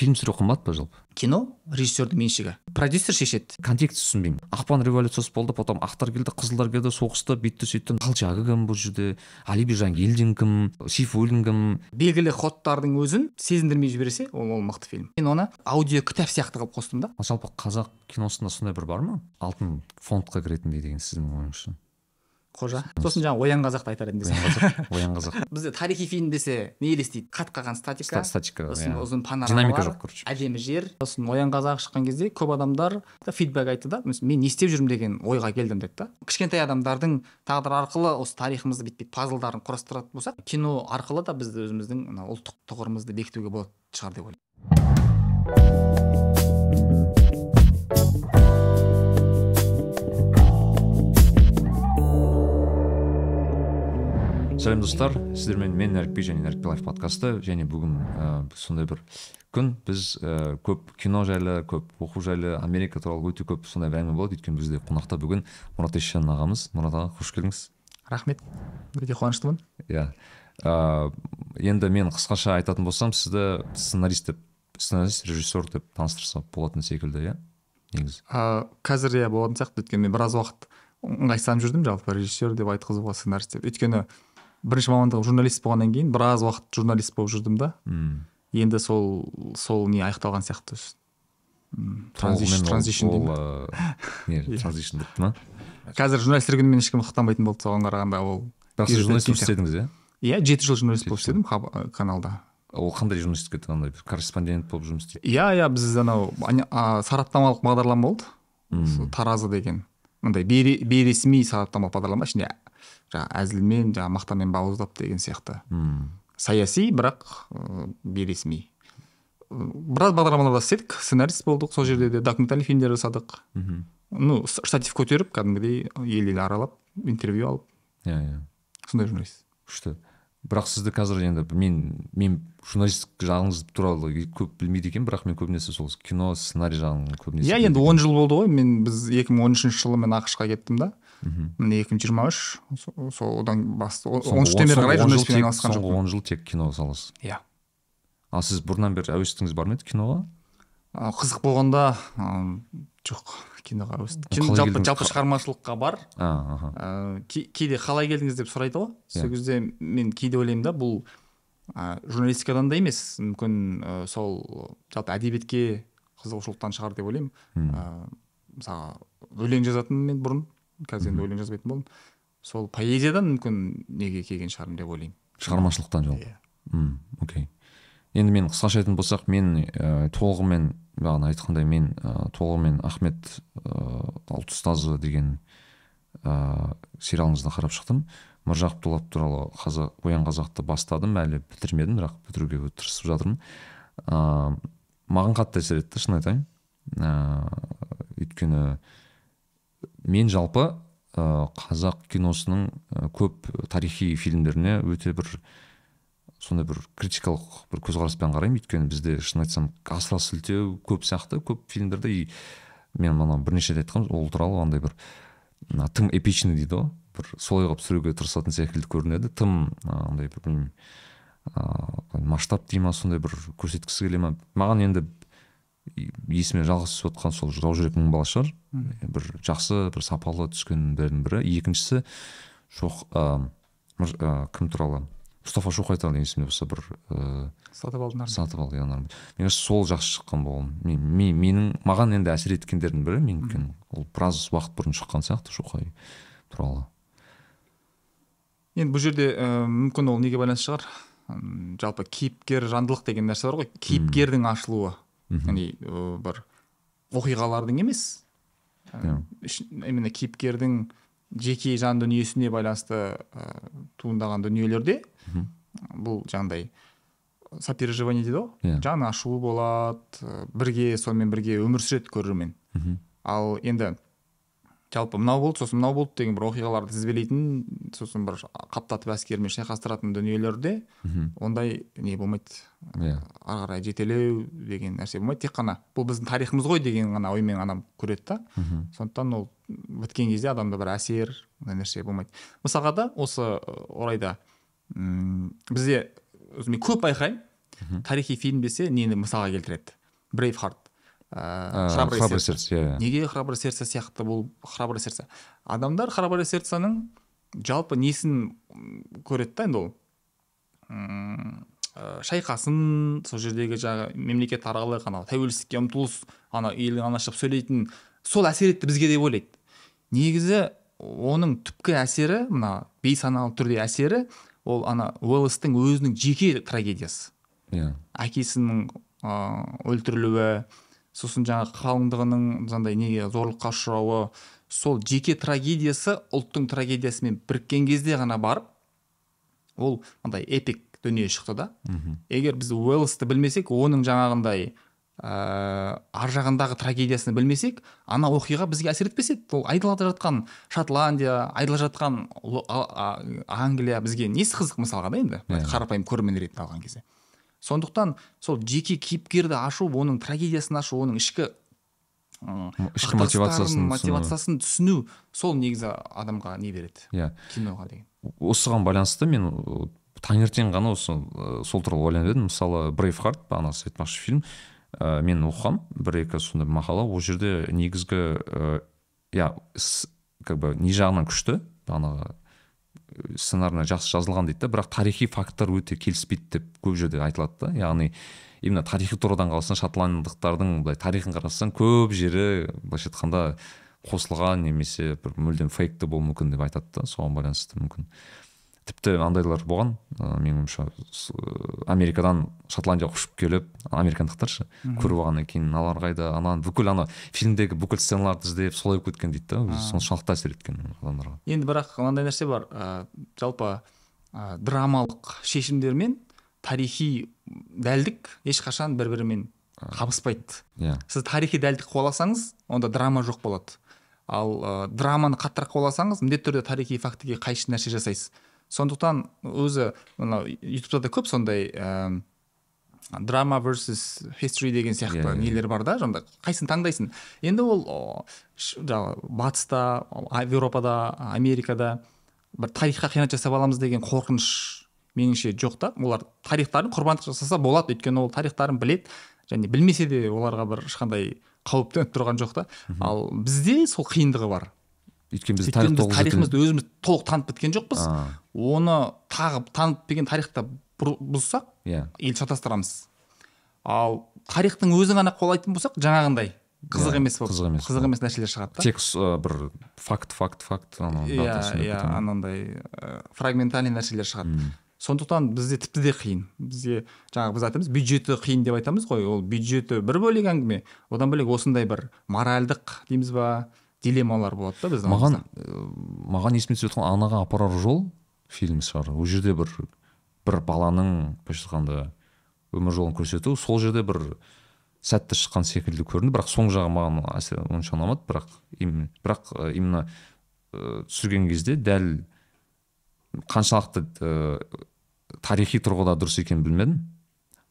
фильм түсіру қымбат па жалпы? Кино режиссердің меншігі. Продюсер шешеді. Контекст түсінбеймін. Ақпан революциясы болды потом ақтар келді қызылдар келді соғысты бүйтті сөйтті колчагы кім бұл жерде? Али биржан елдин кім? Сейфуллин кім? Белгілі ходтардың өзін сезіндірмей жіберсе ол ол мықты фильм. Мен оны аудио кітап сияқты қылып қостым да. Ал жалпы қазақ киносында сондай бір бар ма? Алтын фондқа кіретіндей деген сіздің ойыңызша? Қожа. Сосын жаңағы оян қазақты айтар едім оян қазақ оян қазақ. Бізде тарихи фильм десе не елестейді қат қалған статика. Ста- статика, сосын иә. ұзын Динамика жоқ, короче. әдемі жер. Сосын оян қазақ шыққан кезде көп адамдар да фидбэк айтты да. «Мыс- мен не істеп жүрмін деген ойға келдім деді да кішкентай адамдардың тағдыры арқылы осы тарихымызды бүйтіп бүйтіп пазлдарын құрастыратын болсақ кино арқылы да біз өзіміздің мына ұлттық тұғырымызды бекітуге болатын шығар деп ойлаймын. Сәлем достар. Сіздермен мен нәрікби және нәрікби лайф подкасты және бүгін ә, сондай бір күн. Біз ә, көп кино жайлы көп оқу жайлы америка туралы өте көп сондай бір әңгіме болады. Өйткені бізде қонақта бүгін мұрат есжан ағамыз. Мұрат аға қош келдіңіз. Рахмет. Өте қуаныштымын. Иә. Ә, енді мен қысқаша айтатын болсам сізді сценарист деп сценарист режиссер деп таныстырса болатын секілді иә? Негізі. Ә, қазір иә болатын сияқты. Өйткені мен біраз уақыт ыңғайсызданып жүрдім жалпы режиссер деп айтқызуға сценарист деп. Өйткені бірінші мамандығым журналист болғаннан кейін біраз уақыт журналист болып жүрдім да. Мм. енді сол сол не аяқталған сияқты транзишн ол, ә, не транзишн депті ма? Қазір журналистер күнімен ешкім ықтанбайтын болды соған қарағанда ол бірақ сіз журналист болып істедіңіз иә? Иә жеті жыл журналист болып істедім каналда. Ол қандай журналистика андай бір корреспондент болып жұмыс істейді? Иә иә біз анау сараптамалық бағдарлама болды. Таразы деген. Мындай бейре- бейресми сараптамалық бағдарлама ішінде жаңағы әзілмен жаңағы мақтамен бауыздап деген сияқты. Мм. саяси бірақ ә, бейресми. Біраз бағдарламаларда істедік сценарист болдық сол жерде де документальный фильмдер жасадық. Мхм. Ну штатив көтеріп кәдімгідей ел ел аралап интервью алып. Иә иә. Сондай журналист. Күшті. Бірақ сізді қазір енді мен мен журналистік жағыңыз туралы көп білмейді екенмін бірақ мен көбінесе сол кино сценарий жағын көбінесе иә енді он жыл болды ғой мен біз 2013 жылы мен ақш қа кеттім да. Мхм. міне екі мың жиырма үш сол одан он үштен бері қарай соңғы жоқпын. он жыл тек кино саласы иә. Ал сіз бұрыннан бері әуестігіңіз бар ма еді киноға? Қызық болғанда жоқ киноға Кино жалпы жалпы шығармашылыққа бар. Ки- кейде қалай келдіңіз деп сұрайды ғой Иә. сол кезде мен кейде ойлаймын да бұл ә, журналистикадан да емес. Мүмкін ә, сол жалпы әдебиетке қызығушылықтан шығар деп ойлаймын. Мм. ә, мысалға өлең жазатынмын мен бұрын. Қазір енді өлең жазбайтын болдым. Сол поэзиядан мүмкін неге келген шығармын деп ойлаймын. Шығармашылықтан жалпы. Иә. Мм окей. Енді мен қысқаша айтатын болсақ мен ә, толығымен бағана айтқандай мен ә, толығымен ахмет ә, алты ұстазы деген ә, сериалыңызды қарап шықтым. Міржақып дулат туралы қазақ оян қазақты бастадым әлі бітірмедім бірақ бітіруге тырысып жатырмын. Ә, маған қатты әсер етті шын айтайын. Ә, өйткені мен жалпы қазақ киносының көп тарихи фильмдеріне өте бір сондай бір критикалық бір көзқараспен қараймын. Өйткені бізде шын айтсам асыра сілтеу көп сияқты көп фильмдерде. И мен мана бірнеше рет айтқанмын ол туралы андай бір тым эпичный дейді ғой. Бір солай қылып түсіруге тырысатын секілді көрінеді. Тым андай бір білмеймін ыыы масштаб дей ма сондай бір көрсеткісі келе ма. Маған енді есіме жалғыз түсіп отқан сол жау жүрек мың бала шығар. Бір жақсы бір сапалы түскендердің бірі. Екіншісі шоқ ә, ә, кім туралы? Мұстафа шоқай туралы есімде болса бір ыыы сатып нарны. сатып ал иә нормально мне кажется сол жақсы шыққан болған мен, мен- менің маған енді әсер еткендердің бірі мен өйткені ол біраз уақыт бұрын шыққан сияқты шоқай туралы. Енді бұл жерде ә, мүмкін ол неге байланысты шығар? Жалпы кейіпкер жандылық деген нәрсе бар ғой. Кейіпкердің ашылуы. Яғни бір оқиғалардың емес. Ә, именно кейіпкердің жеке жан дүниесіне байланысты ә, туындаған дүниелерде бұл жаңағыдай сопереживание дейді ғой. Иә. жан ашуы болады бірге сонымен бірге өмір сүреді көрермен. Ал енді жалпы мынау болды сосын мынау болды деген бір оқиғаларды тізбелейтін сосын бір қаптатып әскермен шайқастыратын дүниелерде ондай не болмайды. Иә. Ары қарай жетелеу деген нәрсе болмайды. Тек қана бұл біздің тарихымыз ғой деген ғана оймен адам көреді да. Сондықтан ол біткен кезде адамда бір әсер ондай нәрсе болмайды. Мысалға да осы орайда м, бізде өзі мен көп байқаймын. Тарихи фильм десе нені мысалға келтіреді? Брейв харт Ә, храброе сердце. иә неге храброе сердце сияқты бұл храброе сердце? Адамдар храброе сердцаның жалпы несін көреді да енді ол? Ә, шайқасын сол жердегі жаңағы мемлекет аралық ана тәуелсіздікке ұмтылыс ана елдің анашып сөйлейтін сол әсер етті бізге деп ойлайды. Негізі оның түпкі әсері мына бейсаналы түрде әсері ол ана уэллстің өзінің жеке трагедиясы. Иә. Әкесінің ыыы өлтірілуі сосын жаңағы қалыңдығының жаңағыдай неге зорлыққа ұшырауы сол жеке трагедиясы ұлттың трагедиясымен біріккен кезде ғана барып ол андай эпик дүние шықты да. Егер біз уэллсті білмесек оның жаңағындай ыыы ар жағындағы трагедиясын білмесек ана оқиға бізге әсер етпес еді ол айдалада жатқан шотландия айдалада жатқан Ло- а- а- англия бізге несі қызық мысалға да енді? Иә. қарапайым көрермен ретінде алған кезде. Сондықтан сол жеке кейіпкерді ашу оның трагедиясын ашу оның ішкі ішкі мотивациясын мотивациясын түсіну сол негізі адамға не береді? Иә. Киноға деген. Осыған байланысты мен таңертең ғана осы сол туралы ойланып едім. Мысалы брейвхарт бағана сіз айтпақшы фильм. Ә, мен оқығам. бір екі сондай мақала. Ол жерде негізгі ә, иә как бы не жағынан күшті бағанағы ы, сценарийно жақсы жазылған дейді да. Бірақ тарихи факттар өте келіспейді деп көп жерде айтылады да. Яғни именно тарихи тұрғыдан қалсаң шотландықтардың былай тарихын қарасаң көп жері былайша айтқанда қосылған немесе бір мүлдем фейкті болуы мүмкін деп айтады да. Соған байланысты мүмкін. Тіпті андайлар болған. Ә, менің ойымша америкадан шотландияға ұшып келіп американдықтар ше көріп алғаннан кейін аналар қайда ананы бүкіл ана фильмдегі бүкіл сценаларды іздеп солай болып кеткен дейді да соншалықты әсер еткен адамдарға. Енді бірақ мынандай нәрсе бар ә, жалпы ә, драмалық шешімдер мен тарихи дәлдік ешқашан бір бірімен қабыспайды. Иә. Сіз тарихи дәлдік қуаласаңыз онда драма жоқ болады. Ал ә, драманы қаттырақ қуаласаңыз міндетті түрде тарихи фактіге қайшы нәрсе жасайсыз. Сондықтан өзі мына ютубта да көп сондай ә, драма versus history деген сияқты Иә, иә. нелер бар да жаңағыдай қайсысын таңдайсың. Енді ол жаңағы батыста еуропада америкада бір тарихқа қиянат жасап аламыз деген қорқыныш меніңше жоқ та. Олар тарихтарын құрбандық жасаса болады өйткені ол тарихтарын білет және білмесе де оларға бір ешқандай қауіп төніп тұрған жоқ та. Ал бізде сол қиындығы бар. Өйткені біз тарих тарихымызды өзіміз толық танып біткен жоқпыз. А. оны тағы танып білген тарихта бұр- бұзсақ иә. ел шатастырамыз. Ал тарихтың өзін ғана қуалайтын болсақ жаңағындай қызық Иә, емес болып қызық емес. қызық емес нәрселер шығады да. Тек ы, бір факт факт факт иә иә анандай ә, фрагментальный нәрселер шығады. Сондықтан бізде тіпті де қиын. Бізде жаңағы біз айтамыз бюджеті қиын деп айтамыз ғой. Ол бюджеті бір бөлек әңгіме одан бөлек осындай бір моральдық дейміз ба? Дилеммалар болады да біздің маған ы, маған есіме түсіп жатқан анаға апарар жол фильмі шығар. Ол жерде бір бір баланың былайша айтқанда өмір жолын көрсету. Сол жерде бір сәтті шыққан секілді көрінді. Бірақ соң жағы маған әсер онша ұнамады. Бірақ им- бірақ именно ы, түсірген кезде дәл қаншалықты ы, тарихи тұрғыда дұрыс екенін білмедім.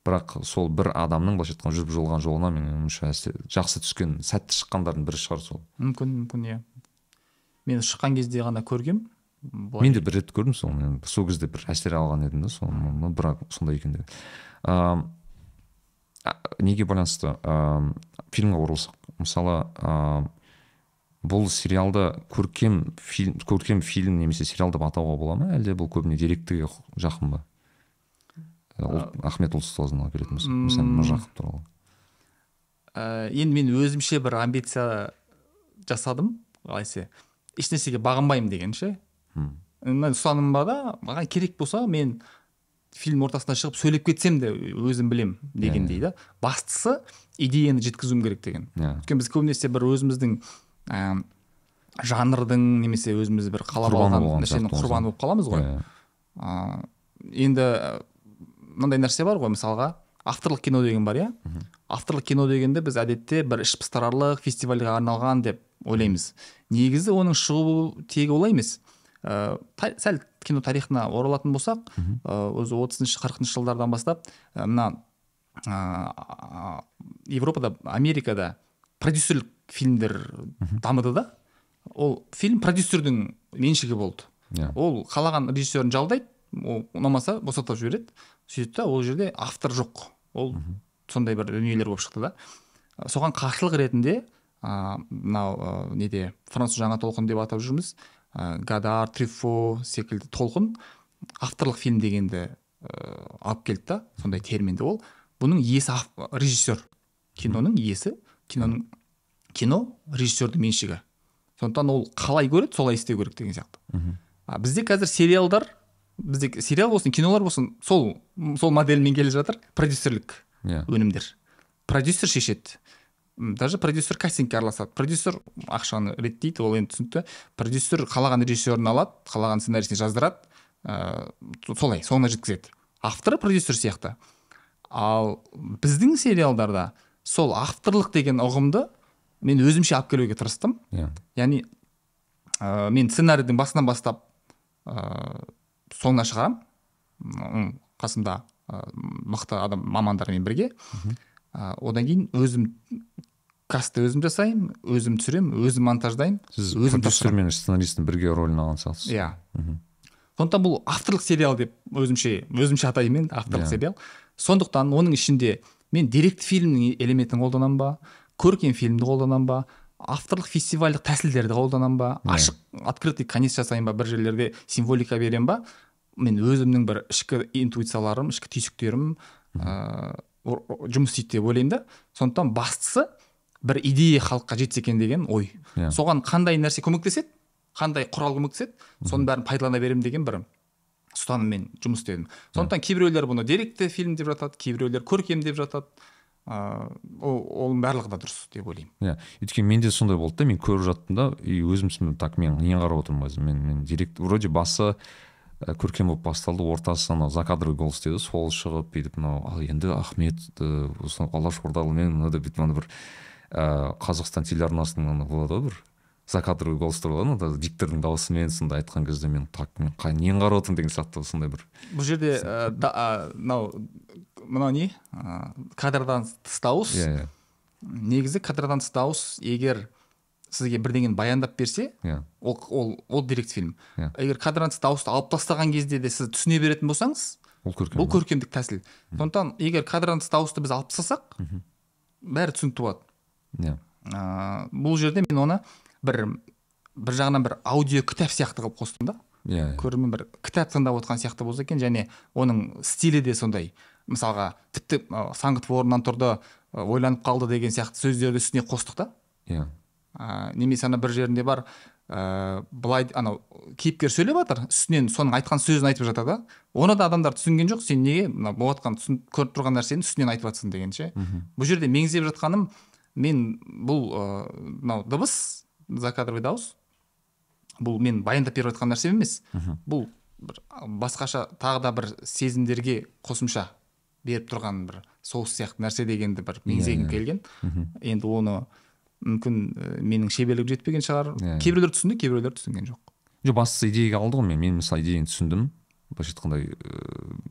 Бірақ сол бір адамның былайша айтқанда жүріп жолған жолына менің ойымша жақсы түскен сәтті шыққандардың бірі шығар сол. мүмкін мүмкін иә. Мен шыққан кезде ғана көргем. Мен де бір рет көрдім соны. Сол кезде бір әсер алған едім да соны бірақ сондай екен деп. А, неге байланысты? Ам, фильмге оралсақ. Мысалы ам, бұл сериалды көркем фильм көркем фильм немесе сериал деп атауға бола ма? Әлде бұл көбіне деректіге жақын ба? Ә, ахмет ұлтұстазына келетін болсақ мысалы міржақып туралы ә, енді мен өзімше бір амбиция жасадым қалай ешнәрсеге бағынбаймын деген ше мына ұстаным бар да маған керек болса мен фильм ортасына шығып сөйлеп кетсем де өзім білем дегендей да бастысы идеяны жеткізуім керек деген иә өйткені біз көбінесе бір өзіміздің ә, жанрдың немесе өзіміз бір қалап алған нәрсенің құрбаны болып қаламыз ғой Иә. ә, енді ә, мынандай нәрсе бар ғой мысалға авторлық кино деген бар иә? Авторлық кино дегенде біз әдетте бір ішпыстырарлық фестивальға арналған деп ойлаймыз. Негізі оның шығу тегі олай емес. Ә, сәл кино тарихына оралатын болсақ ә, өзі отызыншы қырқыншы жылдардан бастап ә, мына ә, европада америкада продюсерлік фильмдер дамыды да. Ол фильм продюсердің меншігі болды. Иә. Ол қалаған режиссерін жалдайды ол ұнамаса босатып жібереді. Сөйтеді да ол жерде автор жоқ. Ол сондай бір дүниелер болып шықты да. Соған қарсылық ретінде а, мынау ә, неде француз жаңа толқын деп атап жүрміз. Ә, гадар трюфо секілді толқын авторлық фильм дегенді ә, алып келді да сондай терминді ол. Бұның иесі режиссер. Киноның иесі киноның кино режиссердің меншігі. Сондықтан ол қалай көреді солай істеу керек деген сияқты. А бізде қазір сериалдар бізде сериал болсын кинолар болсын сол сол модельмен келе жатыр продюсерлік иә. өнімдер. Продюсер шешеді. Даже продюсер кастингке араласады. Продюсер ақшаны реттейді ол енді түсінікті. Продюсер қалаған режиссерін алады қалаған сценарийсін жаздырады ыыы солай соңына жеткізеді. Авторы продюсер сияқты. Ал біздің сериалдарда сол авторлық деген ұғымды мен өзімше алып келуге тырыстым. Иә. Яғни ә, мен сценарийдің басынан бастап ә, соңына шығарамын қасымда ә, мықты адам мамандармен бірге. Ә, одан кейін өзім кастты өзім жасаймын өзім түсіремін өзім монтаждаймын сіз өзім продюсер мен сценаристтің бірге рөлін алған сияқтысыз. Иә. Сондықтан бұл авторлық сериал деп өзімше өзімше атаймын енді авторлық Иә. сериал. Сондықтан оның ішінде мен деректі фильмнің элементін қолданамын ба көркем фильмді қолданамын ба авторлық фестивальдық тәсілдерді қолданамын ба? Иә. ашық открытый конец жасаймын ба? Бір жерлерде символика беремін ба? Мен өзімнің бір ішкі интуицияларым ішкі түйсіктерім ыыы жұмыс істейді деп ойлаймын да. Сондықтан бастысы бір идея халыққа жетсе екен деген ой. Иә. соған қандай нәрсе көмектеседі? Қандай құрал көмектеседі? Соның бәрін пайдалана беремін деген бір ұстаныммен жұмыс істедім. Сондықтан кейбіреулер бұны деректі фильм деп жатады кейбіреулер көркем деп жатады. Оның барлығы да дұрыс деп ойлаймын. Иә өйткені менде сондай болды да мен көріп жаттым да и өзім түсіндім так мен неге қарап отырмын қазір мен мен директ вроде басы ә, көркем болып басталды ортасы анау закадровый голос дейді сол шығып бүйтіп мынау ал енді ахмет ә, осы алаш ордалымен мынада бүйтіп ана бір ә, қазақстан телеарнасының ана болады ғой бір закадровый голостар болады ғой диктордың дауысымен сондай айтқан кезде мен так мен нені қарап отырмын деген сияқты сондай бір бұл жерде ә, мынау мынау не? Ә, кадрдан тыс дауыс. Иә иә. Негізі кадрдан тыс дауыс егер сізге бірдеңені баяндап берсе иә. ол ол ол деректі фильм. Иә. егер кадрдан тыс дауысты алып тастаған кезде де сіз түсіне беретін болсаңыз ол көркем. бұл көркемдік тәсіл. Сондықтан егер кадрдан тыс дауысты біз алып тастасақ бәрі түсінікті болады. Иә. Ыыы бұл жерде мен оны бір бір жағынан бір аудио кітап сияқты қылып қостым да. Иә иә. Көрермен бір кітап тыңдап отқан сияқты болса екен және оның стилі де сондай. Мысалға тіпті ы, саңғытып орнынан тұрды ойланып қалды деген сияқты сөздерді үстіне қостық та. Иә. Ә, немесе ана бір жерінде бар ә, былай анау кейіпкер сөйлеп жатыр үстінен соның айтқан сөзін айтып жатыр да. Оны да адамдар түсінген жоқ сен неге мына болыватқан түсін- көріп тұрған нәрсені үстінен айтып жатрсың дегенше бұл жерде меңзеп жатқаным мен бұл мынау дыбыс закадровый дауыс бұл мен баяндап беріп жатқан нәрсем емес. Бұл бір басқаша тағы да бір сезімдерге қосымша. Беріп тұрған бір соус сияқты нәрсе дегенді бір меңзегім иә. келген. Енді оны мүмкін менің шеберлігім жетпеген шығар. Иә, иә. кейбіреулер түсінді кейбіреулер түсінген жоқ. Жоқ бастысы идеяға алды ғой мен. Мен мысалы идеяны түсіндім. Былайша айтқанда ыыы,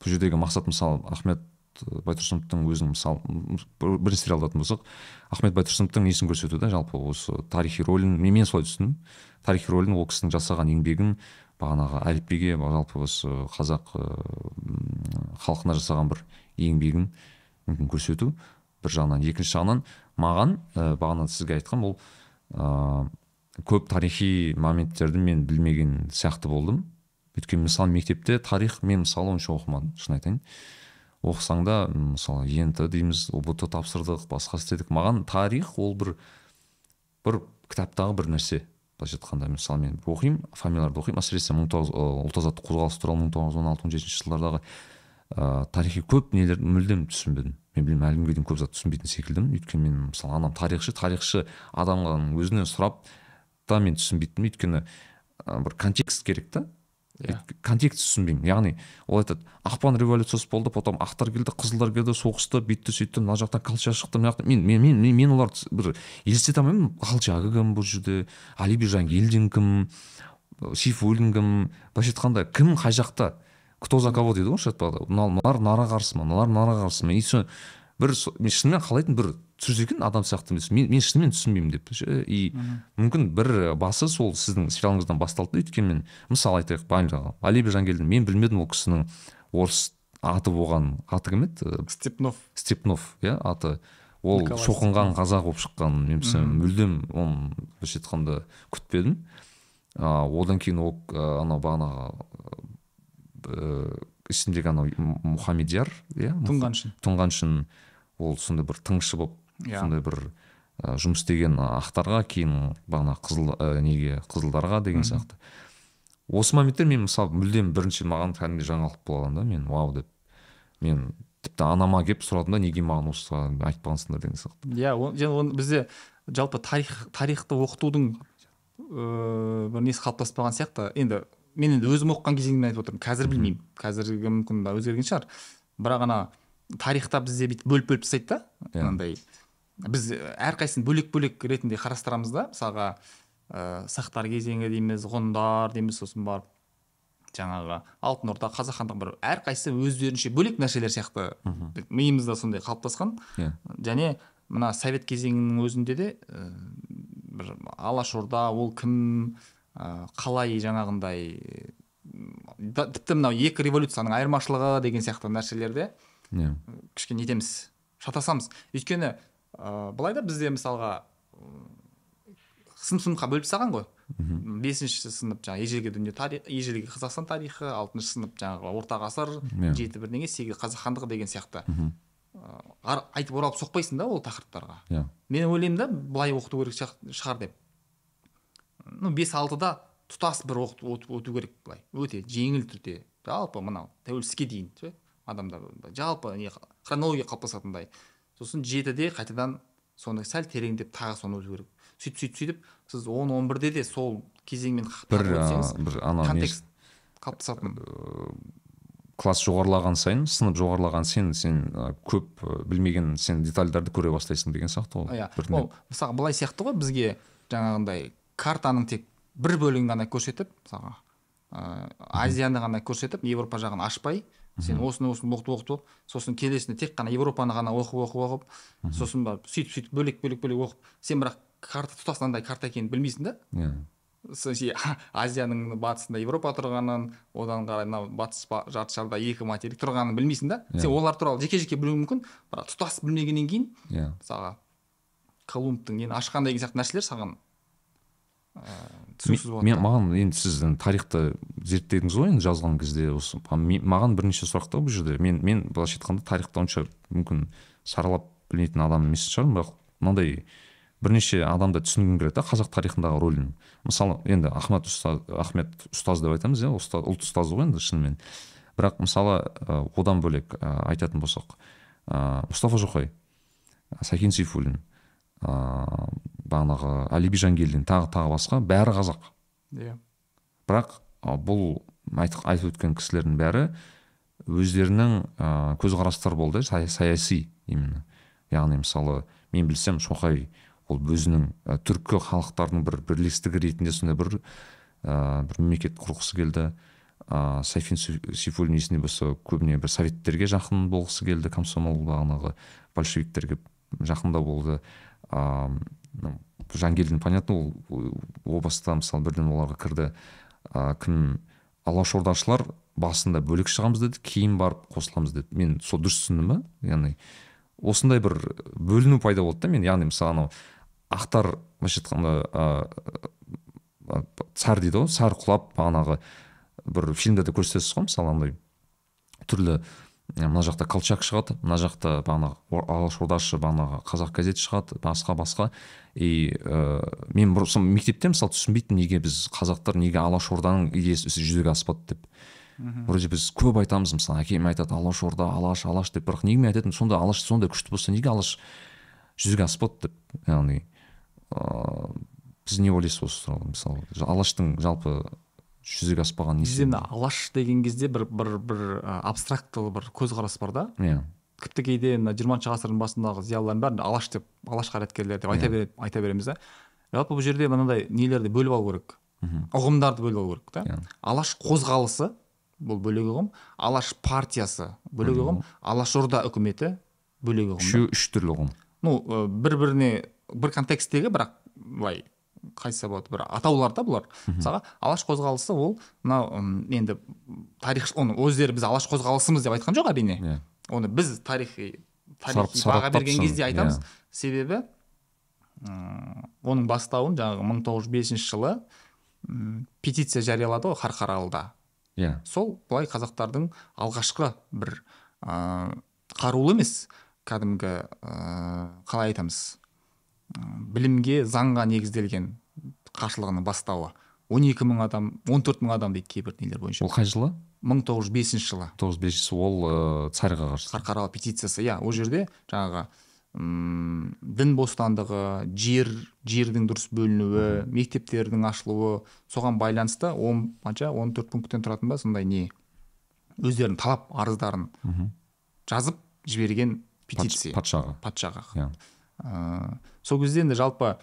бұл жердегі мақсат мысалы ахмет байтұрсыновтың өзінің мысалы бірінші сериалды алатын болсақ ахмет байтұрсыновтың несін көрсету да жалпы осы тарихи рөлін мен, мен солай түсіндім. Тарихи рөлін ол кісінің жасаған еңбегін бағанағы әліпбиге жалпы осы қазақ халқына жасаған бір еңбегін мүмкін көрсету бір жағынан. Екінші жағынан маған ә, бағана сізге айтқан бұл ыыы көп тарихи моменттерді мен білмеген сияқты болдым. Өйткені мысалы мектепте тарих мен мысалы онша оқымадым шын айтайын. Оқысаң да мысалы ент дейміз ұбт тапсырдық басқа істедік. Маған тарих ол бір бір кітаптағы бір нәрсе. Былайша айтқанда мысалы мен оқимын фамилияларды оқимын. Әсіресе мың тоғыз ұлт азаттық қозғалыс туралы мың тоғыз жүз он алты он жетінші жылдардағы ыыы тарихи көп нелер мүлдем түсінбедім. Мен білмеймін әлі күнге дейін көп зат түсінбейтін секілдімін. Өйткені мен мысалы анам тарихшы тарихшы адамның өзінен сұрап та мен түсінбейтінмін. Өйткені бір контекст керек та. Иә. контекст түсінбеймін. Яғни ол айтады ақпан революциясы болды потом ақтар келді қызылдар келді соғысты бүйтті сөйтті мына жақтан колчак шықты мына жақтан мен мен мен мен, мен оларды бір елестете алмаймын. Колчагы кім бұл жерде али бижангелдин кім сейфуллин кім былайша айтқанда кім қай жақта кто за кого дейді ғой орысша айтпағанда мына- мыналар мынаға қарсы ма мыналар мынаға қарсы ма? И бір мен шынымен қалайтын бір түсірсе екен адам сияқты емес. Мен, мен шынымен түсінбеймін деп ше. И мүмкін бір басы сол сіздің сериалыңыздан басталды да өйткені мен мысалы айтайық баяғыдағы алиби жангелдин мен білмедім ол кісінің орыс аты болған аты кім еді? Степнов. Степнов иә аты. Ол Николай шоқынған қазақ болып шыққан. Мен мүлдем оны былайша айтқанда күтпедім. А, одан кейін ол анау бағанағы ә, есімдегі анау мұхамедияр иә тұнғаншын тұнғаншын ол сондай бір тыңшы болып Иә. сондай бір ә, жұмыс істеген ақтарға кейін бағана қызыл ә, неге қызылдарға деген сияқты. Осы моменттер мен мысалы мүлдем бірінші маған кәдімгі жаңалық болған да мен вау деп. Мен тіпті анама келіп сұрадым да неге маған осыған айтпағансыңдар деген сияқты. Иә ол- және оны бізде жалпы тарих тарихты оқытудың ыыы бір несі қалыптаспаған сияқты. Енді мен енді өзім оқыған кезеңімнен айтып отырмын. Қазір білмеймін. Қазіргі мүмкін өзгерген шығар. Бірақ ана тарихта бізде бүйтіп бөліп бөліп тастайды да Иә. мынандай біз әрқайсысын бөлек бөлек ретінде қарастырамыз да. Мысалға ыыы сақтар кезеңі дейміз ғұндар дейміз сосын барып жаңағы алтын орда қазақ хандығы бір әрқайсысы өздерінше бөлек нәрселер сияқты миымызда сондай қалыптасқан. Иә. Және мына совет кезеңінің өзінде де ә, бір алашорда ол кім ә, қалай жаңағындай да- тіпті мынау екі революцияның айырмашылығы деген сияқты нәрселерде иә. кішкене нетеміз шатасамыз. Өйткені ә, былай да бізде мысалға сынып сыныпқа бөліп тастаған ғой. Бесінші сынып жаңағы ежелгі дүние тарих ежелгі қазақстан тарихы алтыншы сынып жаңағы орта ғасыр Иә. жеті бірдеңе сегіз қазақ хандығы деген сияқты. Ә, ар- айтып оралып соқпайсың да ол тақырыптарға. Иә. Мен ойлаймын да былай оқыту керек шығар деп. Ну бес алтыда тұтас бір өту керек былай. Өте жеңіл түрде. Жалпы мынау тәуелсіздікке дейін ше адамда жалпы не хронология қалыптасатындай. Сосын жетіде қайтадан соны сәл тереңдеп тағы соны өту керек. Сөйтіп сөйтіп сөйтіп сіз он он бірде де сол кезеңмен бір бір ана контекст қалыптасатын. Класс жоғарылаған сайын сынып жоғарылаған сайын сен көп а, білмеген сен детальдарды көре бастайсың деген сияқты ғой иә. Ол мысалы былай сияқты ғой бізге жаңағындай картаның тек бір бөлігін ғана көрсетіп мысалға ыыы азияны ғана көрсетіп европа жағын ашпай сен осыны осыны оқытып оқытып сосын келесінде тек қана европаны ғана оқып оқып оқып сосын барып сөйтіп сөйтіп бөлек бөлек бөлек оқып. Сен бірақ карта тұтас мынандай карта екенін білмейсің да? Иә. Азияның батысында европа тұрғанын одан қарай мынау батыс ба- жарты шарда екі материк тұрғанын білмейсің да? Сен олар туралы жеке жеке білуің мүмкін бірақ тұтас білмегеннен кейін иә. мысалға колумбтың нені ашқан деген сияқты нәрселер саған түсініксіз болады мен маған енді сіз тарихты зерттедіңіз ғой енді жазған кезде осы маған бірнеше сұрақ та бұл жерде. Мен мен былайша айтқанда тарихты онша мүмкін саралап білмейтін адам емес шығармын бірақ мынандай бірнеше адамды түсінгім келеді да қазақ тарихындағы рөлін. Мысалы енді ахмет ұстаз ахмет ұстаз деп айтамыз иә ұста, ұлт ұстазы ғой енді шынымен. Бірақ мысалы одан бөлек айтатын болсақ ы, мұстафа шоқай сәкен сейфуллин ыыы бағанағы әлиби жангелдин тағы тағы басқа. Бәрі қазақ. Иә. Бірақ бұл айт- айтып өткен кісілердің бәрі өздерінің ә, көзқарастары болды сая- саяси именно. Яғни мысалы мен білсем шоқай ол өзінің ә, түркі халықтарының бір бірлестігі ретінде сондай бір ә, бір мемлекет құрғысы келді. Ә, сайфин сейфуллин есінде болса көбіне бір советтерге жақын болғысы келді комсомол бағанағы большевиктерге жақында болды. Ну, жангелдин понятно ол о баста мысалы бірден оларға кірді. А, кім? Алашордашылар басында бөлек шығамыз деді кейін барып қосыламыз деді. Мен сол дұрыс түсіндім ба яғни осындай бір бөліну пайда болды да мен яғни мысалы анау ақтар былайша айтқанда царь дейді ғой царь құлап бағанағы бір фильмдерде көрсетесіз ғой мысалы андай түрлі мына жақта колчак шығады мына жақта бағанағы ор- алашордашы бағанағы қазақ газеті шығады басқа басқа. И ә, мен бұрын мектепте мысалы түсінбейтінмін неге біз қазақтар неге алашорданың идеясы жүзеге аспады деп. Вроде біз көп айтамыз мысалы әкем айтады алашорда алаш алаш деп. Бірақ неге мен айтатынмын сонда алаш сондай күшті болса неге алаш жүзеге аспады деп яғни ыыы сіз не ойлайсыз осы туралы мысалы алаштың жалпы жүзеге аспаған несі бізде мына алаш деген кезде бір бір бір абстрактылы бір көзқарас бар да. Иә. Тіпті кейде мына жиырмасыншы ғасырдың басындағы зиялылардың бәрін алаш деп алаш қайраткерлер деп айта, бере, айта береміз да. Жалпы бұл жерде мынандай нелерді бөліп алу керек. Ұғымдарды бөліп алу керек та. Иә. алаш қозғалысы бұл бөлек ұғым алаш партиясы бөлек ұғым алашорда үкіметі бөлек ұғым үшеуі үш түрлі ұғым. Ну бір біріне бір контексттегі бірақ былай қайсы болады? бір атаулар да бұлар. Мысалға алаш қозғалысы ол мынау енді тарих оны өздері біз алаш қозғалысымыз деп айтқан жоқ әрине. Иә. Оны біз тарихи тарихи баға берген кезде айтамыз. себебі ыыы оның бастауын жаңағы мың тоғыз жүз бесінші жылы петиция жариялады ғой қарқаралыда. Иә. Сол былай қазақтардың алғашқы бір ыыы қарулы емес кәдімгі ыыы қалай айтамыз? Білімге заңға негізделген қарсылығының бастауы. он екі мың адам он төрт мың адам дейді кейбір нелер бойынша. Ол қай жылы? мың тоғыз жүз бесінші жылы. тоғыз бесінші ол ыыы царьға қарсы. Қарқаралы петициясы. Иә ол жерде жаңағы м дін бостандығы жер жердің дұрыс бөлінуі мектептердің ашылуы соған байланысты он қанша он төрт пункттен тұратын ба сондай не өздерінің талап арыздарын жазып жіберген петиция. патшаға. Патшаға. Иә. Ыыы сол кезде енді жалпы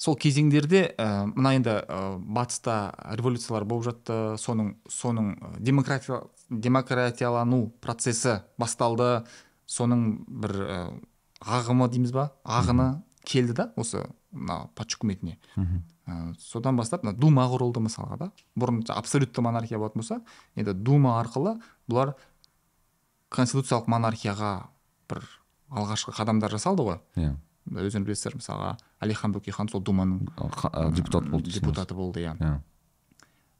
сол кезеңдерде ә, мына енді ә, батыста революциялар болып жатты соның соның демократия демократиялану процесі басталды соның бір ә, ағымы дейміз ба? Ағыны келді да осы мына патша үкіметіне. Ә, содан бастап мына дума құрылды мысалға да. Бұрын абсолютті монархия болатын болса енді дума арқылы бұлар конституциялық монархияға бір алғашқы қадамдар жасалды ғой. Иә. Өздеріңіз білесіздер мысалға әлихан бөкейхан сол думаның депутат болды депутаты болды иә.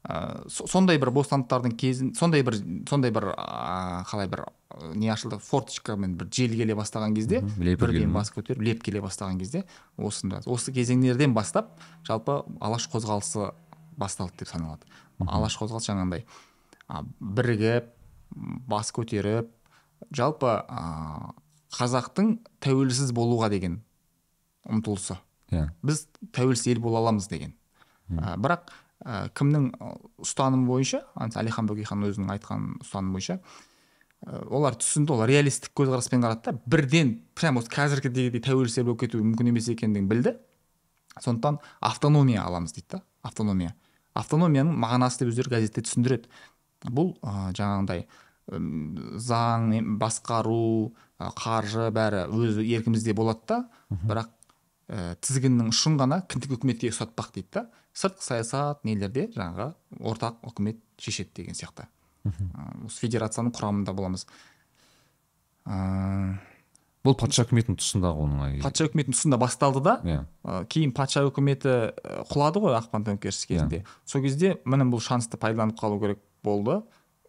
Ә, сондай бір бостандықтардың кезін сондай бір сондай бір ә, қалай бір ә, не ашылды форточкамен бір жел келе бастаған кезде бірден бас көтеріп леп келе бастаған кезде осында осы кезеңдерден бастап жалпы алаш қозғалысы басталды деп саналады. Алаш қозғалысы жаңағындай а, бірігіп бас көтеріп жалпы ә, қазақтың тәуелсіз болуға деген ұмтылысы. Иә. Біз тәуелсіз ел бола аламыз деген. Ә, бірақ ә, кімнің ұстанымы бойынша әлихан бөкейхан өзінің айтқан ұстанымы бойынша ә, олар түсінді олар реалистік көзқараспен қарады да бірден прямо осы қазіргідегідей тәуелсіз ел болып кету мүмкін емес екендігін білді. Сондықтан автономия аламыз дейді да автономия. Автономияның мағынасы деп өздері газетте түсіндіреді. Бұл ә, жаңағындай заң басқару ә, қаржы бәрі өз еркімізде болады да. Бірақ ә, тізгіннің ұшын ғана кіндік үкіметке ұстатпақ дейді да. Сыртқы саясат нелерде жаңағы ортақ үкімет шешеді деген сияқты. Ә, осы федерацияның құрамында боламыз. Ыыы бұл патша үкіметінің тұсындағы оның патша үкіметінің тұсында басталды да. Иә. Ә, кейін патша үкіметі ә, құлады ғой ақпан төңкерісі кезінде. Сол кезде міне бұл шансты пайдаланып қалу керек болды.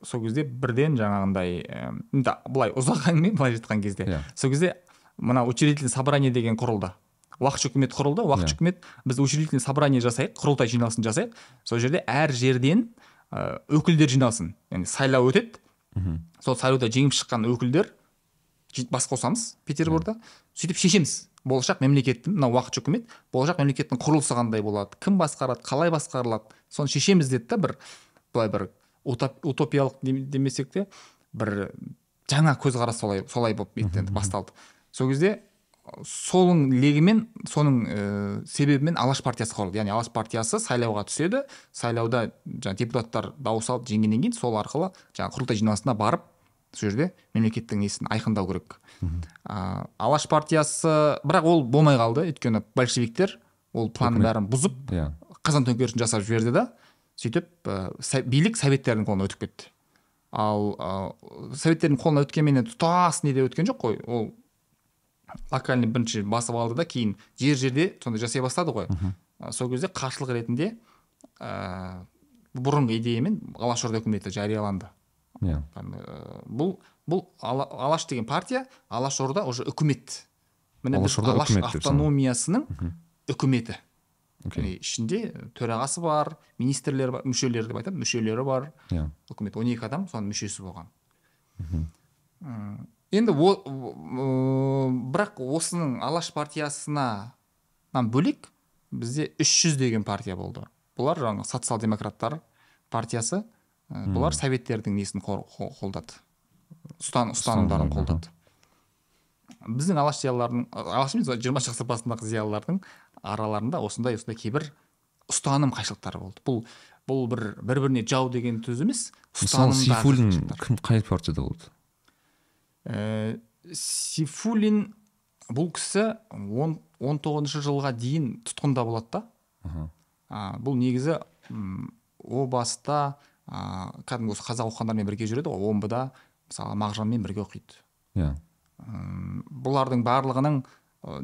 Сол кезде бірден жаңағындай ә, енді былай ұзақ әңгіме былай айтқан кезде. Иә. сол кезде мына учредительный собрание деген құрылды. Уақытша үкімет құрылды уақытша Иә. үкімет біз учредительный собрание жасайық құрылтай жиналысын жасайық. Сол жерде әр жерден ә, өкілдер жиналсын. Яғни сайлау өтеді. Сол сайлауда жеңіп шыққан өкілдер бас қосамыз петерборда. Сөйтіп шешеміз. Болашақ мемлекеттің мына уақытша үкімет болашақ мемлекеттің құрылысы қандай болады кім басқарады қалай басқарылады. Соны шешеміз деді да бір былай бір утоп- утопиялық дем- демесек те бір жаңа көзқарас солай солай болып еттенді басталды. Сол кезде соның легімен соның ә, себебімен алаш партиясы құрылды. Яғни алаш партиясы сайлауға түседі. Сайлауда жаңағы депутаттар дауыс алып жеңгеннен кейін сол арқылы жаңағы құрылтай жиналысына барып сол жерде мемлекеттің несін айқындау керек. Ә, алаш партиясы бірақ ол болмай қалды. Өйткені большевиктер ол планның бәрін бұзып иә. қазан төңкерісін жасап жіберді да сөйтіп ә, билік советтердің қолына өтіп кетті. Ал ә, советтердің қолына өткенменен тұтас неде өткен жоқ қой. Ол локальный бірінші басып алды да кейін жер жерде сондай жасай бастады ғой. Сол кезде қарсылық ретінде ә, бұрынғы идеямен алашорда үкіметі жарияланды. Иә. Там, ә, бұл бұл Ала- алаш деген партия алашорда уже үкімет. Міне алаш автономиясының үкіметі. Яғни ішінде төрағасы бар министрлер бар мүшелері деп айтамын мүшелері бар. Иә. Үкімет он екі адам соның мүшесі болған. М, енді о, о- бірақ осының алаш партиясынан бөлек бізде 300 деген партия болды. Бұлар жаңағы социал демократтар партиясы ә, бұлар советтердің несін қолдады? Ұстан ұстанымдарын қолдады. Біздің алаш зиялылардың алаш емес жиырмасыншы ғасыр басындағы зиялылардың араларында осындай осындай кейбір ұстаным қайшылықтары болды. Бұл бұл бір бір біріне жау деген сөз емес мысалы сейфуллин кім қай партияда болды? Ә, сейфуллин бұл кісі он он тоғызыншы жылға дейін тұтқында болады да. А, бұл негізі о баста а, кәдімгі осы қазақ оқығандармен бірге жүреді ғой омбыда мысалы мағжанмен бірге оқиды. Иә. М, бұлардың барлығының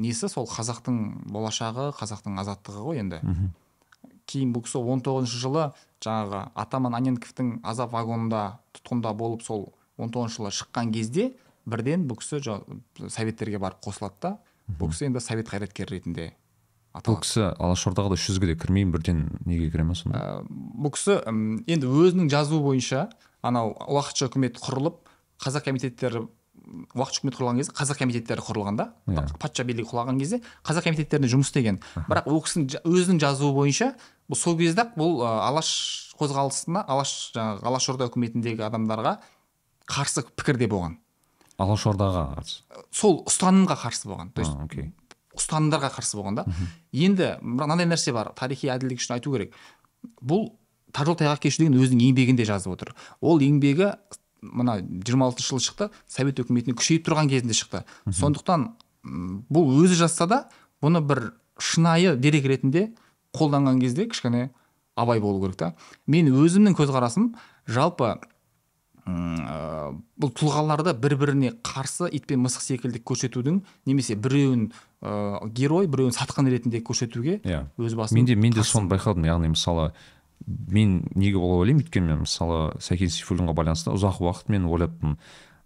несі сол қазақтың болашағы қазақтың азаттығы ғой енді. Мхм. кейін бұл кісі он тоғызыншы жылы жаңағы атаман анненковтың азап вагонында тұтқында болып сол он тоғызыншы жылы шыққан кезде бірден бұл кісі советтерге барып қосылады да. Бұл кісі енді совет қайраткері ретінде бұл кісі алашордаға да үш жүзге де кірмей бірден неге кіре ма сонда? Ә, бұл кісі енді өзінің жазуы бойынша анау уақытша үкімет құрылып қазақ комитеттері уақытша үкімет құрылған кезде қазақ комитеттері құрылған да. Иә. патша билігі құлаған кезде қазақ комитеттерінде жұмыс істеген. Бірақ ол кісінің өзінің жазуы бойынша бұл сол кезде ақ бұл ә, алаш қозғалысына алаш жаңағы алашорда үкіметіндегі адамдарға қарсы пікірде болған. Алашордаға қарсы. Сол ұстанымға қарсы болған. То есть окей. ұстанымдарға қарсы болған да. Енді мынандай нәрсе бар. Тарихи әділдік үшін айту керек. Бұл тар жол тайғақ кешу деген өзінің еңбегінде жазып отыр. Ол еңбегі мына жиырма алтыншы жылы шықты совет үкіметінің күшейіп тұрған кезінде шықты. Сондықтан бұл өзі жазса да бұны бір шынайы дерек ретінде қолданған кезде кішкене абай болу керек та. Мен өзімнің көзқарасым жалпы бұл тұлғаларды бір біріне қарсы ит пен мысық секілді көрсетудің немесе біреуін ә, герой біреуін сатқын ретінде көрсетуге иә. өз басым менде менде соны байқадым. Яғни мысалы мен неге олай ойлаймын өйткені мен мысалы сәкен сейфуллинға байланысты ұзақ уақыт мен ойлаппын.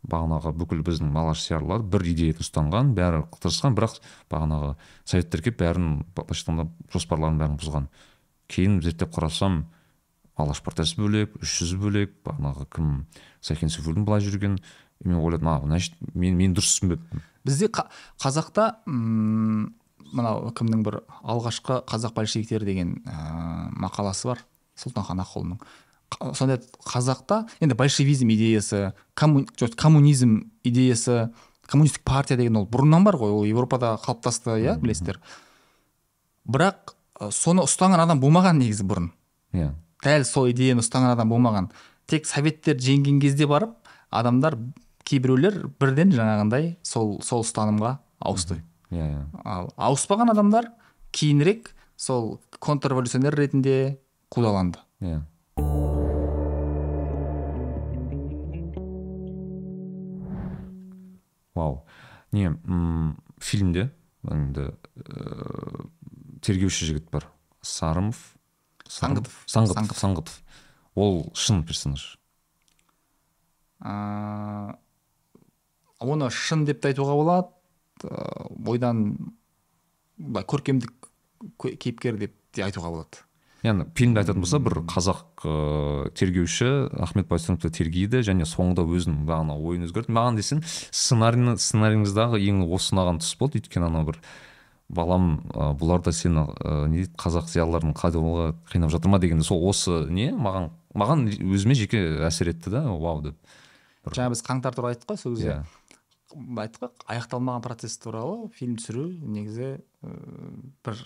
Бағанағы бүкіл біздің алаш сиярлылар бір идеяны ұстанған бәрі тырысқан бірақ бағанағы советтер келіп бәрін былайша айтқанда жоспарларын бәрін бұзған. Кейін зерттеп қарасам алаш партиясы бөлек үш жүз бөлек бағанағы кім сәкен сейфуллин былай жүрген мен ойладым а значит мен мен дұрыс түсінбеппін бізде қа- қазақта мынау кімнің бір алғашқы қазақ большевиктері деген ә, мақаласы бар сұлтанхан ақұлының сонда қазақта енді большевизм идеясы комму- коммунизм идеясы коммунистік партия деген ол бұрыннан бар ғой ол европада қалыптасты иә білесіздер. Бірақ соны ұстанған адам болмаған негізі бұрын. Иә. Дәл сол идеяны ұстанған адам болмаған. Тек советтер жеңген кезде барып адамдар кейбіреулер бірден жаңағындай сол сол ұстанымға ауысты. Иә иә. Ал ауыспаған адамдар кейінірек сол контрреволюционер ретінде қудаланды. Иә. Вау. Не м фильмде енді ыыы тергеуші жігіт бар. Сарымов. Сарым- Саңғытов. саңғытов Саңғытов. ол шын персонаж. Ә, оны шын деп те айтуға болады. Ә, ойдан былай көркемдік кө- кейіпкер деп те айтуға болады. Яғни фильмде айтатын болса бір қазақ ыыы тергеуші ахмет байтұрсыновты тергейді және соңында өзінің бағана ойын өзгертті маған десең сценарийні сценарийіңіздағы ең осы ұнаған тұс болды. Өйткені анау бір балам ә, бұлар да сені ә, не дейді қазақ зиялыларын қадауға қинап жатыр ма деген сол осы не? Маған маған өзіме жеке әсер етті да вау деп. Бір- жаңа біз қаңтар туралы айттық қой сол кезде. Иә. Айттық. Қой аяқталмаған процесс туралы фильм түсіру негізі ә, бір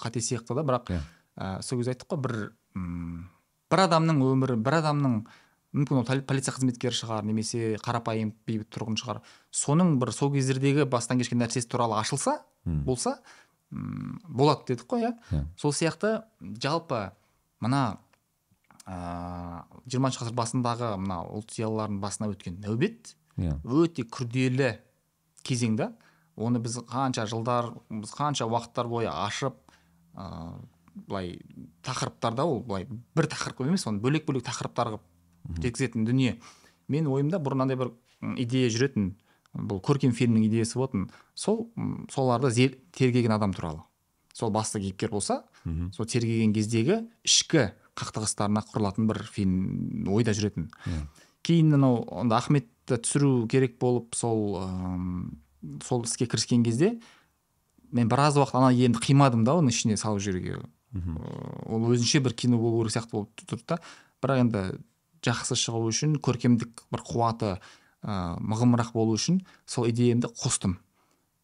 қате сияқты да бірақ Иә. ә, сол кезде айттық қой бір м, бір адамның өмірі бір адамның мүмкін ол поли- полиция қызметкері шығар немесе қарапайым бейбіт тұрғын шығар. Соның бір сол кездердегі бастан кешкен нәрсесі туралы ашылса болса м, болады дедік қой иә? Иә. сол сияқты жалпы мына ыыы жиырмасыншы ғасыр басындағы мына ұлт зиялыларының басына өткен нәубет иә. өте күрделі кезең да. Оны біз қанша жылдар біз қанша уақыттар бойы ашып ыыы былай тақырыптарда ол былай бір тақырып емес оны бөлек бөлек тақырыптар қылып жеткізетін дүние. Мен ойымда бұрын андай бір идея жүретін бұл көркем фильмнің идеясы болатын. Сол соларды тергеген адам туралы. Сол басты кейіпкер болса сол тергеген кездегі ішкі қақтығыстарына құрылатын бір фильм ойда жүретін. Иә. кейін анау онда ахметті түсіру керек болып сол ым, сол іске кіріскен кезде мен біраз уақыт ана енді қимадым да оның ішіне салып жіберуге ол өзінше бір кино болу керек сияқты болып тұрды да. Бірақ енді жақсы шығу үшін көркемдік бір қуаты ыыы мығымырақ болу үшін сол идеямды қостым.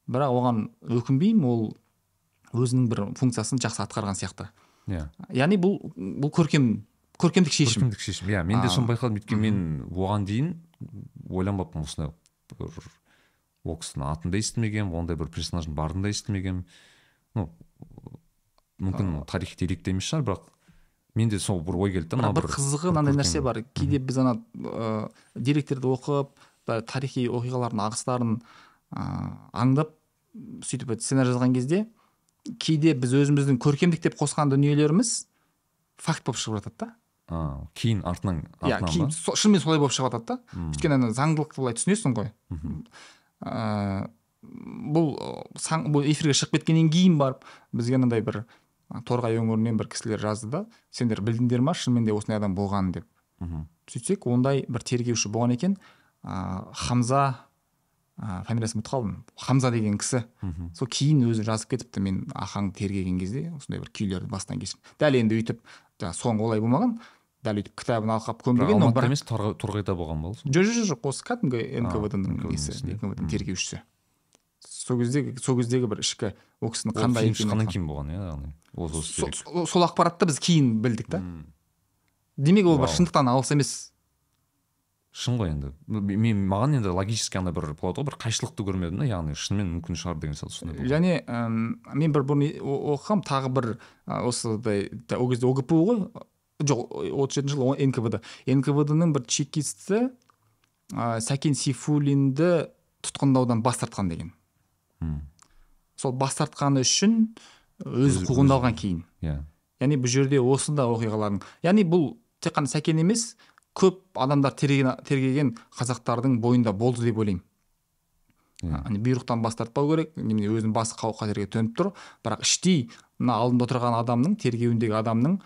Бірақ оған өкінбеймін ол өзінің бір функциясын жақсы атқарған сияқты. Иә. Яғни бұл бұл көркем көркемдік шешім. Көркемдік шешім. Иә мен де соны байқадым. Өйткені мен оған дейін ойланбаппын осындай бір ол кісінің атын да естімегенмін ондай бір персонаждың барын да естімегенмін. Ну мүмкін тарих деректе емес шығар бірақ менде сол бір ой келді да мына бір қызығы мынандай нәрсе бар. кейде біз ана ә, деректерді оқып тарихи оқиғалардың ағыстарын ә, аңдап сөйтіп сценарий жазған кезде кейде біз өзіміздің көркемдік деп қосқан дүниелеріміз факт болып шығып жатады да. Кейін артынан иә кейін шынымен солай болып шығып жатады да. Өйткені ана заңдылықты былай түсінесің ғой. Ә, бұл бұл эфирге шығып кеткеннен кейін барып бізге мынандай бір торғай өңірінен бір кісілер жазды да сендер білдіңдер ма шынымен де осындай адам болғанын деп. Мгм. сөйтсек ондай бір тергеуші болған екен. Ә, хамза ә, фамилиясын ұмытып қалдым. Хамза деген кісі. Мгм. сол кейін өзі жазып кетіпті мен ахаңды тергеген кезде осындай бір күйлерді бастан кешіріп дәл енді өйтіп жаңағы соңғы олай болмаған. Дәл өйтіп кітабын алқап көмбеген алматыда емес Торғай- торғайда болған ба ол жоқ жоқ жоқ осы кәдімгі нквд-ның NKVD-ның несі нквд тергеушісі. Сол кездегі сол кездегі бір ішкі ол кісінің қандай екенін шыққаннан кейін болған иә яғни сол ақпаратты біз кейін білдік та. Демек ол бір шындықтан алыс емес. Шын ғой енді. Мен маған енді логически андай бір болады ғой бір қайшылықты көрмедім да яғни шынымен мүмкін шығар деген сияқты сондай және мен бір бұрын о- оқығам тағы бір осыдай да, ол кезде огпу ғой. Жоқ отыз жетінші жылы нквд нквд. Ның бір чекисті ә, сәкен сейфуллинді тұтқындаудан бас тартқан деген. Сол бас тартқаны үшін өзі қуғындалған кейін. иә. Яғни бұл жерде осында оқиғалардың яғни бұл тек қана сәкен емес көп адамдар тергеген, тергеген қазақтардың бойында болды деп ойлаймын. Иә. Яғни бұйрықтан бас тартпау керек немене өзінің басы қауіп қатерге төніп тұр. Бірақ іштей мына алдында отырған адамның тергеуіндегі адамның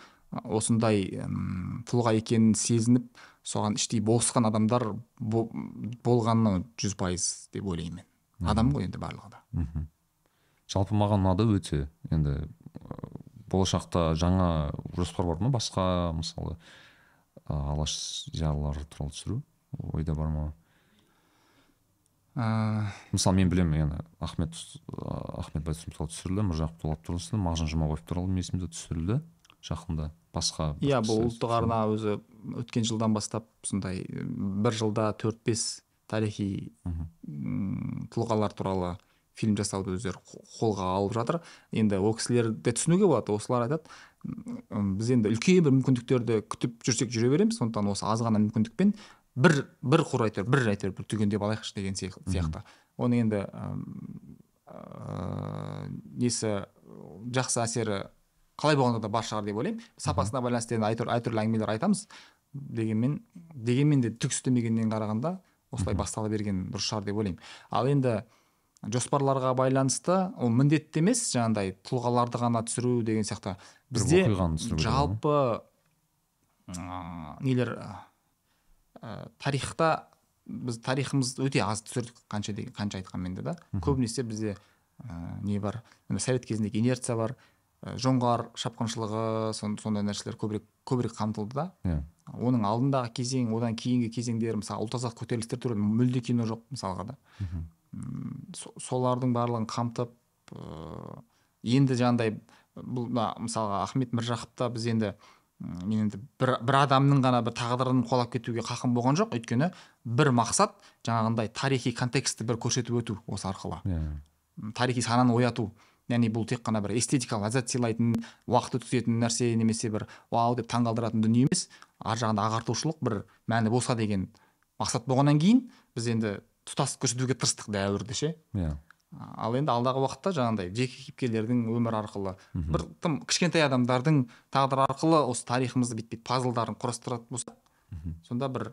осындай тұлға екенін сезініп соған іштей болысқан адамдар бо- болғаны жүз пайыз деп ойлаймын мен. Адам ғой енді барлығы да. Мхм. жалпы маған ұнады өте. Енді болашақта жаңа жоспар бар ма? Басқа мысалы алаш зиялылары туралы түсіру? Ойда бар ма? Ә, мысалы мен білемін енді ахмет ахмет байтұрсынов туралы түсірілді міржақып дулат туралы түсірілді мағжан жұмабаев туралы есімде түсірілді жақында. Басқа иә бұл ұлттық арна өзі өткен жылдан бастап сондай бір жылда төрт бес тарихи м, тұлғалар туралы фильм жасауды өздері қо- қолға алып жатыр. Енді ол кісілерді түсінуге болады осылар айтады. Біз енді үлкен бір мүмкіндіктерді күтіп жүрсек жүре береміз. Сондықтан осы аз ғана мүмкіндікпен бір бір құр әйтеуір бір әйтеуір бір түгендеп алайықшы деген сияқ- сияқты. Оның енді ә, несі жақсы әсері қалай болғанда да бар шығар деп ойлаймын. Сапасына байланысты енді әртүрлі әртүрлі әңгімелер айтамыз. Дегенмен дегенмен де түк істемегеннен қарағанда осылай бастала берген дұрыс шығар деп ойлаймын. Ал енді жоспарларға байланысты ол міндетті емес жаңағыдай тұлғаларды ғана түсіру деген сияқты. Бізде жалпы ә, нелер ә, тарихта біз тарихымызды өте аз түсірдік қанша деген қанша айтқанмен де да. Көбінесе бізде ә, не бар? Енді совет кезіндегі инерция бар жоңғар шапқыншылығы сон- сондай нәрселер көбірек көбірек қамтылды да. Иә. Оның алдындағы кезең одан кейінгі кезеңдер мысалы ұлт азаттық көтерілістер туралы мүлде кино жоқ мысалға да. М, со- солардың барлығын қамтып ыыы енді жаңағыдай бұл мына мысалға ахмет міржақыпта біз енді мен енді бір, бір адамның ғана бір тағдырын қуалап кетуге хақым болған жоқ. Өйткені бір мақсат жаңағындай тарихи контекстті бір көрсетіп өту осы арқылы. Иә. М, тарихи сананы ояту. Яғни бұл тек қана бір эстетикалық ләззат сыйлайтын уақыт өткізетін нәрсе немесе бір вау деп таңғалдыратын дүние емес ар жағында ағартушылық бір мәні болса деген мақсат болғаннан кейін біз енді тұтас көрсетуге тырыстық дәуірді ше? Иә. Ал енді алдағы уақытта жаңағыдай жеке кейіпкерлердің өмірі арқылы бір тым кішкентай адамдардың тағдыры арқылы осы тарихымызды бүйтіп бүйтіп пазлдарын құрастыратын болсақ сонда бір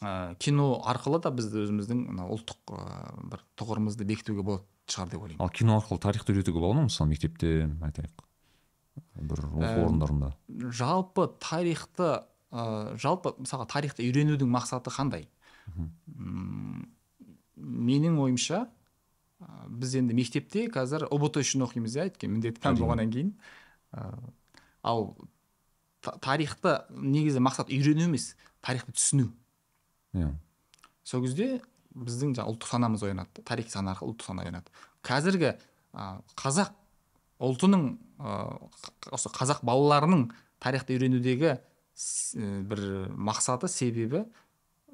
ә, кино арқылы да біз өзіміздің мына ұлттық ә, бір тұғырымызды бекітуге болады. Шығар деп ойлаймын. Ал кино арқылы тарихты үйретуге бола ма мысалы мектепте айтайық бір оқу Ә, орындарында? жалпы тарихты ә, жалпы мысалға тарихты үйренудің мақсаты қандай? М, менің ойымша ә, біз енді мектепте қазір ұбт үшін оқимыз иә өйткені міндетті пән болғаннан кейін. Ә, ал та- тарихты негізі мақсат үйрену емес тарихты түсіну. Иә. Сол кезде біздің жаңағы ұлттық санамыз оянады тарихи сана арқылы ұлттық сана оянады. Қазіргі ә, қазақ ұлтының ә, осы қазақ балаларының тарихты үйренудегі ә, бір мақсаты себебі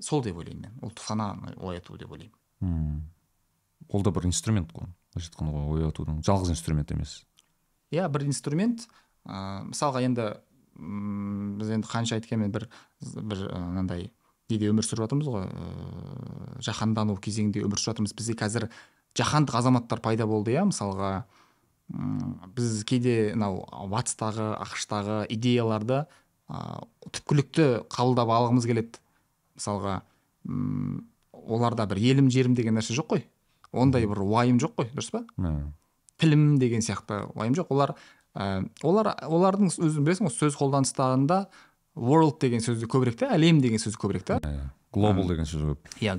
сол деп ойлаймын мен. Ұлттық сананы ояту деп ойлаймын. Мм. ол да бір инструмент қой. Былайша айтқанда ғой оятудың жалғыз инструмент емес. Иә бір инструмент. Ә, мысалға енді м, біз енді қанша айткенмен бір бір мынандай неде өмір сүріп жатырмыз ғой ыыы жаһандану кезеңінде өмір сүріп жатырмыз бізде қазір жаһандық азаматтар пайда болды иә мысалға м, біз кейде мынау батыстағы ақш-тағы идеяларды ыыы түпкілікті қабылдап алғымыз келеді. Мысалға м, оларда бір елім жерім деген нәрсе жоқ қой. Ондай бір уайым жоқ қой дұрыс па? Тілім деген сияқты уайым жоқ. Олар ә, олар олардың өзің білесің ғой сөз қолданыстарында world деген сөзді көбірек та әлем деген сөз көбірек та глобал деген сөз көп иә ы,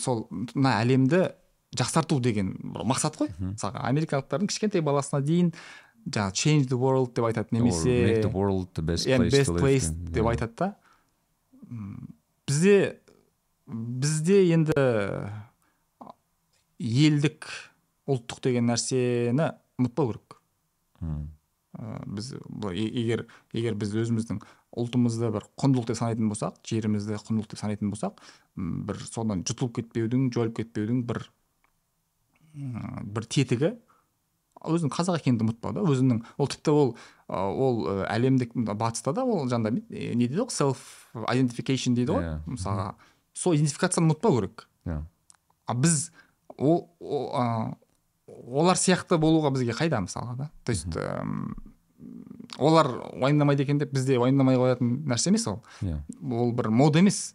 сол мына әлемді жақсарту деген бір мақсат қой. Мысалға америкалықтардың кішкентай баласына дейін жаңағы change the world деп айтады Or make немесе the world the best place best деп айтады да. Бізде бізде енді елдік ұлттық деген нәрсені ұмытпау керек. Біз егер егер біз өзіміздің ұлтымызды бір құндылық деп санайтын болсақ жерімізді құндылық деп санайтын болсақ бір содан жұтылып кетпеудің жойылып кетпеудің бір бір тетігі өзінің қазақ екенін ұмытпау да. Өзінің ол тіпті ол ол әлемдік батыста да ол жаңағыдай не дейді ғой селф identification дейді ғой. Иә. мысалға сол идентификацияны ұмытпау керек. Иә. а біз ол, о- а, олар сияқты болуға бізге қайда мысалға да? То есть олар уайымдамайды екен деп бізде уайымдамай қоятын нәрсе емес ол Иә. ол бір мода емес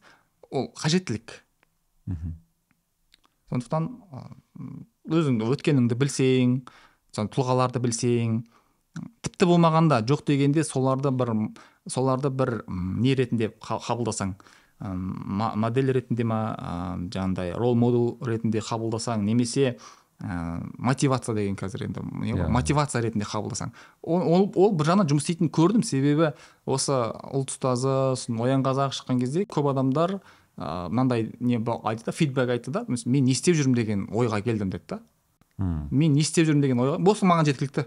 ол қажеттілік Мгм. сондықтан өзіңді өткеніңді білсең сон тұлғаларды білсең тіпті болмағанда жоқ дегенде соларды бір соларды бір не ретінде қа- қабылдасаң модель ретінде ма жаңағыдай рол модел ретінде қабылдасаң немесе ә, мотивация деген қазір енді не ғой, Иә. мотивация ретінде қабылдасаң. Ол, ол, ол бір жағынан жұмыс істейтінін көрдім. Себебі осы ұлт ұстазы сосын оян қазақ шыққан кезде көп адамдар ыыы мынандай не айтты да фидбэк айтты да. Мен не істеп жүрмін деген ойға келдім деді да. М. мен не істеп жүрмін деген ойға осы маған жеткілікті.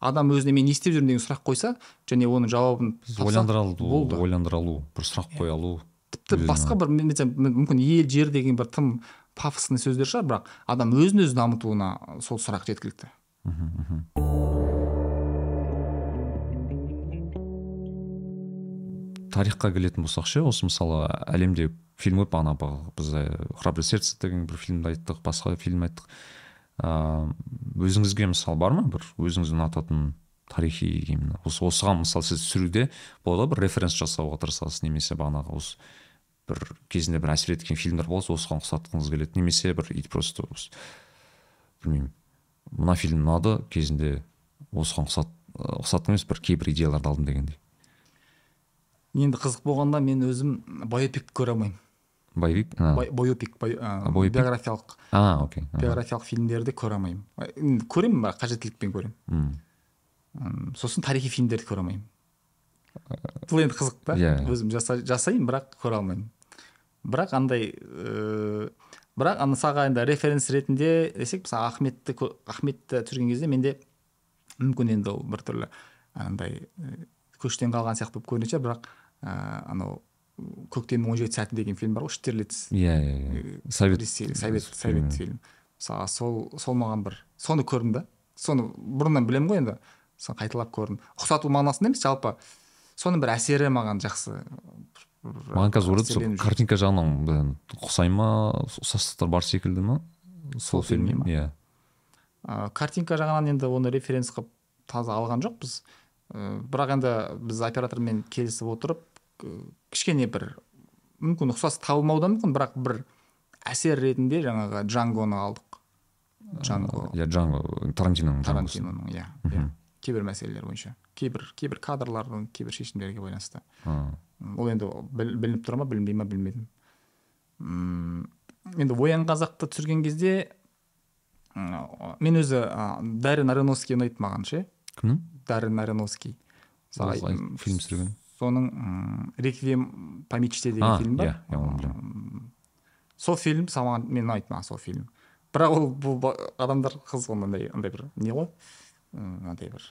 Адам өзіне мен не істеп жүрмін деген сұрақ қойса және оның жауабын ойландыра алу болды. ойландыра алу бір сұрақ қоя алу. Тіпті басқа бір мүмкін ел жер деген бір тым пафосный сөздер шығар бірақ адам өзін өзі дамытуына сол сұрақ жеткілікті. Тарихқа келетін болсақ ше осы мысалы әлемде фильм көп ана біз храброе сердце деген бір фильмді айттық басқа фильм айттық. Ыыы өзіңізге мысалы бар ма? Бір өзіңіз ұнататын тарихи именно осы осыған мысалы сіз түсіруде болады ғой бір референс жасауға тырысасыз немесе бағанағы осы бір кезінде бір әсер еткен фильмдер болса осыған ұқсатқыңыз келеді. Немесе бір и просто білмеймін мына фильм ұнады кезінде осыған ұқсат ұқсаттым емес бір кейбір идеяларды алдым дегендей. Енді қызық болғанда мен өзім байопик көре алмаймын. Боевик а, Бай- бойопик бай- а, бойопик? биографиялық. А окей биографиялық фильмдерді көре алмаймын. Көремін бірақ қажеттілікпен көремін. Сосын тарихи фильмдерді көре алмаймын. Бұл енді қызық та. Иә. өзім жаса- жасаймын бірақ көре алмаймын. Бірақ андай ыыы бірақ мысалға енді референс ретінде десек мысалы ахметті ахметті түсірген кезде менде мүмкін енді ол біртүрлі андай көштен қалған сияқты болып көрінетін шығар бірақ ыыы анау көктемнің он жеті сәті деген фильм бар ғой штирлиц иә иә иә. Совет совет совет фильм мысалы сол сол маған бір соны көрдім да. Соны бұрыннан білемін ғой енді. Соны қайталап көрдім. Ұқсату мағынасында емес жалпы соның бір әсері маған жақсы. Маған қазір ойлады сол картинка жағынан ұқсай ма ұқсастықтар бар секілді ма? Сол сол фильм фильмге ма? иә картинка жағынан енді оны референс қылып таза алған жоқпыз. Ә, бірақ енді біз оператормен келісіп отырып кішкене бір мүмкін ұқсас табылмауы да мүмкін бірақ бір әсер ретінде жаңағы джангоны алдық. Джанго. иә джанго тарантиноның тарантиноның иә иә. Кейбір мәселелер бойынша. Кейбір кейбір кадрлардың кейбір шешімдерге байланысты. Ол енді біл- білініп тұра ма білінбей ма білмедім М, енді оян қазақты түсірген кезде мен өзі а, дарин аронофский ұнайды маған ше. Кімнің дарин м, фильм түсірген? Соның реквием по мечте деген а фильм бар. иә оны білемін сол фильм маған мен ұнайды маған сол фильм. Бірақ ол бұл адамдар қызық андай андай бір не ғой? Андай бір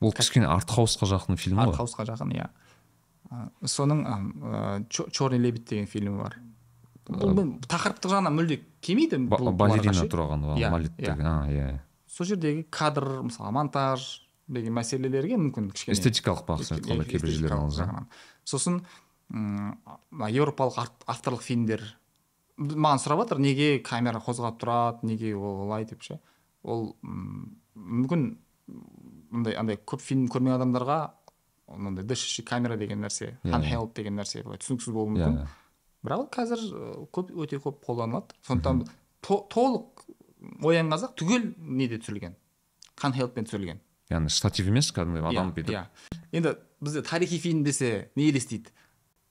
ол кішкене артхаусқа жақын фильм ғой. артхаусқа жақын иә. Соның черный лебедь деген фильмі бар. Тақырыптық жағынан мүлде келмейді балерина тұрған Иә, иә. иә иә. сол жердегі кадр мысалы монтаж деген мәселелерге мүмкін кішкене. Эстетикалық бағытта айтқанда кейбір жағынан. сосын мына еуропалық авторлық фильмдер. Маған сұрап жатыр неге камера қозғалып тұрады неге олай деп ше. Ол м, мүмкін мындай андай көп фильм көрмеген адамдарға мындай дышащий камера деген нәрсе Иә, handheld деген нәрсе былай түсініксіз болуы иә мүмкін. иә. бірақ ол қазір көп өте көп қолданылады. Сондықтан то- толық оян қазақ түгел неде түсірілген. Handheldпен түсірілген. Яғни штатив емес кәдімгі адам иә бүйтіп. иә. Енді бізде тарихи фильм десе не елестейді?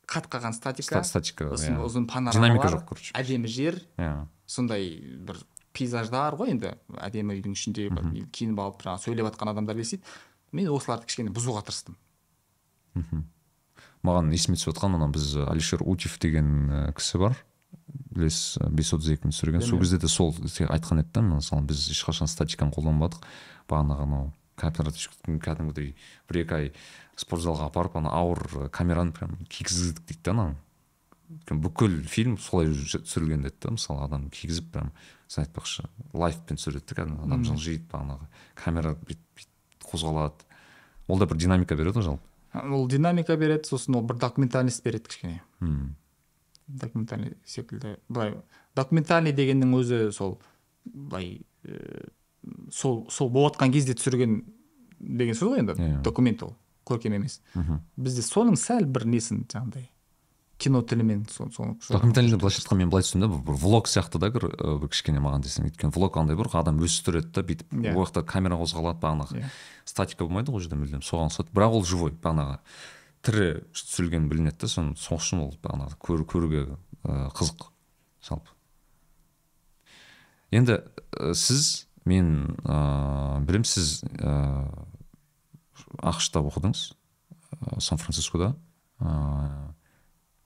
Қат қалған статика. Ста- статика иә. ұзын динамика жоқ короче. әдемі жер. Иә. Сондай бір пейзаждар ғой енді. Әдемі үйдің ішінде бір киініп алып жаңағы сөйлеп жатқан адамдар елестейді мен осыларды кішкене бұзуға тырыстым. Маған есіме түсіп жатқан ана біз алишер утев деген кісі бар. Білесіз бес отыз екіні түсірген. Сол кезде де сол айтқан еді да мысалы біз ешқашан статиканы қолданбадық. Бағанағы анау кооператив кәдімгідей бір екі ай спортзалға апарып ана ауыр камераны прям кигіздік дейді да ананы бүкіл фильм солай түсірілген деді да мысалы адам кигізіп прям сіз айтпақшы лайфпен түсіреді кәдімгі адам жылжиды бағанағы камера бүйтіп қозғалады. Ол да бір динамика береді ғой жалпы? Ол динамика береді сосын ол бір документальность береді кішкене. Мм. Документальный секілді былай документальный дегеннің өзі сол былай ә, сол сол болыватқан кезде түсірген деген сөз ғой енді. Иә. документ ол көркем емес. Мхм. Бізде соның сәл бір несін жаңағыдай кино тілімен со- соны документальныйда былайша айтқанда мен былай түсіндім бір влог сияқты да бір кішкене маған десең. Өйткені влог андай бір адам өзі түсіреді да бүйтіп. Иә. ол жақта камера қозғалады бағанағы. Иә. статика болмайды ғой ол жерде мүлдем соған ұқсайды. Бірақ ол живой бағанағы. Тірі түсірілген білінеді да соны сол үшін ол бағанағы көр, көруге қызық. Жалпы. Енді сіз мен ыыы білемін сіз ыыы ақш та оқыдыңыз сан францискода ыыы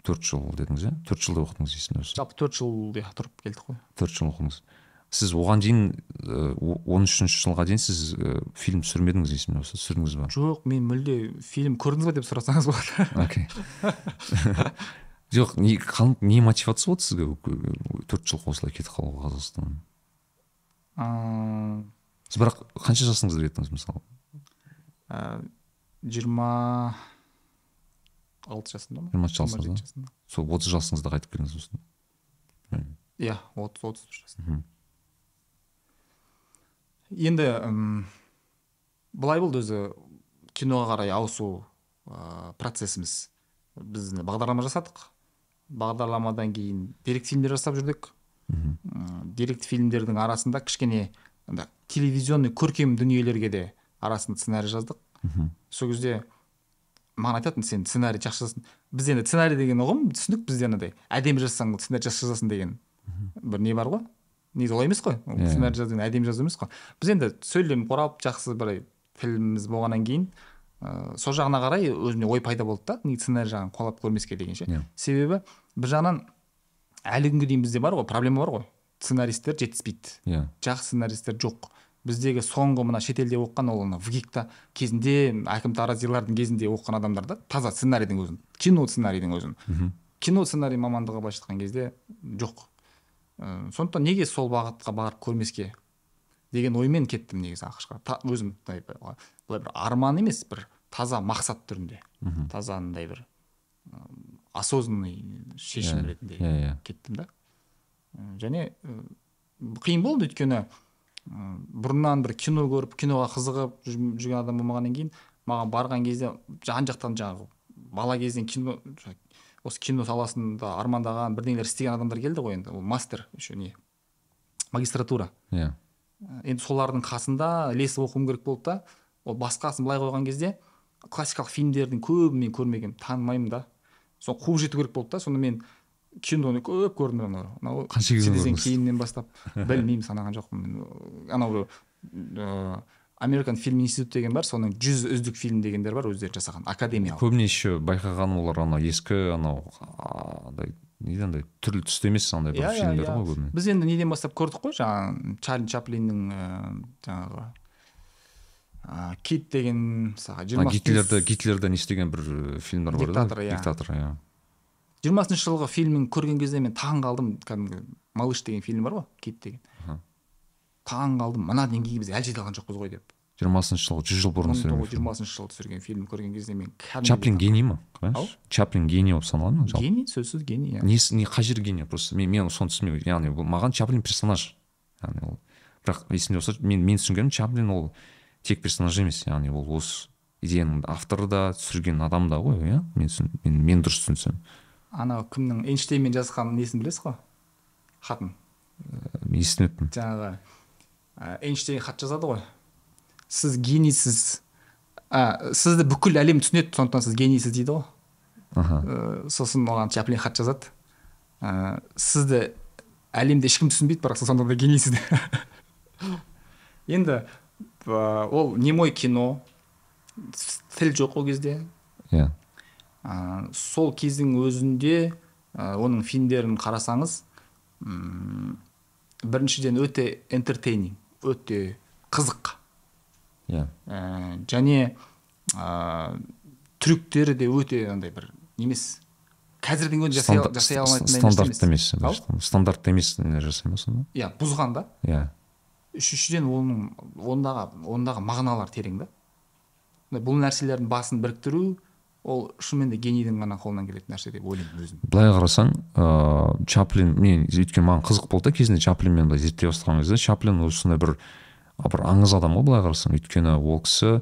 төрт жыл дедіңіз иә? төрт жылда оқыдыңыз есімде болса жалпы төрт жыл иә тұрып келдік қой. Төрт жыл оқыдыңыз сіз оған дейін он үшінші жылға дейін сіз фильм түсірмедіңіз есімде болса түсірдіңіз ба? Жоқ мен мүлде фильм көрдіңіз ба деп сұрасаңыз болады. Окей. Жоқ не не мотивация болды сізге төрт жылға осылай кетіп қалуға қазақстаннан? Сіз бірақ қанша жасыңызда кеттіңіз мысалы? жиырма алты жасымда ма? Жиырма жасыңызда сол отыз жасыңызда қайтып келдіңіз осында иә отыз отыз бір жасымда мхм. енді м, былай болды өзі киноға қарай ауысу ә, процесіміз біз бағдарлама жасадық. Бағдарламадан кейін деректі фильмдер жасап жүрдік. Мхм. деректі фильмдердің арасында кішкене телевизионный көркем дүниелерге де арасында сценарий жаздық. Мхм. сол кезде маған айтатын сен сценарий жақсы жазасың. Біз енді сценарий деген ұғым түсінік бізде анандай әдемі жазсаң сценарий жақсы жазасың деген бір не бар ғой? Негізі олай емес қой. Ол Иә. сценарий жазу деген әдемі жазу емес қой. Біз енді сөйлем құрап жақсы бір тіліміз болғаннан кейін ыыы сол жағына қарай өзіме ой пайда болды да. Неге сценарий жағын қуалап көрмеске деген ше. Иә. себебі бір жағынан әлі күнге дейін бізде бар ғой проблема бар ғой. Сценаристтер жетіспейді. Иә. Жақсы сценаристер жоқ. Біздегі соңғы мына шетелде оқыған ол ана вгикта кезінде әкім таразилардың кезінде оқыған адамдар да таза сценарийдің өзін кино сценарийдің өзін. Мхм. кино сценарий мамандығы былайша айтқан кезде жоқ. Ыыы сондықтан неге сол бағытқа барып көрмеске деген оймен кеттім негізі ақшқа. Та, өзім былай бір арман емес бір таза мақсат түрінде. Мхм. таза андай бір осознанный шешім Иә, ретінде иә иә. кеттім да. Ы, және ы, қиын болды өйткені бұрыннан бір кино көріп киноға қызығып жүр- жүрген адам болмағаннан кейін маған барған кезде жан жақтан жаңағы бала кезден кино осы кино саласында армандаған бірдеңелер істеген адамдар келді ғой енді. Ол мастер еще не магистратура. Иә. Ы, енді солардың қасында ілесіп оқуым керек болды да. Ол басқасын былай қойған кезде классикалық фильмдердің көбін мен көрмегенмін танымаймын да. Соны қуып жету керек болды да. Сонда мен киноны көп көрдім анау анау Қанша кино кейіннен бастап білмеймін санаған жоқпын. Мен анау ыыы американ фильм институт деген бар соның жүз үздік фильм дегендер бар өздері жасаған академиялық. Көбіне еще байқағаным олар анау ескі анау андай не дейді андай түрлі түсті емес андай бір Иә, иә, фильмдер иә. ғой көбіне. Біз енді неден бастап көрдік қой? Жаңағы чарли чаплиннің ыыы жаңағы кит деген мысалы Ана жиырма гитлерді гитлерді не істеген бір ы, фильмдер бар? Диктатор, иә. диктатор иә. Жиырмасыншы жылғы фильмін көрген кезде мен таң қалдым. Кәдімгі малыш деген фильм бар ғой кит деген. Таң қалдым. Мына деңгейге біз әлі жете алған жоқпыз ғой деп. Жиырмасыншы жылғы жүз жыл бұрын түсірген жиырмасыншы жылы түсірген фильм көрген кезде мен чаплин гений ма? чаплин гений болып саналады ма? Жалпы. Гений сөзсіз гений иә. Несі не қай жері гений? Просто мен мен соны түсінбеймін яғни бұл маған чаплин персонаж. Яғни ол. Бірақ есімде болса мен мен түсінгенім чаплин ол тек персонаж емес. Яғни ол осы идеяның авторы да түсірген адам да ғой иә. Мен, мен дұрыс түсінсем. Анау кімнің эйнштейнмен жазған несін білесіз ғой? Хатын. Мен естімеппін жаңағы эйнштейн хат жазады ғой. Сіз генийсіз а, сізді бүкіл әлем түсінеді сондықтан сіз генийсіз дейді ғой. Аха. Ә, сосын оған чаплин хат жазады. Ә, сізді әлемде ешкім түсінбейді бірақ сіз сонда да генийсіз енді ол немой кино. Тіл жоқ ол кезде. Иә. Ә, сол кездің өзінде ә, оның фильмдерін қарасаңыз м, біріншіден өте энтертейнинг өте қызық. Иә. Ә, және ә, трюктері де өте андай бір немес. Қазірдің өзінде жасай, жасай алмайтын стандартты емес стандартты емес жасай ма сонда? Иә бұзған да. Иә. Үшіншіден оның ондағы ондағы мағыналар терең да. Бұл нәрселердің басын біріктіру ол шынымен де генийдің ғана қолынан келетін нәрсе деп ойлаймын өзім. Былай қарасаң ыыы чаплин мен өйткені маған қызық болды да кезінде чаплинмен былай зерттей бастаған кезде. Чаплин осындай бір бір аңыз адам ғой былай қарасаң. Өйткені ол кісі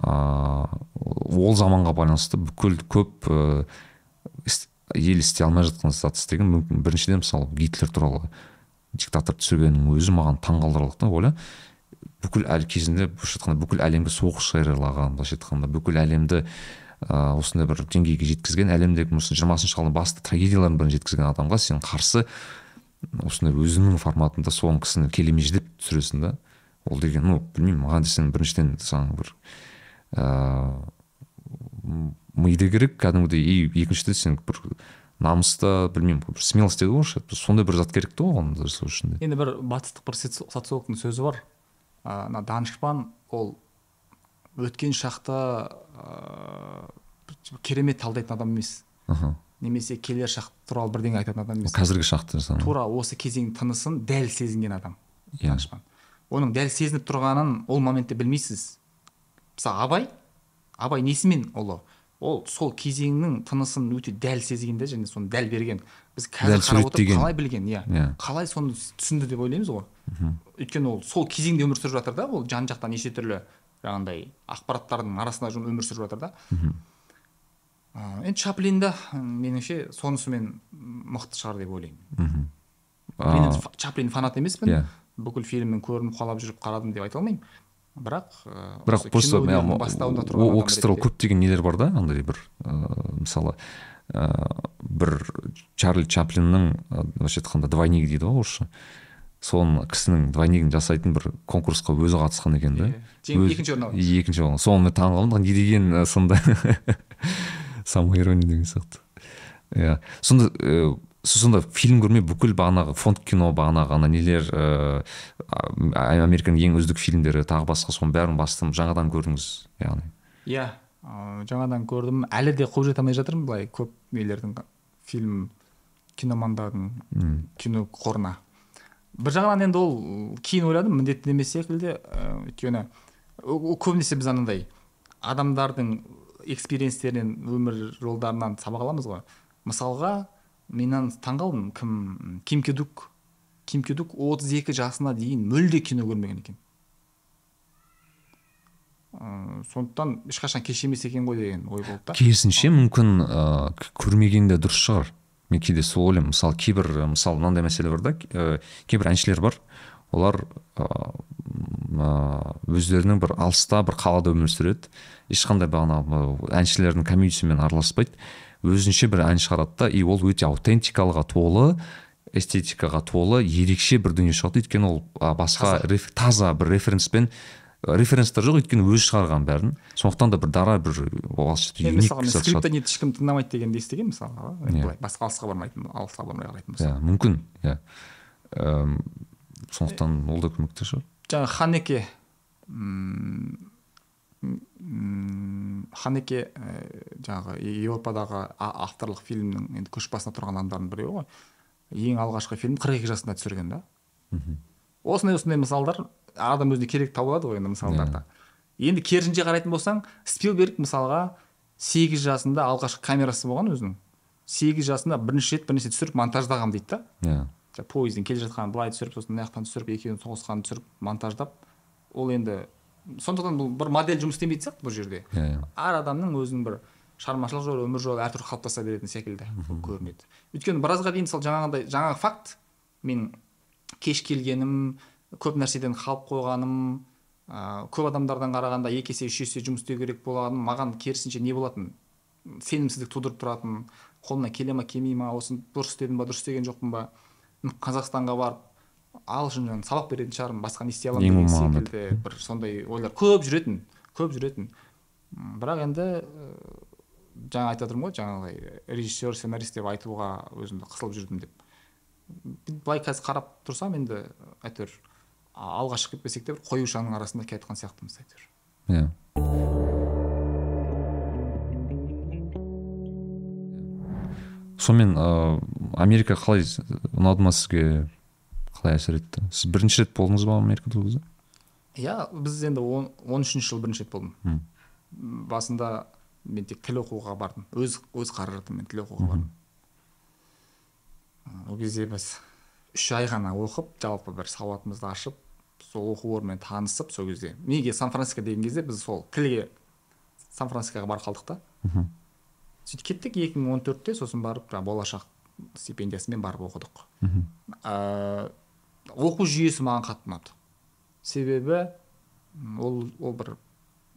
ыыы ол заманға байланысты бүкіл көп ыыы ел істей алмай жатқан зат істеген мүмкін. Біріншіден мысалы гитлер туралы диктатор түсіргеннің өзі маған таңқалдырарлық та ойла бүкіл әл кезінде былайша айтқанда бүкіл әлемге соғыс жариялаған былайша айтқанда бүкіл әлемді ыыы осындай бір деңгейге жеткізген әлемдегі осы жиырмасыншы ғасырдың басты трагедиялардың бірін жеткізген адамға сен қарсы осындай өзіңнің форматында соның кісіні келемеждеп түсіресің да ол деген ну білмеймін маған десең біріншіден саған бір ыыы миды керек кәдімгідей и екіншіден сен бір намысты білмеймін бір смелость дейді ғой орысша сондай бір зат керек та оған жасау үшін енді бір батыстық бір соци- социологтың сөзі бар. Ана мына данышпан ол өткен шақта ыыы керемет талдайтын адам емес. Аха немесе келер шақ туралы бірдеңе айтатын адам емес. қазіргі шақты тура осы кезең тынысын дәл сезінген адам. Иә. данышпан. Оның дәл сезініп тұрғанын ол моментте білмейсіз. Мысалы абай абай несімен ұлы? Ол сол кезеңнің тынысын өте дәл сезген де және соны дәл берген. Біз қазір қарап отырып қалай білген? Иә. Иә. қалай соны түсінді деп ойлаймыз ғой. Өйткені ол сол кезеңде өмір сүріп жатыр да ол жан жақтан неше түрлі жаңағындай ақпараттардың арасында өмір сүріп жатыр да. Енді чаплин да меніңше сонысымен мықты шығар деп ойлаймын. Мен енді чаплин фанат емеспін. Иә. бүкіл фильмін көрініп қалап жүріп қарадым деп айта алмаймын. Бірақ бірақ просто бастауында тұрған ол көптеген нелер бар да андай бір ыыы мысалы ыыы бір чарли чаплиннің былайша айтқанда двойнигі дейді ғой орысша. Соның кісінің двойнигін жасайтын бір конкурсқа өзі қатысқан екен да. Екінші орын алған. екінші орын. Соны мен не деген ы, сонда самоирония деген сияқты. Иә. Сонда ыыы, сіз сонда фильм көрмей бүкіл бағанағы фонд кино бағанағы ана нелер ыыы американың ең үздік фильмдері тағы басқа соның бәрін бастым жаңадан көрдіңіз яғни? Иә. Жаңадан көрдім. Әлі де қуып жете алмай жатырмын былай көп нелердің фильм киномандардың кино қорына. Бір жағынан енді ол кейін ойладым міндетті емес секілді. Ә, өйткені көбінесе біз анандай адамдардың экспириенстерінен өмір жолдарынан сабақ аламыз ғой. Мысалға мен таң қалдым кім ким кедук ким кедук 32 жасына дейін мүлде кино көрмеген екен. Ә, сондықтан ешқашан кеш емес екен ғой деген ой болды да. Керісінше мүмкін ыыы көрмеген де дұрыс шығар. Мен кейде сол ойлаймын. Мысалы кейбір мысалы мынандай мәселе бар да кейбір әншілер бар. Олар өздерінің бір алыста бір қалада өмір сүреді. Ешқандай бағанағы әншілердің комьюнитисімен араласпайды. Өзінше бір ән шығарады да и ол өте аутентикалыға толы эстетикаға толы ерекше бір дүние шығады. Өйткені ол басқа таза бір референспен референстер жоқ өйткені өзі шығарған бәрін. Сондықтан да бір дара бір скриптонит ешкім тыңдамайды дегенді естігемін мысалға Иә. былай басқа алысқа бармайтын алысқа бармай қарайтын болса иә мүмкін иә. Сондықтан ол да көмекті шығар. Жаңағы ханеке ханеке жаңағы еуропадағы авторлық фильмнің енді көш басында тұрған адамдардың біреуі ғой. Ең алғашқы фильм қырық екі жасында түсірген да. Осындай осындай мысалдар адам өзіне керек тауып алады ғой енді мысалдарда. Енді керісінше қарайтын болсаң спилберг мысалға сегіз жасында алғашқы камерасы болған өзінің. Сегіз жасында бірінші рет бір нәрсе түсіріп монтаждағанмын дейді да. Иә. Жаңағы поезден келе жатқанын былай түсіріп сосын мына жақтан түсіріп екеуін соғысқанын түсіріп монтаждап ол енді сондықтан бұл бір модель жұмыс істемейтін сияқты бұл жерде. Иә иә. Әр адамның өзінің бір шығармашылық жолы өмір жолы әртүрлі қалыптаса беретін секілді көрінеді. Өйткені біразға дейін мысалы жаңағыдай жаңағы факт мен кеш келгенім көп нәрседен қалып қойғаным ә, көп адамдардан қарағанда екі есе үш есе жұмыс істеу керек болғаным маған керісінше не болатын? Сенімсіздік тудырып тұратын қолымнан келе ма келмей ма осыны дұрыс істедім ба дұрыс істеген жоқпын ба? Қазақстанға барып ағылшын сабақ беретін шығармын басқа не істей аламын деген секілді бір сондай ойлар. Көп жүретін көп жүретін. Бірақ енді ә, жаңа айтып жатырмын ғой жаңағыдай режиссер сценарист деп айтуға өзімді қысылып жүрдім деп. Былай қазір қарап тұрсам енді әйтеуір алға шығып кетпесек те бір қою шаңның арасында келе жатқан сияқтымыз әйтеуір. Иә. Сонымен ыыы америка қалай ұнады ма сізге? Қалай әсер етті? Сіз бірінші рет болдыңыз ба америкада ол кезде? Иә біз енді он он үшінші жылы бірінші рет болдым. Басында мен тек тіл оқуға бардым. Өз өз қаражатыммен тіл оқуға бардым. Ол кезде біз үш ай ғана оқып жалпы бір сауатымызды ашып сол оқу орнымен танысып сол кезде неге сан франциско деген кезде біз сол тілге сан францискоға барып қалдық та. Мхм. Сөйтіп кеттік екі мың он төртте сосын барып жаңағы болашақ стипендиясымен барып оқыдық. Мхм. Ә, оқу жүйесі маған қатты ұнады. Себебі ол ол бір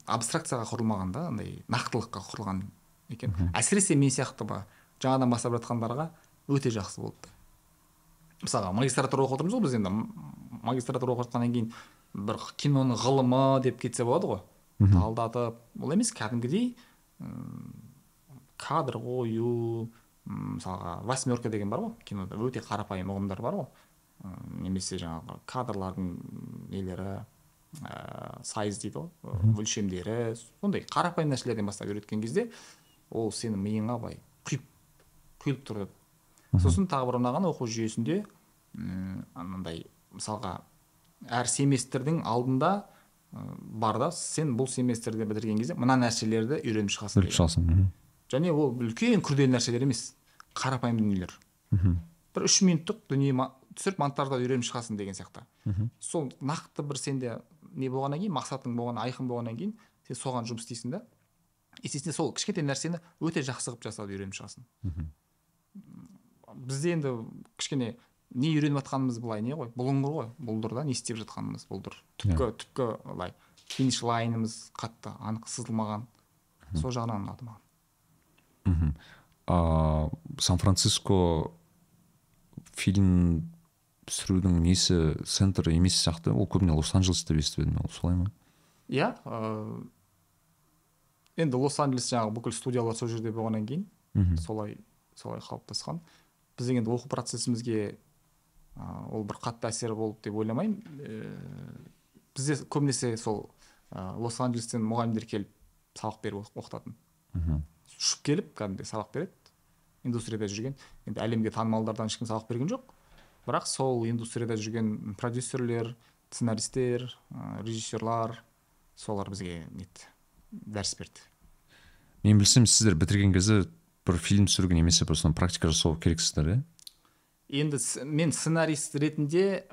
абстракцияға құрылмаған да андай нақтылыққа құрылған екен. Әсіресе мен сияқты ба жаңадан бастап жатқандарға өте жақсы болды. Мысалға магистратура оқып отырмыз ғой біз енді. Магистратура оқып жатқаннан кейін бір киноның ғылымы деп кетсе болады ғой. Талдатып ол емес кәдімгідей кадр қою мысалға восьмерка деген бар ғой кинода. Өте қарапайым ұғымдар бар ғой. Немесе жаңағы кадрлардың нелері ә, сайз дейді ғой өлшемдері сондай қарапайым нәрселерден бастап үйреткен кезде ол сенің миыңа былай құйып құйылып тұрады сосын тағы бір ұнаған оқу жүйесінде м, анандай мысалға әр семестрдің алдында бар да сен бұл семестрді бітірген кезде мына нәрселерді үйреніп шығасың біліп шығасың мхм. және ол үлкен күрделі нәрселер емес қарапайым дүниелер мхм. бір үш минуттық дүние түсіріп монтажда үйреніп шығасың деген сияқты мхм. сол нақты бір сенде не болғаннан кейін мақсатың болған айқын болғаннан кейін сен соған жұмыс істейсің да естесіне сол кішкентай нәрсені өте жақсы қылып жасауды үйреніп шығасың Мгм. Бізде енді кішкене не үйреніп жатқанымыз былай не ғой? Бұлыңғыр ғой? Бұлдыр да не істеп жатқанымыз бұлдыр. Түпкі түпкі былай финиш лайнымыз қатты анық сызылмаған. Сол жағынан ұнады маған. Мхм. А сан франциско фильм түсірудің несі центр емес сияқты? Ол көбіне лос анджелес деп естіп едім ол солай ма? Иә ыыы, енді лос анджелес жаңағы бүкіл студиялар сол жерде болғаннан кейін солай солай қалыптасқан. Біздің енді оқу процесімізге ә, ол бір қатты әсері болды деп ойламаймын. Ә, бізде көбінесе сол ә, лос анджелестен мұғалімдер келіп сабақ беріп оқ- оқытатын. Мхм. ұшып келіп кәдімгідей сабақ береді. Индустрияда жүрген. Енді әлемге танымалдардан ешкім сабақ берген жоқ. Бірақ сол индустрияда жүрген продюсерлер сценаристер ә, режиссерлар солар бізге нетті дәріс берді. Мен білсем сіздер бітірген кезде бір фильм түсіруге немесе бір соны практика жасау керексіздер иә? Енді мен сценарист ретінде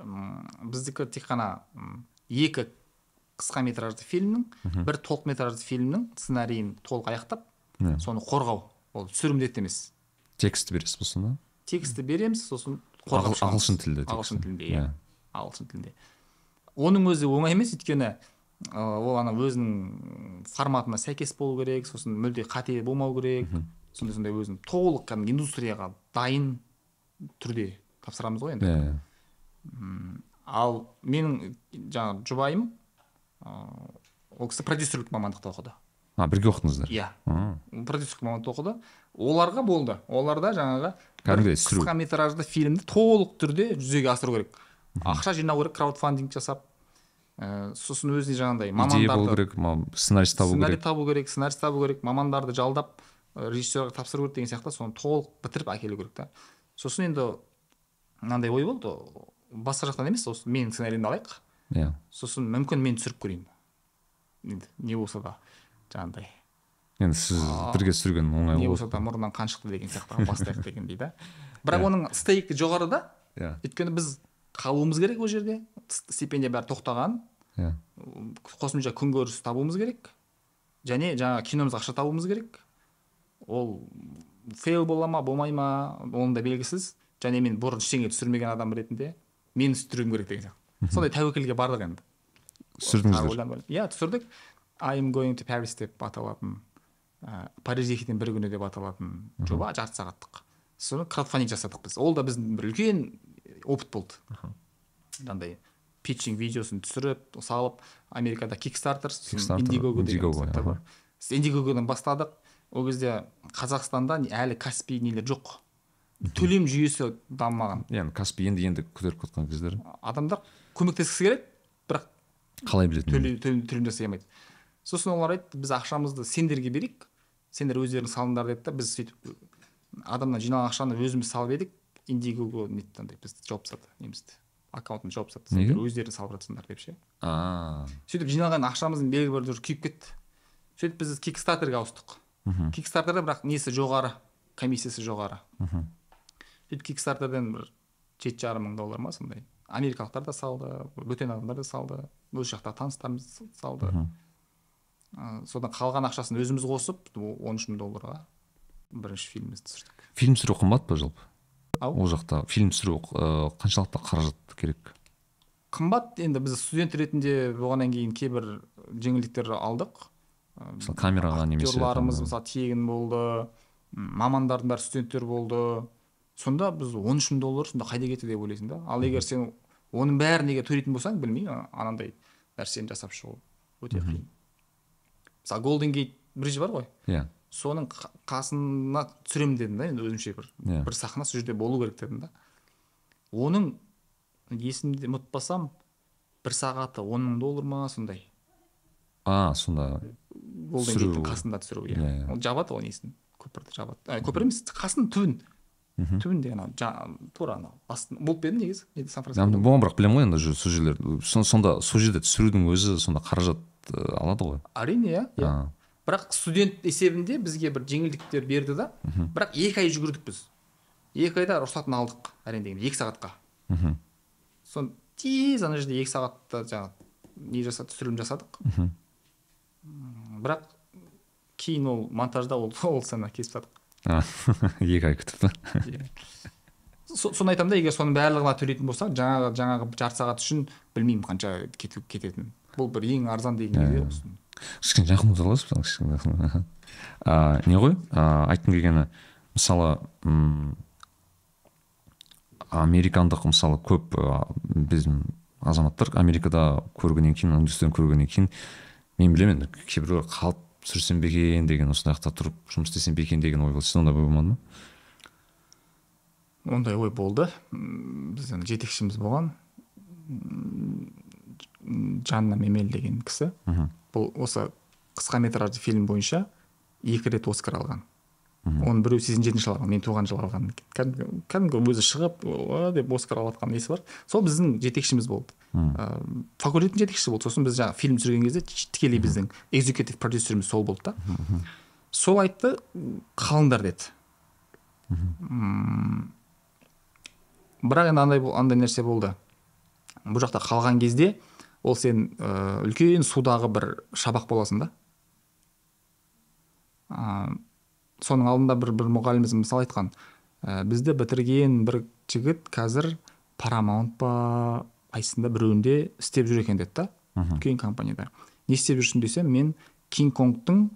біздікі тек қана екі қысқа метражды фильмнің бір толық метражды фильмнің сценарийін толық аяқтап Иә. соны қорғау. Ол түсіру міндетті емес. Текст бересіз ба сонда? Текстті береміз сосын қорғап ағылшын тілде ағылшын тілінде Иә. ағылшын тілінде. Оның өзі оңай емес өйткені ол ана өзінің форматына сәйкес болу керек сосын мүлде қате болмау керек. Сондай сондай өзінің толық кәдімгі индустрияға дайын түрде тапсырамыз ғой енді. Иә. Иә. ал менің жаңағы жұбайым ыыы ол кісі продюсерлік мамандықта оқыды. А бірге оқыдыңыздар? Иә. Продюсерлік мамандықта оқыды. Оларға болды. Оларда жаңағы Кәдімгідей түсіру. қысқа метражды фильмді толық түрде жүзеге асыру керек. Ақша жинау керек краудфандинг жасап ә, сосын өзіне жаңағыдай идея болу мамандарды керек сценарист табу сценарий керек? табу керек сценарист табу керек мамандарды жалдап режиссерға тапсыру керек деген сияқты соны толық бітіріп әкелу керек та. Сосын енді мынандай ой болды. Басқа жақтан емес осы менің сценарийімді алайық. Иә. Сосын мүмкін мен түсіріп көрейін. Енді не болса да жаңағыдай енді сіз бірге түсірген оңай не болса да мұрнынан қан шықты деген сияқты бастайық дегендей да. Бірақ оның стейкі жоғары да. Иә. Өйткені біз қалуымыз керек ол жерде. Стипендия бәрі тоқтаған. Иә. Қосымша күнкөріс табуымыз керек. Және жаңа киномызға ақша табуымыз керек. Ол фейл бола ма болмай ма оның да белгісіз. Және мен бұрын ештеңе түсірмеген адам ретінде мен түсіруім керек деген сияқты. Сондай тәуекелге бардық енді. Түсірдіңіздер иә түсірдік. I am going to Paris деп аталатын ә, парижге кететін бір күні деп аталатын жоба жарты сағаттық. Соны краудфандинг жасадық біз. Ол да біздің бір үлкен опыт болды. Жаңағыдай питчинг видеосын түсіріп салып америкада кикстартер индигого деген индигогодан бастадық. Ол кезде қазақстанда әлі каспи нелер жоқ. Төлем жүйесі дамымаған. Яғни каспи енді енді көтеріп жатқан кездер адамдар көмектескісі келеді бірақ қалай білетін төлем жасай алмайды. Сосын олар айтты біз ақшамызды сендерге берейік. Сендер өздерің салыңдар деді да біз сөйтіп адамнан жиналған ақшаны өзіміз салып едік. Индигого нетті андай бізді жауып тастады немізді аккаунтын жауып тастады. Неге? сендер өздерің салып жатсыңдар деп ше. Сөйтіп жиналған ақшамыздың белгілі бір күйіп кетті. Сөйтіп біз кикстартерге ауыстық. Мхм. кикстартерде бірақ несі жоғары комиссиясы жоғары мхм. сөйтіп кикстартерден бір жеті жарым мың доллар ма сондай америкалықтар да салды бөтен адамдар да салды өз жақтағы таныстарымыз салды. Ә, содан қалған ақшасын өзіміз қосып он үш мың долларға бірінші фильмімізді түсірдік фильм түсіру қымбат па жалпы Ау? ол жақта фильм түсіру ыыы, қаншалықты қаражат керек қымбат енді біз студент ретінде болғаннан кейін кейбір жеңілдіктер алдық Ә, мысалы камераға немесе актерларымыз мысалы тегін болды мамандардың бәрі студенттер болды. Сонда біз он үш мың доллар сонда қайда кетті деп ойлайсың да? Ал егер сен оның бәрін егер төлейтін болсаң білмеймін анандай нәрсені жасап шығу өте қиын. Мысалы голден гейт бридж бар ғой. Иә. Соның қа- қасына түсіремін дедім да енді өзімше бір Иә. бір сахна сол жерде болу керек дедім да. Оның есімде ұмытпасам бір сағаты он мың доллар ма сондай? А сонда гейттің қасында түсіру иә ол жабады ғой несін көпірді жабады көпір емес қасын түбін түбін деген анау тура анау астын болып па едің негізі неде сан франциско болған бірақ білемін ғой енді сол жерлер Сон- сонда сол жерде түсірудің өзі сонда қаражат алады ғой әрине иә иә бірақ студент есебінде бізге бір жеңілдіктер берді да бірақ екі ай жүгірдік біз. Екі айда рұқсатын алдық әрең дегенде екі сағатқа. Мхм. соны тез ана жерде екі сағатта жаңағы не жасадық түсірілім жасадық. Мгм. Бірақ кейін ол монтажда ол ол сцена кесіп тастадық екі ай күтіп Иә. Со- соны айтамын да егер соның барлығына төлейтін болсаң жаңағы жаңағы жарты сағат үшін білмеймін қанша кететінін бұл бір ең арзан деген кезде Иә. осы. кішкене жақын отыра аласыз кішкене жақын не ғой а, айтқым келгені мысалы м, американдық мысалы көп біздің азаматтар америкада көргеннен кейін индустрияны көргеннен кейін мен білемін енді кейбіреулер қалып түсірсем бе екен деген осындай жақта тұрып жұмыс істесем бе екен деген ой болды. сізде ондай ой болмады ма? Ондай ой болды. Біздің жетекшіміз болған. Жанна мемел деген кісі. Бұл осы қысқа метражды фильм бойынша екі рет оскар алған. Оның біреуі сексен жетінші жылы алған мен туған жылы алған кәдімгі кәдімгі өзі шығып деп оскар алып жатқан несі бар? Сол біздің жетекшіміз болды. Ә, факультеттің жетекшісі болды. Сосын біз жаңағы фильм түсірген кезде тікелей біздің экзекутив продюсеріміз сол болды да. Сол айтты қалыңдар деді. М, бірақ енді андай андай нәрсе болды. Бұл жақта қалған кезде ол сен ә, үлкен судағы бір шабақ боласың да. Соның алдында бір бір мұғаліміміз мысал айтқан ә, бізді бітірген бір жігіт қазір парамаунт па қайсысында біреуінде істеп жүр екен деді да үлкен компанияда. Не істеп жүрсің десем мен кинг конгтың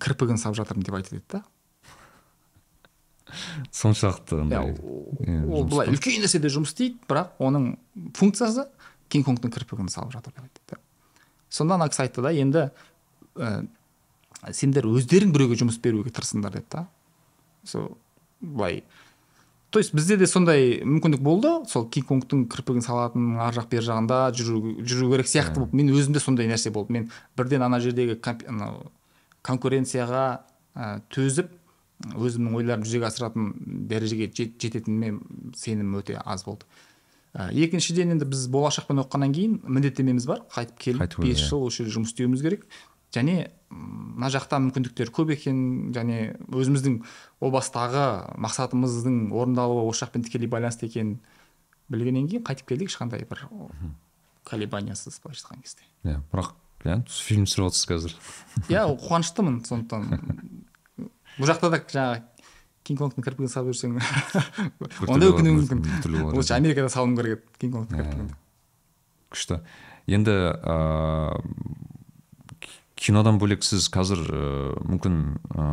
кірпігін салып жатырмын деп айтты деді да. Соншалықты иә, андай ол иә, ол былай үлкен нәрседе жұмыс істейді бірақ оның функциясы кинг конгтың кірпігін салып жатыр деп айтты да. Сонда ана кісі айтты да енді ә, сендер өздерің біреуге жұмыс беруге тырысыңдар деді да сол былай. То есть бізде де сондай мүмкіндік болды. Сол кинг конгтың кірпігін салатын ар жақ бер жағында жүру, жүру керек сияқты болып. Мен өзімде сондай нәрсе болды. Мен бірден ана жердегі анау конкуренцияға ә, төзіп өзімнің ойларымды жүзеге асыратын дәрежеге жет, жететініме сенім өте аз болды. Ә, екіншіден енді біз болашақпен оқығаннан кейін міндеттемеміз бар. Қайтып келіп бес жыл осы жерде жұмыс істеуіміз керек. Және мына жақта мүмкіндіктер көп екен. Және өзіміздің о бастағы мақсатымыздың орындалуы осы жақпен тікелей байланысты екенін білгеннен кейін қайтып келдік ешқандай бір колебаниясыз былайша айтқан кезде. Иә бірақ иә фильм түсіріп жатырсыз қазір. Иә қуаныштымын сондықтан. Бұл жақта да жаңағы кинг конгтың кірпігін салып жүрсең ондай өкінуі мүмкін. лучше америкада салуым керек еді кинг конгтың кірпігін күшті. Енді ыыы кинодан бөлек сіз қазір ә, мүмкін ә,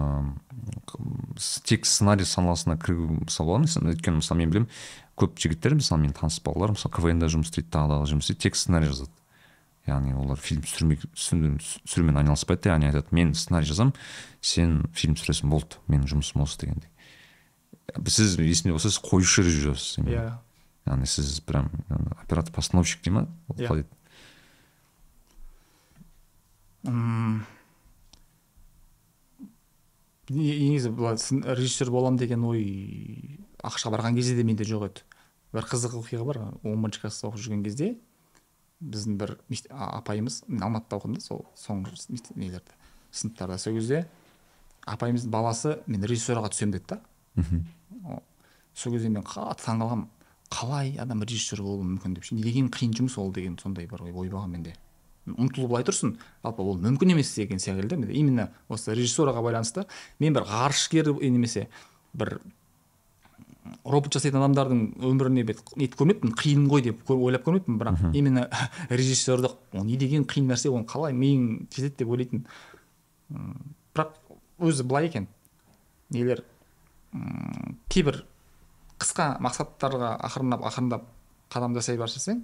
тек сценарий саласына кіру мысалы болады өйткені мысалы мен білемін көп жігіттер мысалы менің таныс балалар мысалы квн да жұмыс істейді тағы да жұмыс істейді тек сценарий жазады. Яғни олар фильм түсірмей түсірумен айналыспайды яғни айтады мен сценарий жазамын сен фильм түсіресің болды менің жұмысым осы дегендей. Сіз есімде болса сіз қоюшы режиссерсіз иә. яғни сіз прям оператор постановщик дей ма? Иә. Yeah негізі былай режиссер боламын деген ой ақш барған кезде де менде жоқ еді. Бір қызық оқиға бар он бірінші класста оқып жүрген кезде біздің бір апайымыз мен алматыда оқыдым да сол соңғы нелерді сыныптарда. Сол кезде апайымыздың баласы мен режиссерға түсемін деді да. Сол кезде мен қатты таңқалғанмын қалай адам режиссер болуы мүмкін деп. Деген қиын жұмыс ол деген сондай бір ой болған менде. Ұмтылып былай тұрсын. Жалпы ол мүмкін емес деген секілді именно осы режиссураға байланысты мен бір ғарышкер немесе бір робот жасайтын адамдардың өміріне нетіп көрмеппін қиын ғой деп ойлап көрмеппін. Бірақ именно режиссерді ол не деген қиын нәрсе оны қалай миың жетеді деп ойлайтын. Бірақ өзі былай екен. Нелер кейбір қысқа мақсаттарға ақырындап ақырындап қадам жасай бастасаң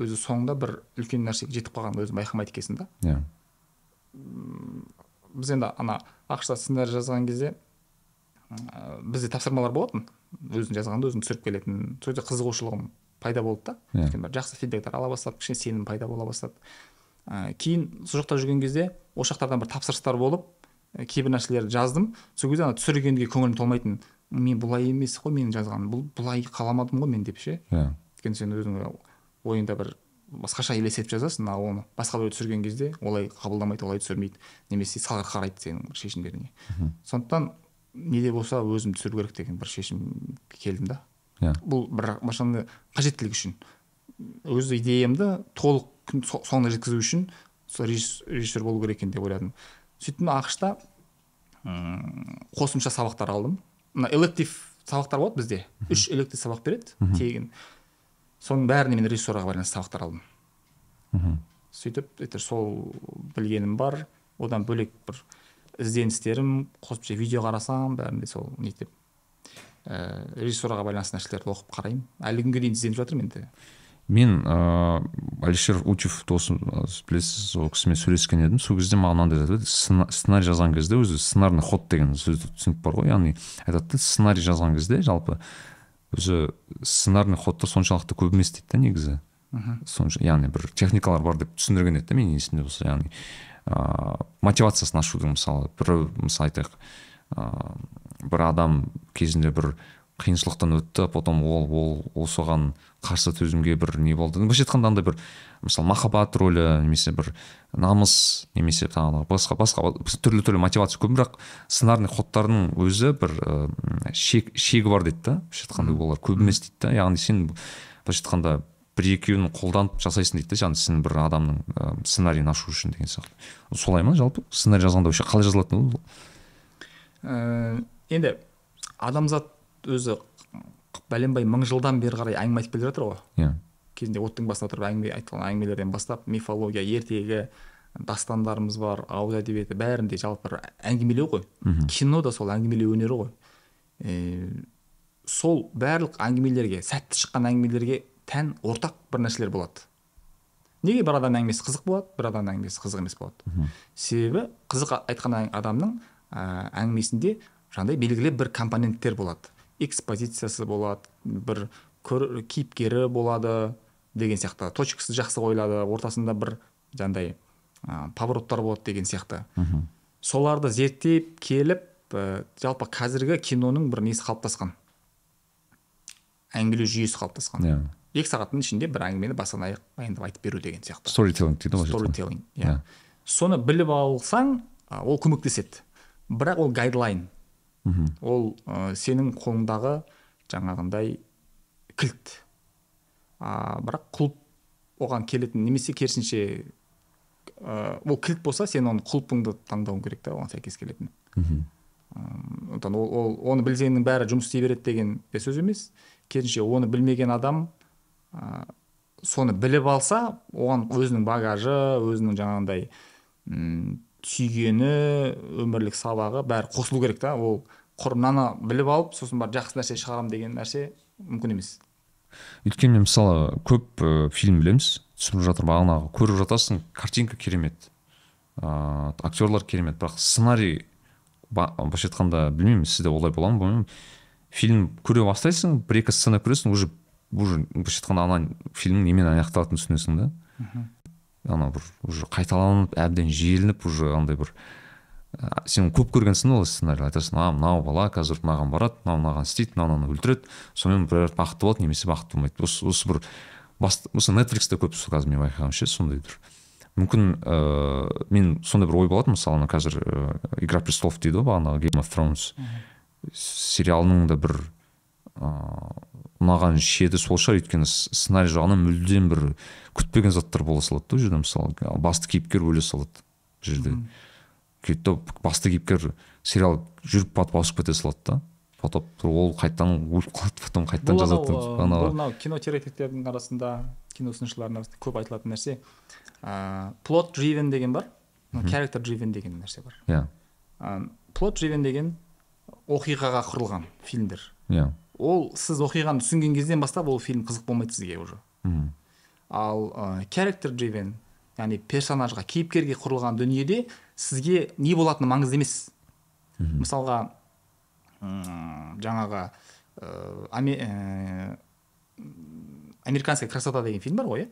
өзі соңында бір үлкен нәрсеге жетіп қалғанын өзің байқамайды екенсің да. Иә. Біз енді ана ақш сценарий жазған кезде бізде тапсырмалар болатын. Өзің жазғанды өзің түсіріп келетін. Сол жерде қызығушылығым пайда болды да. Yeah. Иә. жақсы фидбектер ала бастадым кішкене сенім пайда бола бастады. Ә, кейін сол жақта жүрген кезде осы жақтардан бір тапсырыстар болып кейбір нәрселерді жаздым. Сол кезде ана түсіргенге көңілім толмайтын мен бұлай емес қой менің жазғаным бұл бұлай қаламадым ғой мен деп ше. Иә. Өйткені сен өзің ойыңда бір басқаша елестетіп жазасың ал оны басқа біреу түсірген кезде олай қабылдамайды олай түсірмейді немесе салғырт қарайды сенің шешімдеріңе. Сондықтан не де болса өзім түсіру керек деген бір шешім келдім да. Иә. Бұл бір қажеттілік үшін. Өз идеямды толық соңына жеткізу үшін сол режиссер болу керек екен деп ойладым. Сөйттім ақшта қосымша сабақтар алдым. Мына электив сабақтар болады бізде. Үш электив сабақ береді тегін. Соның бәріне мен режиссураға байланысты сабақтар алдым. Мхм. Сөйтіп сол білгенім бар. Одан бөлек бір ізденістерім қосымша видео қарасам бәрінде сол нетіп ә, режиссураға байланысты нәрселерді оқып қараймын. Әлі күнге дейін ізденіп жатырмын енді. Мен ыыы әлішер учев досым білесіз ол кісімен сөйлескен едім. Сол кезде маған мынандай айтады сценарий жазған кезде өзі сценарный ход деген сөз түсінік бар ғой. Яғни айтады да сценарий жазған кезде жалпы өзі сценарный ходтар соншалықты көп емес дейді да негізі. Сонша яғни бір техникалар бар деп түсіндірген еді да менің есімде болса яғни ыыы мотивациясын ашудың мысалы бір мысалы айтайық ыыы бір адам кезінде бір қиыншылықтан өтті потом ол ол ол соған қарсы төзімге бір не болды. Былайша айтқанда андай бір мысалы махаббат рөлі немесе бір намыс немесе тағы басқа басқа түрлі түрлі мотивация көп бірақ сценарный ходтардың өзі бір ә, шек, шегі бар дейді да. Былайша айтқанда олар көп емес дейді да. Яғни сен былайша айтқанда бір екеуін қолданып жасайсың дейді да. Яғни сен бір адамның ә, сценарийін ашу үшін деген сияқты. Солай ма? Жалпы сценарий жазғанда вообще қалай жазылатын ол? Ә, енді адамзат өзі бәленбай мың жылдан бері қарай әңгіме айтып келе жатыр ғой. Иә. Кезінде оттың басында отырып әңгіме айтқан әңгімелерден бастап мифология ертегі дастандарымыз бар ауыз әдебиеті бәрінде жалпы бір әңгімелеу ғой. Кино да сол әңгімелеу өнері ғой. Ә, сол барлық әңгімелерге сәтті шыққан әңгімелерге тән ортақ бір нәрселер болады. Неге бір адамның әңгімесі қызық болады бір адамның әңгімесі қызық емес болады? Себебі қызық айтқан адамның ә, әңгімесінде жаңағыдай белгілі бір компоненттер болады. Экспозициясы болады бір көр, кейіпкері болады деген сияқты точкасы жақсы қойылады ортасында бір жаңағыдай ә, повороттар болады деген сияқты. Соларды зерттеп келіп ә, жалпы қазіргі киноның бір несі қалыптасқан? Әңгімелеу жүйесі қалыптасқан. Иә. Екі сағаттың ішінде бір әңгімені бастан аяқ баяндап айтып беру деген сияқты. Сторителлинг дейді ғой сторителлинг иә. Соны біліп алсаң ол көмектеседі. Бірақ ол гайдлайн мхм. ол ә, сенің қолыңдағы жаңағындай кілт. А, бірақ құлып оған келетін немесе керісінше ә, ол кілт болса сен оны құлпыңды таңдауың керек та оған сәйкес келетін. мхм. Сондықтан ол, ол оны білсеңнің бәрі жұмыс істей береді деген де сөз емес. Керісінше оны білмеген адам ә, соны біліп алса оған өзінің багажы өзінің жаңағындай түйгені өмірлік сабағы бәрі қосылу керек та. Ол құр мынаны біліп алып сосын барып жақсы нәрсе шығарамын деген нәрсе мүмкін емес. Өйткені мен мысалы көп ә, фильм білеміз. Түсіріп жатыр бағанағы көріп жатасың картинка керемет. Ыыы актерлар керемет. Бірақ сценарий былайша айтқанда білмеймін сізде олай бола ма білмеймін фильм көре бастайсың бір екі сцена көресің уже уже былайша айтқанда ана фильмнің немен аяқталатынын түсінесің да. Ана бір уже қайталанып әбден желініп уже андай бір ә, сен көп көргенсің ғой сценарий айтасың а мынау бала қазір мынаған барады мынау мынаған істейді мынау мынаны өлтіреді сонымен бір бақытты болады немесе бақытты болмайды. Осы осы бір осы нетфликсте көп қазір менің байқағанымша сондай бір мүмкін ыыы мен сондай бір ой болатын мысалы ана қазір ыыы игра престолов дейді ғой бағанағы game of thrones сериалының да бір ыыы ұнаған шеті сол шығар өйткені сценарий жағынан мүлдем бір күтпеген заттар бола салады да ол жерде мысалы басты кейіпкер өле салады бұл жерде. Да басты кейіпкер сериал жүріп батып ауысып кете салады да. Потом ол қайтадан өліп қалады потом қайтадан анау, жазады ы, ана бұл мынау кино теоретиктердің арасында кино сыншылардың арасында көп айтылатын нәрсе ыыы плот дривен деген бар. Character дривен деген нәрсе бар. Иә. Плот дривен деген оқиғаға құрылған фильмдер. Иә. Ол сіз оқиғаны түсінген кезден бастап ол фильм қызық болмайды сізге уже. Ал ә, character driven яғни персонажға кейіпкерге құрылған дүниеде сізге не болатыны маңызды емес. Мысалға м, жаңағы ә, аме- ә, американская красота деген фильм бар ғой иә?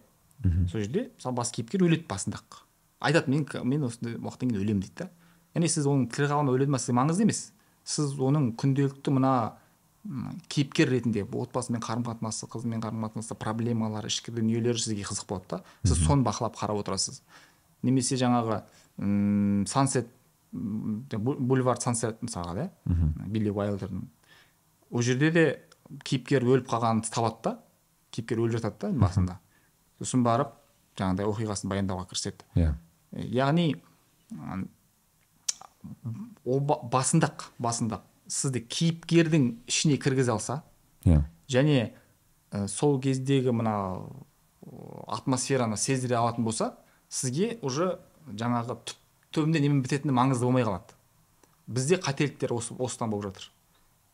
Сол жерде мысалы бас кейіпкер өледі басында ақ айтады мен мен осындай уақыттан кейін өлемін дейді да. Яғни сіз оның тірі қалғаны өледі ма сізге маңызды емес. Сіз оның күнделікті мына кейіпкер ретінде отбасымен қарым қатынасы қызымен қарым қатынасы проблемалары ішкі дүниелері сізге қызық болады да? Сіз соны бақылап қарап отырасыз. Немесе жаңағы м сансет бульвар сансет мысалға да? Билли уайлдердің ол жерде де кейіпкер өліп қалғанын табады да? Кейіпкер өліп жатады да басында. Сосын барып жаңағыдай оқиғасын баяндауға кіріседі. Иә. Яғни ол ба- басында-ақ басында сізді кейіпкердің ішіне кіргізе алса иә. және ә, сол кездегі мына атмосфераны сездіре алатын болса сізге уже жаңағы түп түбінде немен бітетіні маңызды болмай қалады. Бізде қателіктер осы осыдан болып жатыр.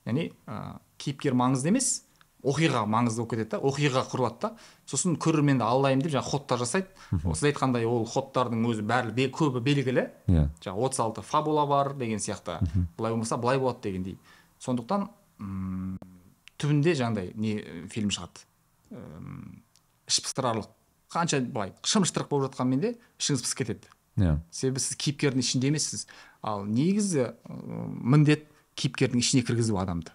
Яғни ә, кейіпкер маңызды емес оқиға маңызды болып кетеді да оқиға құрылады да. Сосын көрерменді алдаймын деп жаңағы ходтар жасайды. Сіз айтқандай ол ходтардың өзі бәрі бе- көбі белгілі. Иә. Жаңағы отыз алты фабула бар деген сияқты. Былай болмаса былай болады дегендей. Сондықтан м түбінде жаңағыдай не фильм шығады. М, іш пыстырарлық қанша былай шым шытырық болып жатқанмен де ішіңіз пысып кетеді. Иә. Себебі сіз кейіпкердің ішінде емессіз. Ал негізі міндет кейіпкердің ішіне кіргізу адамды.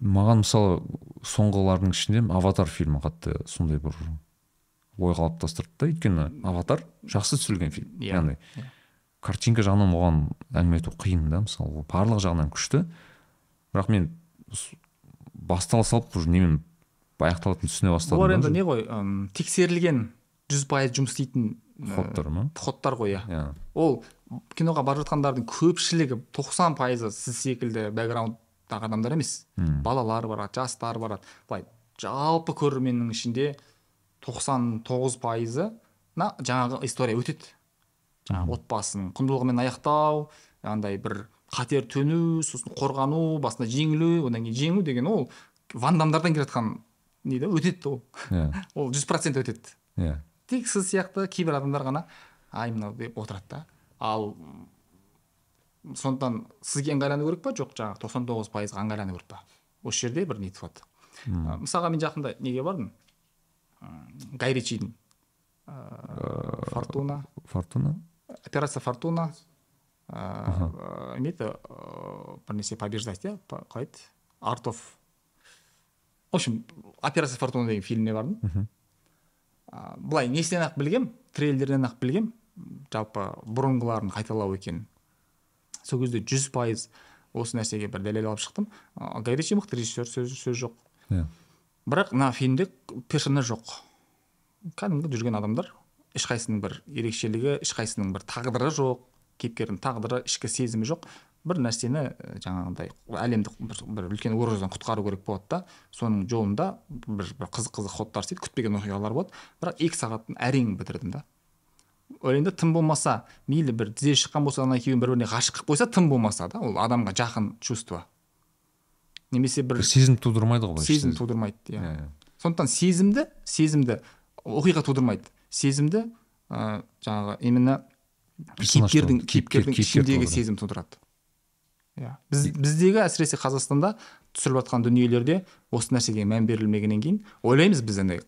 Маған мысалы соңғылардың ішінде аватар фильмі қатты сондай бір ой қалыптастырды да. Өйткені аватар жақсы түсірілген фильм. Иә, яғни картинка жағынан оған әңгіме айту қиын да. Мысалы ол барлық жағынан күшті. Бірақ мен бастала салып уже немен аяқталатынын түсіне бастадым олар енді не ғой тексерілген жүз пайыз жұмыс істейтін Ходтар ма? ходтар ғой иә. Иә. Ол киноға барып жатқандардың көпшілігі 90 пайызы сіз секілді бэкграундтағы адамдар емес. Балалар барады жастар барады былай жалпы көрерменнің ішінде 99 пайызына жаңағы история өтеді. Жаңағы отбасының құндылығымен аяқтау андай бір қатер төну сосын қорғану басында жеңілу одан кейін жеңу деген ол вандамдардан келе жатқан не да өтеді ол. Иә. Ол жүз процент өтеді. Иә. Тек сіз сияқты кейбір адамдар ғана ай мынау деп отырады да. Ал сондықтан сізге ыңғайлану керек па? Жоқ жаңағы тоқсан тоғыз пайызға ыңғайлану керек па? Осы жерде бір нетіп жатыр мысалға мен жақында неге бардым? Гай ричидің ыыы фортуна. фортуна? Операция фортуна ыыы не еді ыыы бір нәрсе побеждать иә қалай еді арт оф в общем операция фортуна деген фильміне бардым. Былай несінен ақ білгем трейлерден ақ білгем жалпы бұрынғыларын қайталау екенін сол кезде жүз пайыз осы нәрсеге бір дәлел алып шықтым. Гай ричи мықты режиссер сөз, сөз жоқ. Иә. Бірақ мына фильмде персонаж жоқ. Кәдімгі жүрген адамдар ешқайсының бір ерекшелігі ешқайсының бір тағдыры жоқ кейіпкердің тағдыры ішкі сезімі жоқ. Бір нәрсені жаңағындай әлемді бір, бір үлкен угрозадан құтқару керек болады да. Соның жолында бір, бір қызық қызық ходтар істейді күтпеген оқиғалар болады. Бірақ екі сағатын әрең бітірдім да. Да тым болмаса мейлі бір тізе шыққан болса ана екеуін бір біріне ғашық қылып қойса тым болмаса да ол адамға жақын чувство. Немесе бір сезім тудырмайды ғой сезім тудырмайды иә. Иә, иә. сондықтан сезімді сезімді оқиға тудырмайды. Сезімді ә, жаңағы именно кейіпкердің кейіпкердің кейіпкер ішіндегі сезім тудырады. Иә. Біз біздегі әсіресе қазақстанда түсіріліп жатқан дүниелерде осы нәрсеге мән берілмегеннен кейін ойлаймыз біз андай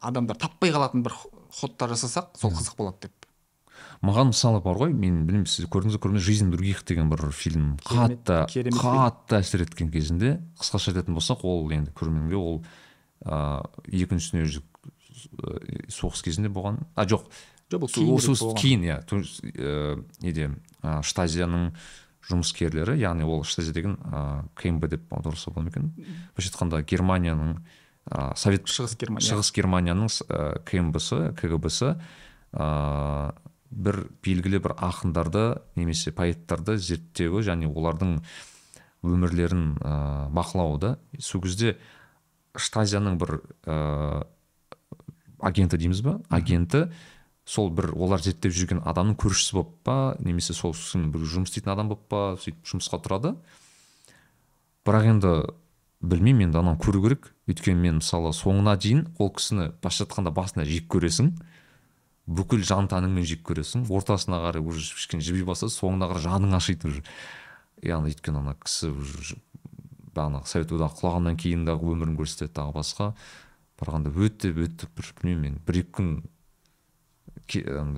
адамдар таппай қалатын бір ходтар жасасақ сол қызық болады деп. Маған мысалы бар ғой мен білмеймін сіз көрдіңіз бе көрмедіңіз жизнь других деген бір фильм. Қатты қатты әсер еткен кезінде қысқаша айтатын болсақ ол енді көрерменге ол ыыы екінші дүниежүзілік ы, соғыс кезінде болған. А жоқ жоқ болған. кейін иә ыыы, неде штазияның жұмыскерлері яғни ол штазия деген ыыы кмб деп аударса болады ма екен? Былайша айтқанда германияның ы, совет шығыс германия. Шығыс германияның ә, кмбсы кгбсы ә, бір белгілі бір ақындарды немесе поэттарды зерттеуі және олардың өмірлерін ә, бақылауы да сол кезде штазияның бір ә, агенті дейміз ба агенті. Сол бір олар зерттеп жүрген адамның көршісі болып па немесе сол бір жұмыс істейтін адам болып па сөйтіп жұмысқа тұрады. Бірақ енді білмеймін енді ананы көру керек. Өйткені мен мысалы соңына дейін ол кісіні былайша айтқанда басында жек көресің. Бүкіл жан тәніңмен жек көресің. Ортасына қарай уже кішкене жіби бастады соңына қарай жаның ашиды уже. Яғни өйткені ана кісі уже бағанағы совет одағы құлағаннан кейінгі өмірін көрсетеді тағы басқа. Барғанда өте өте бір білмеймін мен бір екі күн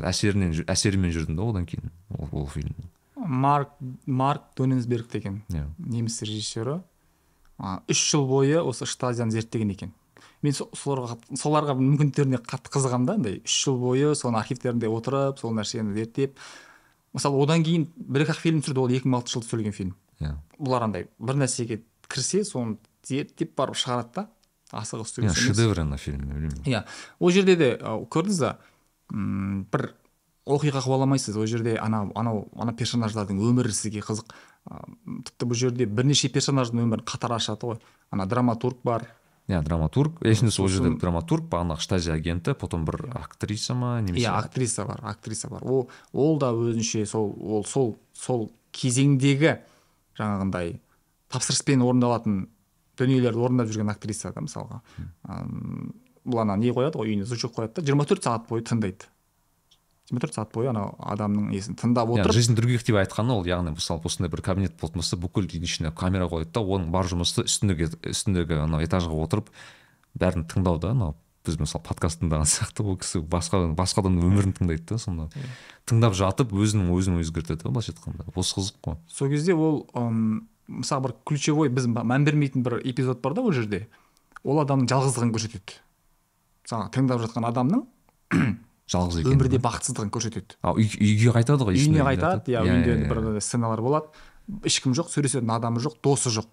әсерінен әсерімен жүрдім да одан кейін ол, ол фильмнің. Марк марк доненсберг деген иә. неміс режиссері. Үш жыл бойы осы штазияны зерттеген екен. Мен со- соларға соларға мүмкіндіктеріне қатты қызығамын да андай. Үш жыл бойы соның архивтерінде отырып сол нәрсені зерттеп мысалы одан кейін бір ақ фильм түсірді ол екі мың алтыншы жылы түсірілген фильм. Иә. Бұлар андай бір нәрсеге кірсе соны зерттеп барып шығарады да асығыс иә шедевр ана фильм білмеймін. Иә. Ол жерде де көрдіңіз ба бір оқиға қуаламайсыз ол жерде анау анау ана персонаждардың өмірі сізге қызық. Тіпті бұл жерде бірнеше персонаждың өмірін қатар ашады ғой. Ана драматург бар. Иә драматург. Есімде сол жерде драматург бағанағы штазия агенті потом бір актриса ма немесе иә актриса бар актриса бар. Ол ол да өзінше сол ол сол сол кезеңдегі жаңағындай тапсырыспен орындалатын дүниелерді орындап жүрген актриса да мысалға. Бұл ана не қояды? Ғой үйіне звучок қояды да. жиырма төрт сағат бойы тыңдайды. Төрт сағат бойы анау адамның несін тыңдап иә отырып. Жизнь других деп айтқаны ол яғни мысалы осындай бір кабинет болатын болса бүкіл үйдің ішіне камера қояды да оның бар жұмысы үстіндегі үстіндегі анау этажға отырып бәрін тыңдау да анау біз мысалы подкаст тыңдаған сияқты ол кісі басқа басқа адамның өмірін тыңдайды да сонда. Тыңдап жатып өзінің өзін өзгертеді былайша айтқанда. Осы қызық қой. Сол кезде ол мысалы бір ключевой біз мән бермейтін бір эпизод бар да ол жерде. Ол адамның жалғыздығын көрсетеді. Мысалы тыңдап жатқан адамның жалғыз екен өмірде бақытсыздығын көрсетеді. А үй, үйге қайтады ғой үйіне қайтады. иә үйінде иә, бір иә. сценалар болады. Ешкім жоқ сөйлесетін адамы жоқ досы жоқ.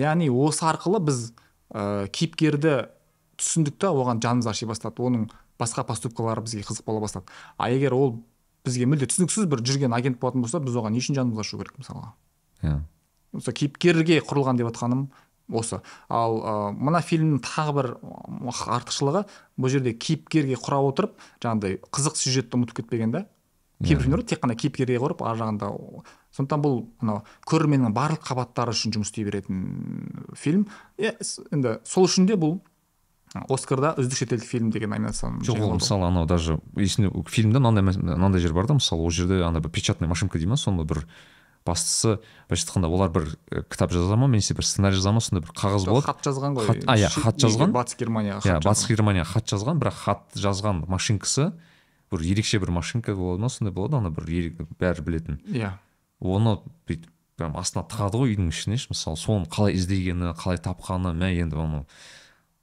Яғни осы арқылы біз ә, кейіпкерді түсіндік та оған жанымыз аши бастады. Оның басқа поступкалары бізге қызық бола бастады. А егер ол бізге мүлде түсініксіз бір жүрген агент болатын болса біз оған не үшін жанымыз ашу керек мысалға? Иә. Осы кейіпкерге құрылған деп жатқаным осы. Ал ы мына фильмнің тағы бір артықшылығы бұл жерде кейіпкерге құра отырып жаңағыдай қызық сюжетті ұмытып кетпеген да? Кейбір фильмдер тек қана кейіпкерге құрып ар жағында сондықтан бұл анау көрерменнің барлық қабаттары үшін жұмыс істей беретін фильм. Енді сол үшін де бұл оскарда үздік шетелдік фильм деген номинацияны жоқ ол мысалы анау даже есімде фильмде мынандай мынандай жер бар да мысалы ол жерде ана бір печатный машинка дей ма? Соны бір бастысы былайша айтқанда олар бір э, кітап жаза ма немесе бір сценарий жаза ма сондай бір қағаз болады. хат жазған ғой. Хат- а, иә, хат жазған. батыс германияға иә батыс германияға хат жазған бірақ хат жазған машинкасы бір ерекше бір машинка болады ма сондай болады ана бір бәрі білетін. Иә. Оны бүйтіп прям астына тығады ғой үйдің ішіне ше, мысалы соны қалай іздегені қалай тапқаны мә енді оны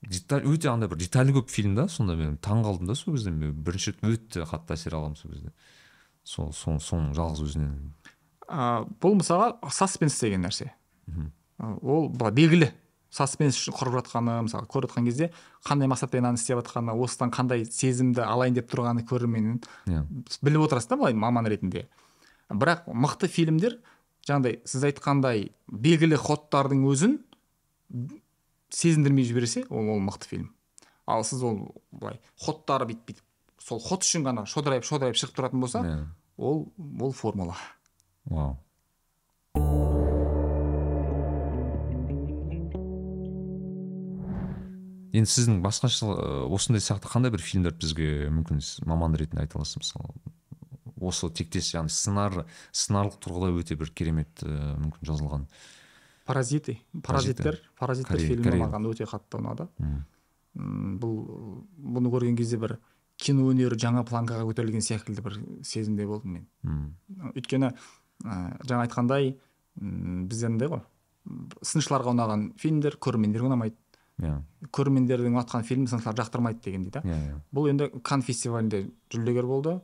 деталь өте андай бір деталі көп фильм да сонда мен таң қалдым да сол кезде мен бірінші рет өте қатты әсер аламын сол кезде. Сол соның жалғыз өзінен. А, бұл мысалға саспенс деген нәрсе. Ол былай белгілі. Саспенс үшін құрып жатқаны мысалы көріп жатқан кезде қандай мақсатпен мынаны істеп жатқаны осыдан қандай сезімді алайын деп тұрғаны көрерменнің иә. біліп отырасыз да былай маман ретінде. Бірақ мықты фильмдер жаңағыдай сіз айтқандай белгілі ходтардың өзін сезіндірмей жіберсе ол ол мықты фильм. Ал сіз ол былай ходтары бүйтіп бүйтіп сол ход үшін ғана шодырайып шодырайып шығып тұратын болса иә. ол ол формула. Вау енді сіздің басқаша осындай сияқты қандай бір фильмдер бізге мүмкін маман ретінде айта аласыз? Мысалы осы тектес яғни сценар сценарлық тұрғыда өте бір керемет ы, мүмкін жазылған. Паразиты паразиттер паразиттер фильмі маған өте қатты ұнады. Бұл бұны көрген кезде бір кино өнері жаңа планкаға көтерілген секілді бір сезімде болдым мен. Мм. өйткені ә, жаңа айтқандай бізде андай ғой. Сыншыларға ұнаған фильмдер көрермендерге ұнамайды. Иә. Көрермендердің ұнатқан фильмін сыншылар жақтырмайды дегендей да. Иә иә. Бұл енді кан фестивалінде жүлдегер болды.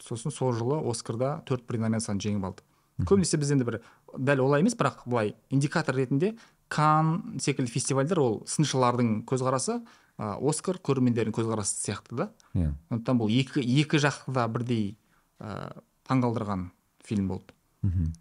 Сосын сол жылы оскарда төрт номинацияны жеңіп алды. Көбінесе біз енді бір дәл олай емес бірақ былай индикатор ретінде кан секілді фестивальдер ол сыншылардың көзқарасы ә, оскар көрермендердің көзқарасы сияқты да. Иә. Сондықтан бұл екі екі жақты да бірдей ә, таңғалдырған фильм болды. Мхм.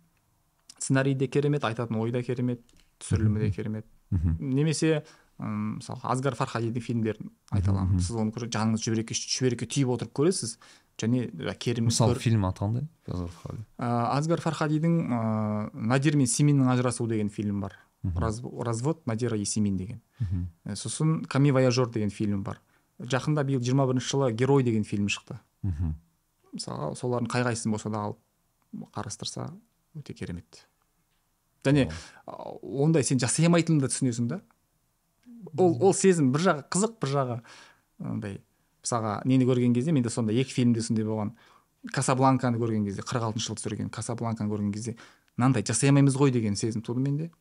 сценарий де керемет айтатын ой да керемет түсірілімі де керемет мхм. немесе м, мысалы асгар фархадидің фильмдерін айта аламын сіз оны көрсе жаныңыз шүберекке шүберекке түйіп отырып көресіз және керемет мысалы фильм аты қандай асгар фархадидің ә, надир мен симиннің ажырасуы деген фильм бар Раз- развод надира и симин деген Мхм. Сосын ками вояжер деген фильм бар жақында биыл жиырма бірінші жылы герой деген фильм шықты мхм. мысалға солардың қай қайсысын болса да алып қарастырса өте керемет. және ондай сен жасай алмайтыныңды да түсінесің да? ол ол сезім бір жағы қызық бір жағы. андай мысалға нені көрген кезде менде сондай екі фильмде сондай болған. Касабланканы көрген кезде қырық алтыншы жылы түсірген касабланканы көрген кезде мынандай жасай алмаймыз ғой деген сезім туды менде.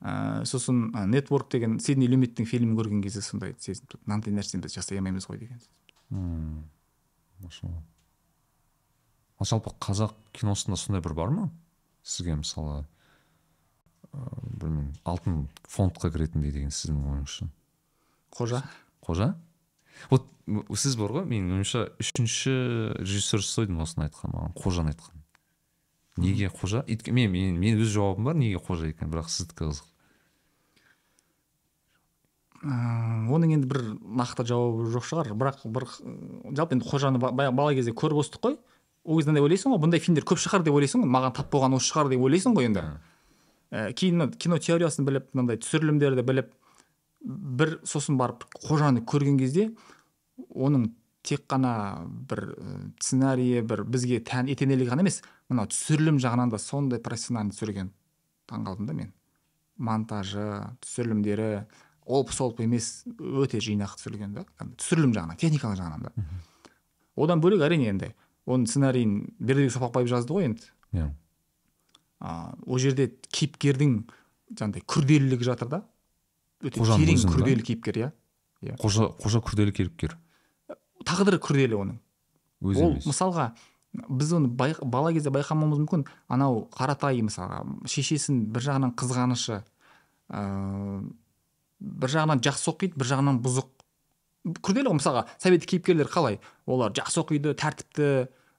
Ә, сосын нетворк деген сидни люметтің фильмін көрген кезде сондай сезім туды. Мынандай нәрсені біз жасай алмаймыз ғой деген Мм. Ал жалпы қазақ киносында сондай бір бар ма? Сізге мысалы ыыы білмеймін алтын фондқа кіретіндей деген сіздің ойыңызша? Қожа? Қожа? Вот сіз бар ғой менің ойымша үшінші режиссер сойдың осыны айтқан маған қожаны айтқан. Неге қожа? Өйткені мен, мен, мен өз жауабым бар неге қожа екен бірақ сіздікі қызық. Ыыы, оның енді бір нақты жауабы жоқ шығар бірақ бір жалпы енді қожаны бала кезде көріп өстік қой. Ол кезде андай ойлайсың ғой бұндай фильмдер көп шығар деп ойлайсың ғой маған тап болған осы шығар деп ойлайсың ғой енді. Ә, кейін мына кино теориясын біліп мынандай түсірілімдерді біліп бір сосын барып қожаны көрген кезде оның тек қана бір сценарийі бір бізге тән етенелігі ғана емес мынау түсірілім жағынан да сондай профессионально түсірген таңқалдым да мен. Монтажы түсірілімдері олпы солпы емес өте жинақы түсірілген да түсірілім жағынан техникалық жағынан да. Одан бөлек әрине енді оның сценарийін бердібек соқпақбаев жазды ғой енді. Иә. А, ол жерде кейіпкердің жаңағыдай күрделілігі жатыр да. Өте терең күрделі кейіпкер иә? Қожа қожа күрделі кейіпкер. Тағдыры күрделі оның. Өзі ол мысалға біз оны бай, бала кезде байқамауымыз мүмкін. Анау қаратай мысалға шешесін бір жағынан қызғанышы ыыы бір жағынан жақсы оқиды бір жағынан бұзық. Күрделі ғой. Мысалға советтік кейіпкерлер қалай? Олар жақсы оқиды тәртіпті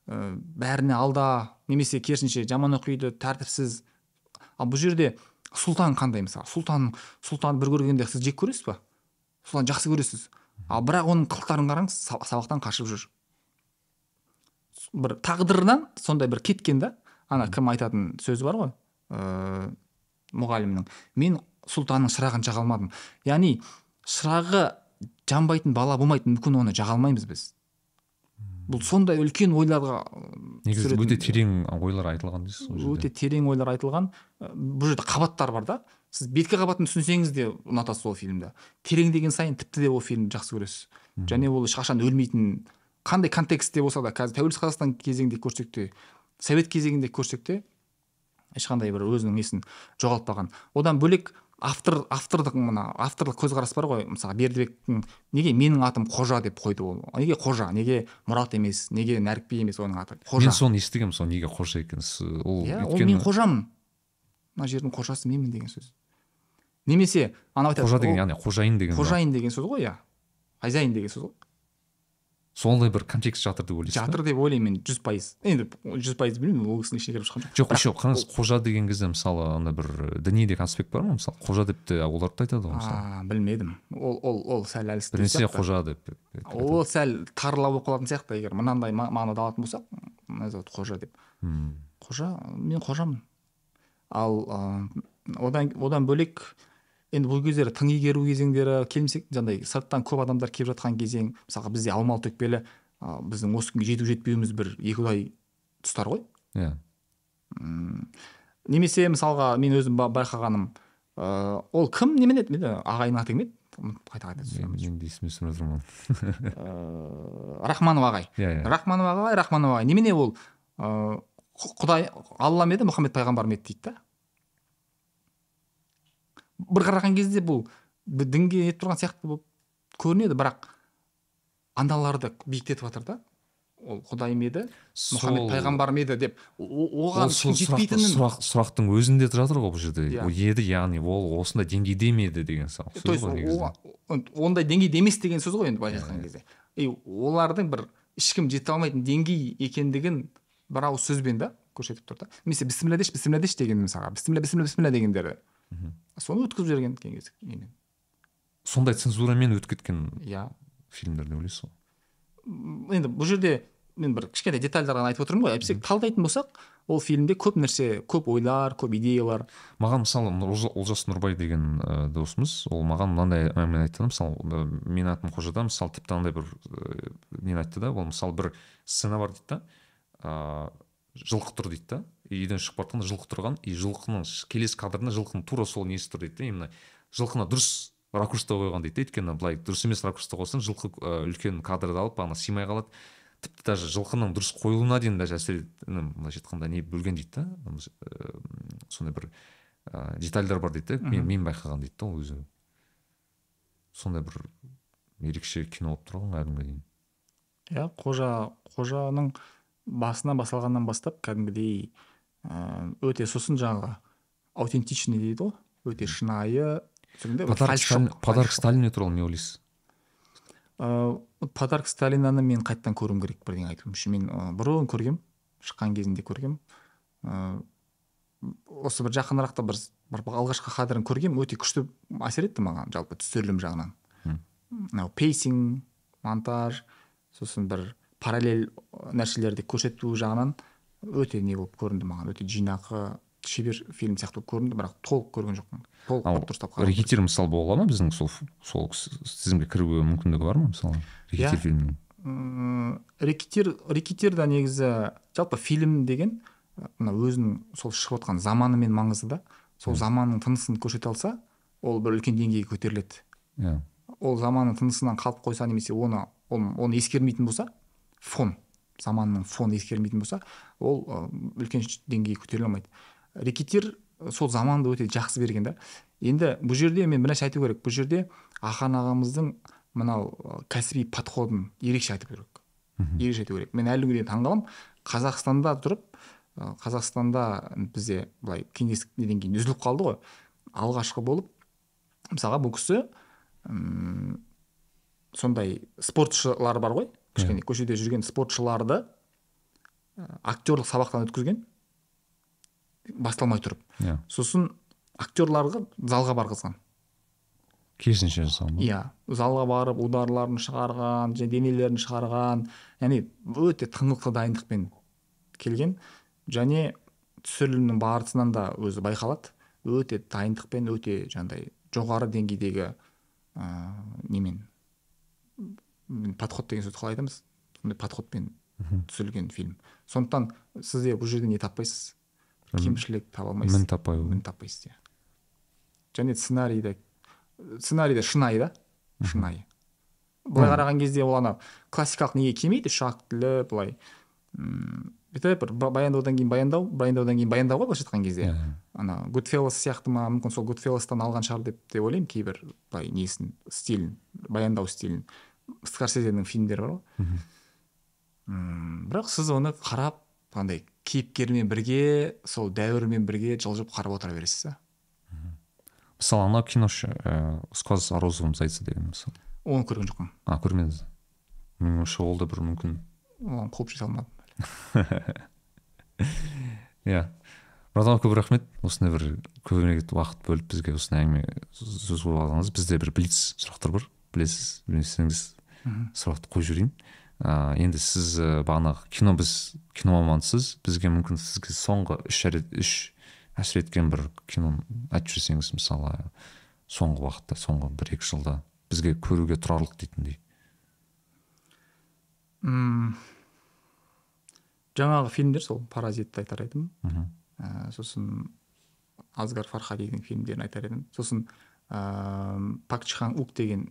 ә, бәріне алда немесе керісінше жаман оқиды тәртіпсіз. Ал бұл жерде сұлтан қандай мысалы? Сұлтан сұлтан бір көргенде сіз жек көресіз ба? Сұлтан жақсы көресіз. Ал бірақ оның қылықтарын қараңыз саб- сабақтан қашып жүр. Бір тағдырынан сондай бір кеткен да ана кім айтатын сөзі бар ғой ыыы мұғалімнің. Мен сұлтанның шырағын жаға алмадым яғни шырағы жанбайтын бала болмайды мүмкін оны жаға алмаймыз біз. Бұл сондай үлкен ойларға негізі өте терең ойлар айтылған дейсіз жерде өте терең ойлар айтылған. Бұл жерде қабаттар бар да. Сіз беткі қабатын түсінсеңіз де ұнатасыз ол фильмді. Тереңдеген сайын тіпті де ол фильмді жақсы көресіз. Және ол ешқашан өлмейтін қандай контекстте болса да қазір тәуелсіз қазақстан кезеңінде көрсек те совет кезеңінде көрсек те ешқандай бір өзінің несін жоғалтпаған. Одан бөлек автор автордық мына авторлық көзқарас бар ғой. Мысалы бердібектің неге менің атым қожа? деп қойды ол. Неге қожа? Неге мұрат емес? Неге нәрікби емес? оның аты қожа. Мен соны естігемін сол неге қожа екенсіз ол иә ол мен қожамын мына жердің қожасы менмін деген сөз. Немесе анау айтады қожа деген яғни қожайын деген қожайын деген сөз ғой иә. Хозяин деген сөз ғой. Сондай бір контекст жатыр деп ойлайсыз жатыр деп ойлаймын мен жүз пайыз. Енді жүз пайыз білмеймін ол кісінің ішіне кіріп шыққан жоқ еще қараңыз қожа деген кезде мысалы андай бір діни де аспект бар ма мысалы? Қожа деп те олар да айтады ғой мысалы? Білмедім. Ол ол ол сәл әлсіз біресе қожа деп ол сәл тарлау болып қалатын сияқты егер мынандай ма- мағынада алатын болсақ мына зат қожа деп. Қожа мен қожамын. Ал одан одан бөлек енді бұл кездері тың игеру кезеңдері келімсек жаңағыдай сырттан көп адамдар келіп жатқан кезең мысалға бізде аумалы төкпелі ә, біздің осы күнге жету жетпеуіміз бір екіұдай тұстар ғой. Иә. М, немесе мысалға мен өзім ба- байқағаным ә, ол кім немене еді? Ағайынның аты кім еді? Қайта қайта мен де есіме түсірмей отырмын ә, рахманов ағай. Иә иә. Рахманов ағай рахманов ағай. Немене ол? Ыыы құдай алла ма еді мұхаммед пайғамбар ма еді дейді да? Бір қараған кезде бұл дінге нетіп тұрған сияқты болып көрінеді. Бірақ аналарды биіктетіп жатыр да. Ол құдай ма еді мұхаммед пайғамбар ма еді деп. Оған жетпейтінін сұрақ, сұрақтың өзінде жатыр ғой бұл жерде. Иә. ол еді яғни ол осындай деңгейде ме еді деген сау- то сөз есть ондай деңгейде емес деген сөз ғой енді былайша айтқан кезде. И олардың бір ешкім жете алмайтын деңгей екендігін бір ауыз сөзбен да көрсетіп тұр да. Немесе бісміллә деші бісміллә деші деген мысалға. Бісміллә бісміллә бісміллә дегендері. Соны өткізіп жіберген кейін. сондай цензурамен өтіп кеткен иә. фильмдер деп ойлайсыз ғой енді бұл жерде мен бір кішкентай детальдар ғана айтып отырмын ғой. Әйтпесе талдайтын болсақ ол фильмде көп нәрсе көп ойлар көп идеялар. Маған мысалы олжас нұрбай деген ә, досымыз ол маған мынандай әңгімені айтты да мысалы ә, менің атым қожада мысалы тіпті андай бір ә, нені айтты да ол мысалы бір сцена бар дейді да ыыы жылқы тұр дейді да. Үйден шығып бара жатқанда жылқы тұрған. И жылқының келесі кадрында жылқының тура сол несі тұр дейді да именно жылқыны дұрыс ракурста қойған дейді да өйткені былай дұрыс емес ракурста қойсаң жылқы үлкен кадрды алып ана сыймай қалады. Тіпті даже жылқының дұрыс қойылуына дейін даже әсер былайша айтқанда не бөлген дейді да сондай бір ә, детальдар бар дейді да мен, мен байқаған дейді да ол өзі. Сондай бір ерекше кино болып тұр ғой кәдімгідей дейін. Иә қожа қожаның басынан басталғаннан бастап кәдімгідей өте сосын жаңағы аутентичный дейді ғой. Өте шынайы подарок фальш сталин жоқ, подарок фальш жоқ. сталину туралы не ойлайсыз? Ыыы подарок сталинаны мен қайтадан көруім керек бірдеңе айту үшін мен бұрын көргем шыққан кезінде көргем. Ыыы осы бір жақынырақта бір, бір алғашқы кадрын көргем өте күшті әсер етті маған жалпы түсірілім жағынан. Мынау пейсинг монтаж сосын бір параллель нәрселерді көрсету жағынан. Өте не болып көрінді маған өте жинақы шебер фильм сияқты болып көрінді бірақ толық көрген жоқпын. Толық ал дұрыстап қарап рэкетир мысалы бола ма біздің сол сол тізімге кіруге мүмкіндігі бар ма мысалы? Рэкетир Иә. фильмінің? Мм, рэкетир рэкетир да негізі жалпы фильм деген мына өзінің сол шығып отқан заманымен маңызды да сол заманның тынысын көрсете алса ол бір үлкен деңгейге көтеріледі. Иә. Ол заманның тынысынан қалып қойса немесе оны оны, оны ескермейтін болса фон. Заманның фоны ескермейтін болса ол үлкен деңгейге көтеріле алмайды. Рэкетир сол заманды өте жақсы берген да. Енді бұл жерде мен бір нәрсе айту керек. Бұл жерде ахан ағамыздың мынау кәсіби подходын ерекше айту керек. Ерекше айту керек. Мен әлі күнге дейін таңғаламын. Қазақстанда тұрып қазақстанда бізде былай кеңестік неден кейін үзіліп қалды ғой. Алғашқы болып мысалға бұл кісі м, сондай спортшылар бар ғой. Кішкене көшеде жүрген спортшыларды ы, актерлық сабақтан өткізген басталмай тұрып. Иә. Сосын актерларға залға барғызған. Керісінше жасаған иә. Залға барып ударларын шығарған және денелерін шығарған яғни өте тыңғылықты дайындықпен келген және түсірілімнің барысынан да өзі байқалады. Өте дайындықпен өте жаңағыдай жоғары деңгейдегі ыыы немен? м, подход деген сөзді қалай айтамыз. Сондай подходпен түсірілген фильм. Сондықтан сізде бұл жерде не таппайсыз? Кемшілік таба алмайсыз? мін таппай мін таппайсыз иә. Және сценарийде сценарийде шынайы да? Шынайы. Былай қараған кезде ол ана классикалық неге келмейді? Үш актілі былай м бүйтіп бір ба- баяндаудан кейін баяндау баяндаудан кейін баяндау ғой былайша айтқан кезде. Ана гудфеллос сияқты ма? Мүмкін сол гудфеллостан алған шығар деп те ойлаймын кейбір былай несін стилін баяндау стилін. Скорсезенің фильмдері бар ғой М, бірақ сіз оны қарап андай кейіпкермен бірге сол дәуірмен бірге жылжып қарап отыра бересіз да мысалы анау кино ше ә, сквозь розовым зайцы деген мысалы. Оны көрген жоқпын. А көрмедіңіз? Менің ойымша ол да бір мүмкін. Оған қуып жете алмадым иә. Мұрат көп рахмет. Осындай бір көбірек уақыт бөліп бізге осындай әңгіме сөз алғаныңыз бізде бір блиц сұрақтар бар. Білесіз білмесеңіз сұрақты қойып жіберейін ә, енді сіз ә, бағанағы кино біз кино мамансыз бізге мүмкін сізге соңғы үш үш әсер еткен бір киноны айтып жіберсеңіз мысалы соңғы уақытта соңғы бір екі жылда бізге көруге тұрарлық дейтіндей. М, жаңағы фильмдер сол паразитті айтар едім. Мхм. ә, сосын асгар фархадидің фильмдерін айтар едім. Сосын ыыы пак чхан ук деген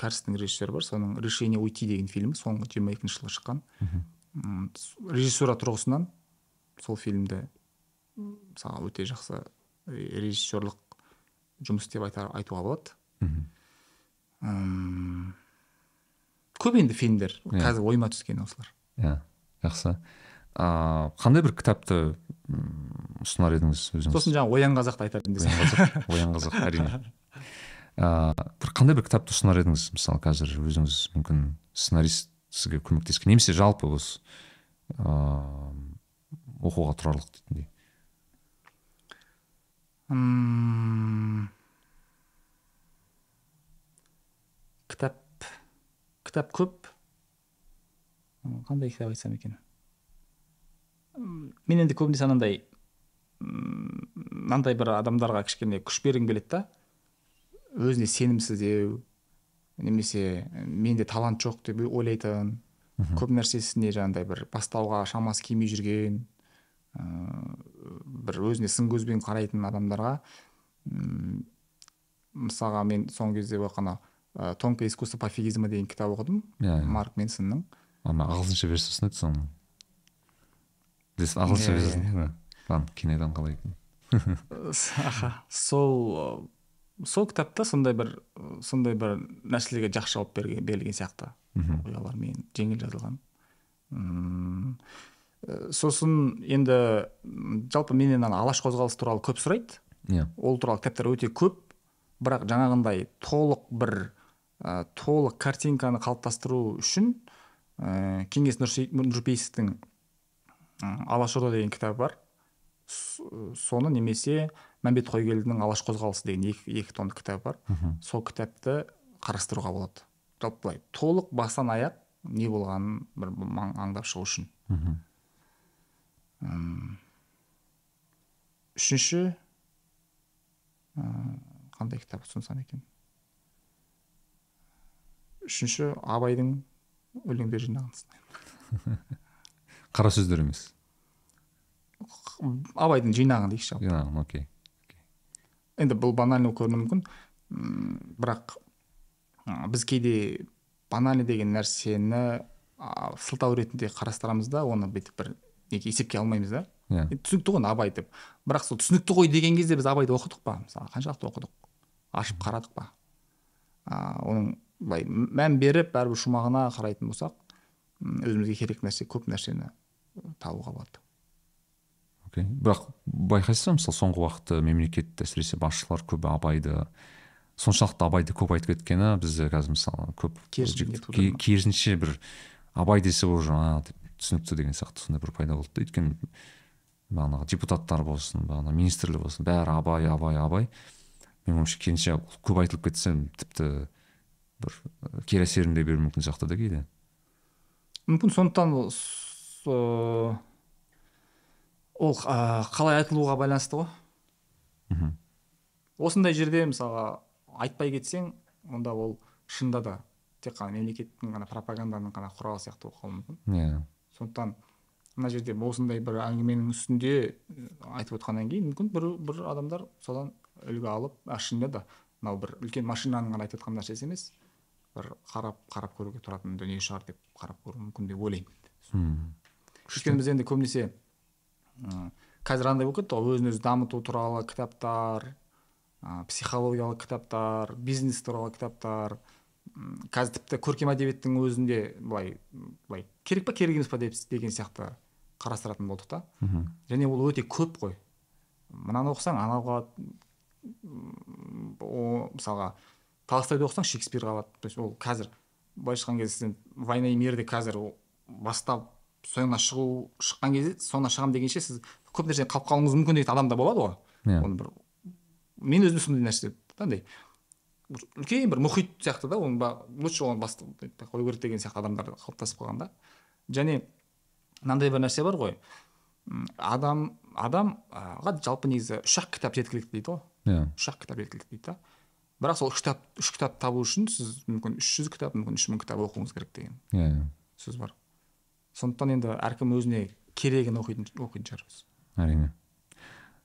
кәрістің режиссері бар. Соның решение уйти деген фильмі соңғы жиырма екінші жылы шыққан. Режиссура тұрғысынан сол фильмді мысалға өте жақсы режиссерлық жұмыс деп айтар, айтуға болады. Мхм. М, көп енді фильмдер Иә. қазір ойыма түскен осылар. Иә жақсы. А қандай бір кітапты ұсынар едіңіз өзіңіз? Сосын жаңағы оян қазақты айтар едім оян қазақ оян қазақ әрине. А, бір қандай бір кітапты ұсынар едіңіз? Мысалы қазір өзіңіз мүмкін сценарист сізге көмектескен немесе жалпы осы ыыы оқуға тұрарлық дейтіндей. Кітап кітап көп. Қандай кітап айтсам екен? Мен енді көбінесе анандай м, мынандай бір адамдарға кішкене күш бергім келеді да өзіне сенімсіздеу немесе менде талант жоқ деп ойлайтын көп нәрсесіне жаңағыдай бір бастауға шамасы келмей жүрген ыыы бір өзіне сын көзбен қарайтын адамдарға м, мысалға мен соңғы кезде оқыған тонкое искусство пофигизма деген кітап оқыдым Иә, иә. марк менсонның ана ағылшынша версиясын айтсаң білесіз ағылшынша Иә, иә. ладно кинодан қалай екен аха сол сол кітапта сондай бір сондай бір нәрселерге жақсы жауап берілген сияқты оқиғалармен жеңіл жазылған сосын енді жалпы менен ана алаш қозғалысы туралы көп сұрайды иә ол туралы кітаптар өте көп бірақ жаңағындай толық бір ә, толық картинканы қалыптастыру үшін ә, кеңес нұрпейісовтің алашорда деген кітабы бар. Соны немесе мәмбет қойгелдінің алаш қозғалысы деген екі, екі томдық кітабы бар. Сол кітапты қарастыруға болады. Жалпы былай толық бастан аяқ не болғанын бір аңдап шығу үшін. М, үшінші ә, қандай кітап ұсынсам екен? Үшінші абайдың өлеңдер жинағын. қара сөздер емес. Абайдың жинағын дейікші жаңағы окей енді бұл банальный көрінуі мүмкін. Бірақ біз кейде банальный деген нәрсені сылтау ретінде қарастырамыз да оны бүйтіп бір неге есепке алмаймыз да. Иә. Енді түсінікті ғой абай деп. Бірақ сол түсінікті ғой деген кезде біз абайды оқыдық па? Мысалы қаншалықты оқыдық? Ашып қарадық па? А, оның былай мән беріп әрбір шумағына қарайтын болсақ өзімізге керек нәрсе көп нәрсені табуға болады окей. Бірақ байқайсыз ба мысалы соңғы уақытта мемлекет әсіресе басшылар көбі абайды соншалықты абайды көп айтып кеткені бізде қазір мысалы көп Керісінше бір абай десе уже а түсінікті деген сияқты сондай бір пайда болды да. Өйткені бағанағы депутаттар болсын бағана министрлер болсын бәрі абай абай абай. Менің ойымша керісінше көп айтылып кетсе тіпті бір і, кері әсерін де беруі мүмкін сияқты да кейде. Мүмкін сондықтан ыыы, ол ә, қалай айтылуға байланысты ғой. Мхм. осындай жерде мысалға айтпай кетсең онда ол шынында да тек қана мемлекеттің ғана пропаганданың ғана құралы сияқты болып қалуы мүмкін. Иә. Сондықтан мына жерде осындай бір әңгіменің үстінде э, айтып отқаннан кейін мүмкін бір бір адамдар содан үлгі алып шынында да мынау бір үлкен машинаның ғана айтып отқан нәрсесі емес бір қарап қарап көруге тұратын дүние шығар деп қарап көру мүмкін деп ойлаймын. Мм. өйткені біз енді көбінесе ы, қазір андай болып кетті ғой. Өзін өзі дамыту туралы кітаптар ы, психологиялық кітаптар бизнес туралы кітаптар. Қазір тіпті көркем әдебиеттің өзінде былай былай керек па керек емес па деп деген сияқты қарастыратын болдық та. Және ол өте көп қой. Мынаны оқысаң анауға м, о мысалға толстойды оқысаң шекспирға алады. То есть ол қазір былайша айтқан кезде война и мирді қазір бастап соңына шығу шыққан кезде соңына шығамын дегенше сіз көп нәрседен қалып қалуыңыз мүмкін деген адам да болады ғой. Иә. Оны бір мен өзім сондай нәрсе андай үлкен бір мұхит сияқты да оны ба- лучше оны бастап қою керек деген сияқты адамдар қалыптасып қалған да және мынандай бір нәрсе бар ғой. Адам адамға жалпы негізі үш ақ кітап жеткілікті дейді ғой. Иә. Үш ақ кітап жеткілікті дейді да. Бірақ сол үш кітап үш кітап табу үшін сіз мүмкін үш жүз кітап мүмкін үш мың кітап оқуыңыз керек деген иә иә. сөз бар. Сондықтан енді әркім өзіне керегін оқитын оқитын шығармыз. Әрине.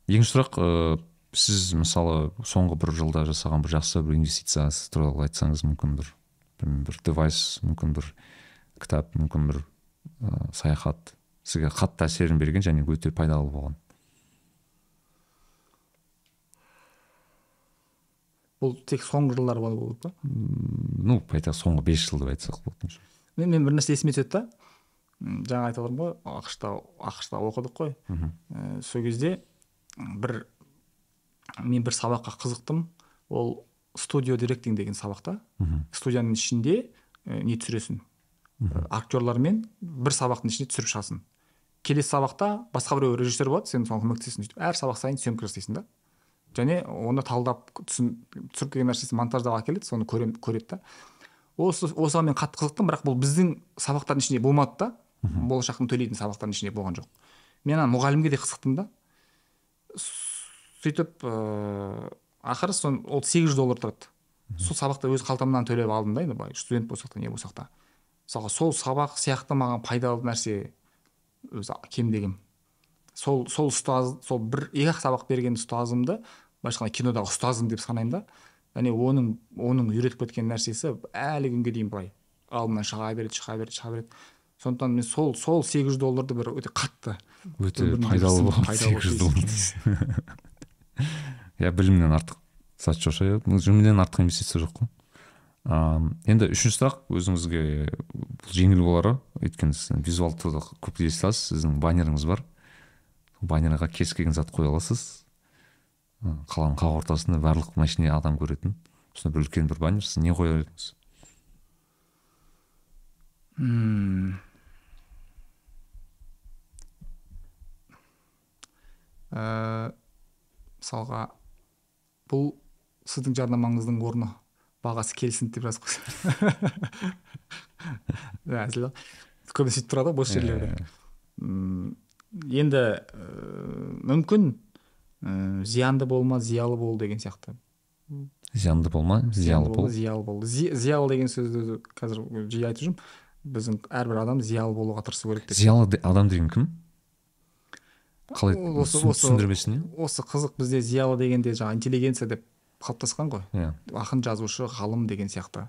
Екінші сұрақ ыыы сіз мысалы соңғы бір жылда жасаған бір жақсы бір инвестиция туралы айтсаңыз мүмкін бір білмеймін бір девайс мүмкін бір кітап мүмкін бір ыыы саяхат сізге қатты әсерін берген және өте пайдалы болған. Бұл тек соңғы жылдары болу керек па ну айта соңғы бес жыл деп айтсақ шығар. Мен, мен бір нәрсе есіме түседі да жаңа айтып отырмын ғой ақшта ақшта оқыдық қой. Мхм. Ә, сол кезде бір мен бір сабаққа қызықтым. Ол студио директинг деген сабақта мхм. студияның ішінде ә, не түсіресің. Ә, актерлармен бір сабақтың ішінде түсіріп шығасың. Келесі сабақта басқа біреу режиссер болады сен соған көмектесесің сөйтіп. Әр сабақ сайын съемка жасайсың да. Және оны талдап түсін, түсіріп келген нәрсесін монтаждап әкеледі соны көрем, көреді да. Осы осыған мен қатты қызықтым бірақ бұл біздің сабақтардың ішінде болмады да. Болашақтың төлейтін сабақтардың ішінде болған жоқ. Мен ана мұғалімге де қызықтым да. Сөйтіп ыыы ақыры сон ол сегіз жүз доллар тұрады. Сол сабақты өз қалтамнан төлеп алдым да енді былай студент болсақ та не болсақ та. Мысалға сол сабақ сияқты маған пайдалы нәрсе өзі кемде кем сол сол ұстаз сол бір екі ақ сабақ берген ұстазымды былайша айтқанда кинодағы ұстазым деп санаймын да. Және оның оның үйретіп кеткен нәрсесі әлі күнге дейін былай алдымнан шыға береді шыға береді шыға береді. Сондықтан мен сол сол сегіз жүз долларды бір өте қатты өте пайдалы сегіз жүз доллар дейсіз. иә білімнен артық зат жоқ шығар иә білімнен артық инвестиция жоқ қой. Ыыы енді үшінші сұрақ өзіңізге бұл жеңіл болар ғой өйткені сіз визуалды көп ести аласыз сіздің баннеріңіз бар. Баннерға кез келген зат қоя аласыз. Қаланың қақ ортасында барлық машине адам көретін сондай бір үлкен бір баннер сіз не қояр едіңіз? Мм ә, мысалға бұл сіздің жарнамаңыздың орны. Бағасы келсін деп жазып қойса әзіл көбіне сөйтіп тұрады ғой бос жерлерде. М, енді ә, мүмкін ә, зиянды болма зиялы бол деген сияқты. Зиянды болма зиялы бол зиялы бол. Зи- зиялы деген сөзді қазір жиі айтып жүрмін. Біздің әрбір адам зиялы болуға тырысу керек деп. Зиялы адам деген кім? Қалай Осы- түсін- осы- қызық бізде зиялы дегенде жаңағы интеллигенция деп қалыптасқан ғой. Иә. Ақын жазушы ғалым деген сияқты.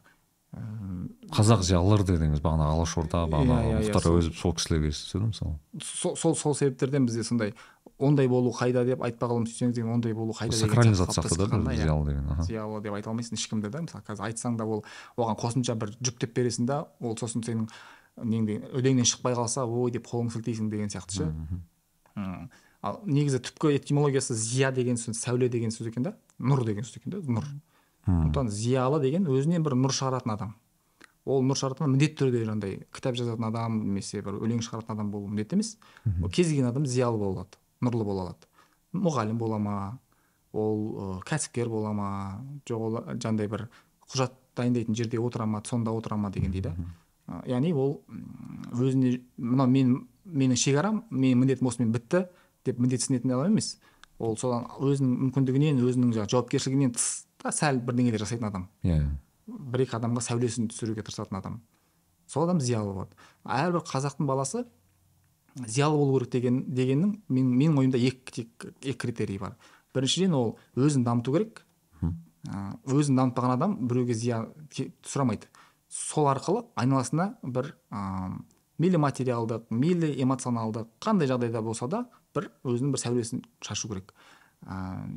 Қазақ зиялылар дедіңіз бағана алашорда бағана Иә, иә, иә, мұхтар әуезов сол кісілерге мысалы. сол, сол себептерден бізде сондай ондай болу қайда? деп айтпағылым сөйтсеңіз деген ондай болу қайда? Сакрализация сияқты да зиялы деген зиялы деп айта алмайсың ешкімді да. Мысалы қазір айтсаң да ол оған қосымша бір жүктеп бересің да ол сосын сенің неңде өлеңнен шықпай қалса ой деп қолың сілтейсің деген сияқты ше. Ал негізі түпкі этимологиясы зия деген сөз сәуле деген сөз екен да нұр деген сөз екен да нұр сондықтан зиялы деген өзінен бір нұр шығаратын адам. Ол нұр шығаратын міндетті түрде жаңағыдай кітап жазатын адам немесе бір өлең шығаратын адам болу міндетті емес. Ол кез келген адам зиялы бола алады. Нұрлы бола алады. Мұғалім бола ма ол кәсіпкер бола ма жоқ ол жаңағыдай бір құжат дайындайтын жерде отыра ма сонда отыра ма дегендей да. Яғни ол өзіне мынау мен менің шекарам менің міндетім осымен бітті деп міндетсінетін адам емес. Ол содан өзінің мүмкіндігінен өзінің жаңағы жауапкершілігінен тыс та сәл бірдеңелер жасайтын адам. Иә. Бір екі адамға сәулесін түсіруге тырысатын адам. Сол адам зиялы болады. Әрбір қазақтың баласы зиялы болу керек деген дегеннің мен, менің ойымда екі, екі критерий бар. Біріншіден ол өзін дамыту керек. Өзін дамытпаған адам біреуге зиян сұрамайды. Сол арқылы айналасына бір ә, мейлі материалдық мейлі эмоционалдық қандай жағдайда болса да бір өзінің бір сәулесін шашу керек. Ә,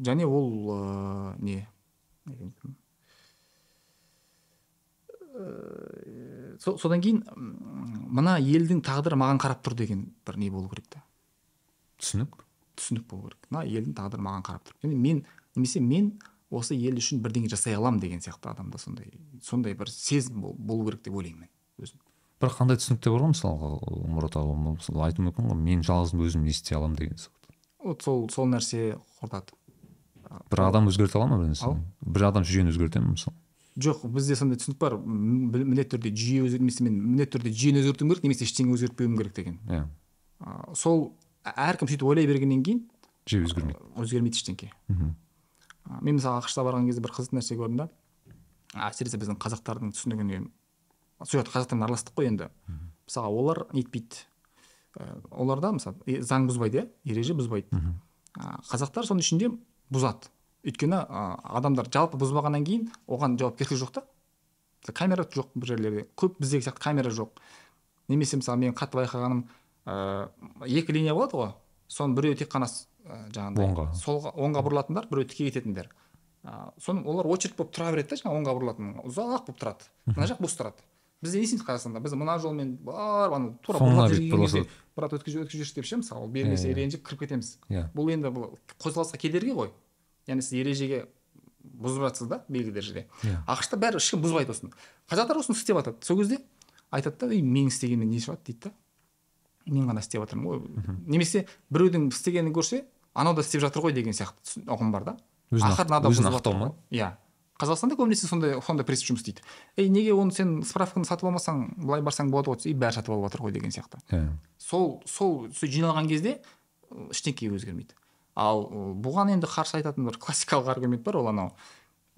және ол ә, не? Ә, содан кейін мына елдің тағдыры маған қарап тұр деген бір не болу керек та түсінік. түсінік болу керек. Мына елдің тағдыры маған қарап тұр. Және мен немесе мен осы ел үшін бірдеңе жасай аламын деген сияқты адамда сондай сондай бір сезім болу керек деп ойлаймын мен өзім. Бірақ қандай түсінікте бар ғой мысалға мұрат аға мысалы айтуы мүмкін ғой мен жалғыз өзім не істей аламын деген сияқты. Вот сол сол нәрсе құртады бір адам өзгерте ала ма бір нәрсені бір адам жүйені өзгерте ме мысалы? Жоқ бізде сондай түсінік бар. Міндетті түрде жүйе немесе мен міндетті түрде жүйені өзгертуім керек немесе ештеңе өзгертпеуім керек деген. Иә. Сол әркім сөйтіп ойлай бергеннен кейін жүйе өзгермейді. өзгермейді ештеңке. Мхм. Мен мысалы ақш барған кезде бір қызық нәрсе көрдім да. Әсіресе біздің қазақтардың түсінігіне сол жақта қазақтармен араластық қой енді. Мысалға олар нетпейді. Оларда мысалы заң бұзбайды иә ереже бұзбайды. Қазақтар соның ішінде бұзады. Өйткені ә, адамдар жалпы бұзбағаннан кейін оған жауапкершілік жоқ та. Камера жоқ бір жерлерде. Көп біздегі сияқты камера жоқ. Немесе мысалы мен қатты байқағаным ә, екі линия болады ғой. Соның біреуі тек қана ә, жаңағыдай оңға. солға оңға бұрылатындар біреуі тіке кететіндер. Ә, соны олар очередь болып тұра береді да жаңағы оңға бұрылатын ұзақ болып тұрады. Мына жақ бос тұрады бізде не істейміз қазақстанда біз мына жолмен барып ана тура брат өткізіп өткізіп жіберші деп ше мысалы ол бермесе ренжіп кіріп кетеміз. Иә. Бұл енді бұл қозғалысқа кедергі ғой. Яғни сіз ережеге бұзып жатсыз да белгілі дәрежеде. Иә. Ақш та бәрі ешкім бұзбайды осыны. Қазақтар осыны істеп жатады. Сол кезде айтады да ей менің істегенімнен не шығады? дейді да. Мен ғана істеп жатырмын ғой немесе біреудің істегенін көрсе анау да істеп жатыр ғой деген сияқты ұғым бар да. Өзін ақтау ма? Иә. Қазақстанда көбінесе сондай сондай принцип жұмыс істейді. Ей неге оны сен справканы сатып алмасаң былай барсаң болады ғой и бәрі сатып алып жатыр ғой деген сияқты. Иә. Сол сол сол жиналған кезде ештеңе өзгермейді. Ал бұған енді қарсы айтатын бір классикалық аргумент бар ол анау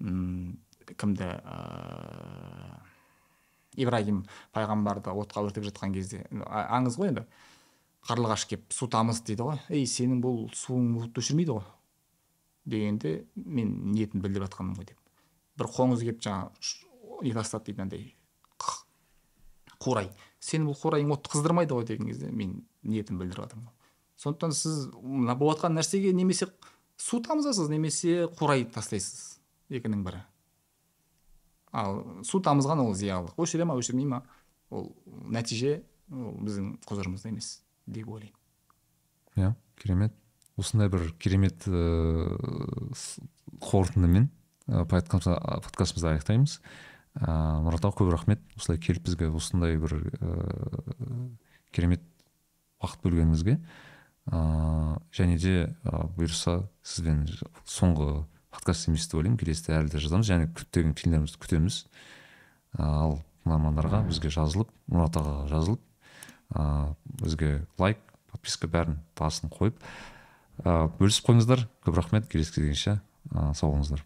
кімді ыыы ибраһим пайғамбарды отқа өртеп жатқан кезде аңыз ғой енді. Қарлығаш келіп су тамыз дейді ғой. Ей сенің бұл суың отты өшірмейді ғой дегенде мен ниетін білдіріп жатқанмын ғой деп. Бір қоңыз келіп жаңағы не тастады дейді андай. Қурай сенің бұл қурайың отты қыздырмайды ғой деген кезде мен ниетін білдіріп жатырмын. Сондықтан сіз мына болып жатқан нәрсеге немесе су тамызасыз немесе қурай тастайсыз екінің бірі. Ал су тамызған ол зиялылық өшіре ма өшірмей ма ол нәтиже ол біздің құзырымызда емес деп ойлаймын. Иә керемет. Осындай бір керемет ыыы қорытындымен подкастымызды аяқтаймыз. Ыыы мұрат аға көп рахмет. Осылай келіп бізге осындай бір ыыы керемет уақыт бөлгеніңізге. Ыыы және де бұйырса сізбен соңғы подкаст емес деп ойлаймын. Келесіде әлі де жазамыз. Және көптеген фильмдерімізді күтеміз. Ал тыңдармандарға бізге жазылып мұрат ағаға жазылып ыыы бізге лайк подписка бәрін басын қойып ыыы бөлісіп қойыңыздар. Көп рахмет. Келесі кездескенше сау болыңыздар.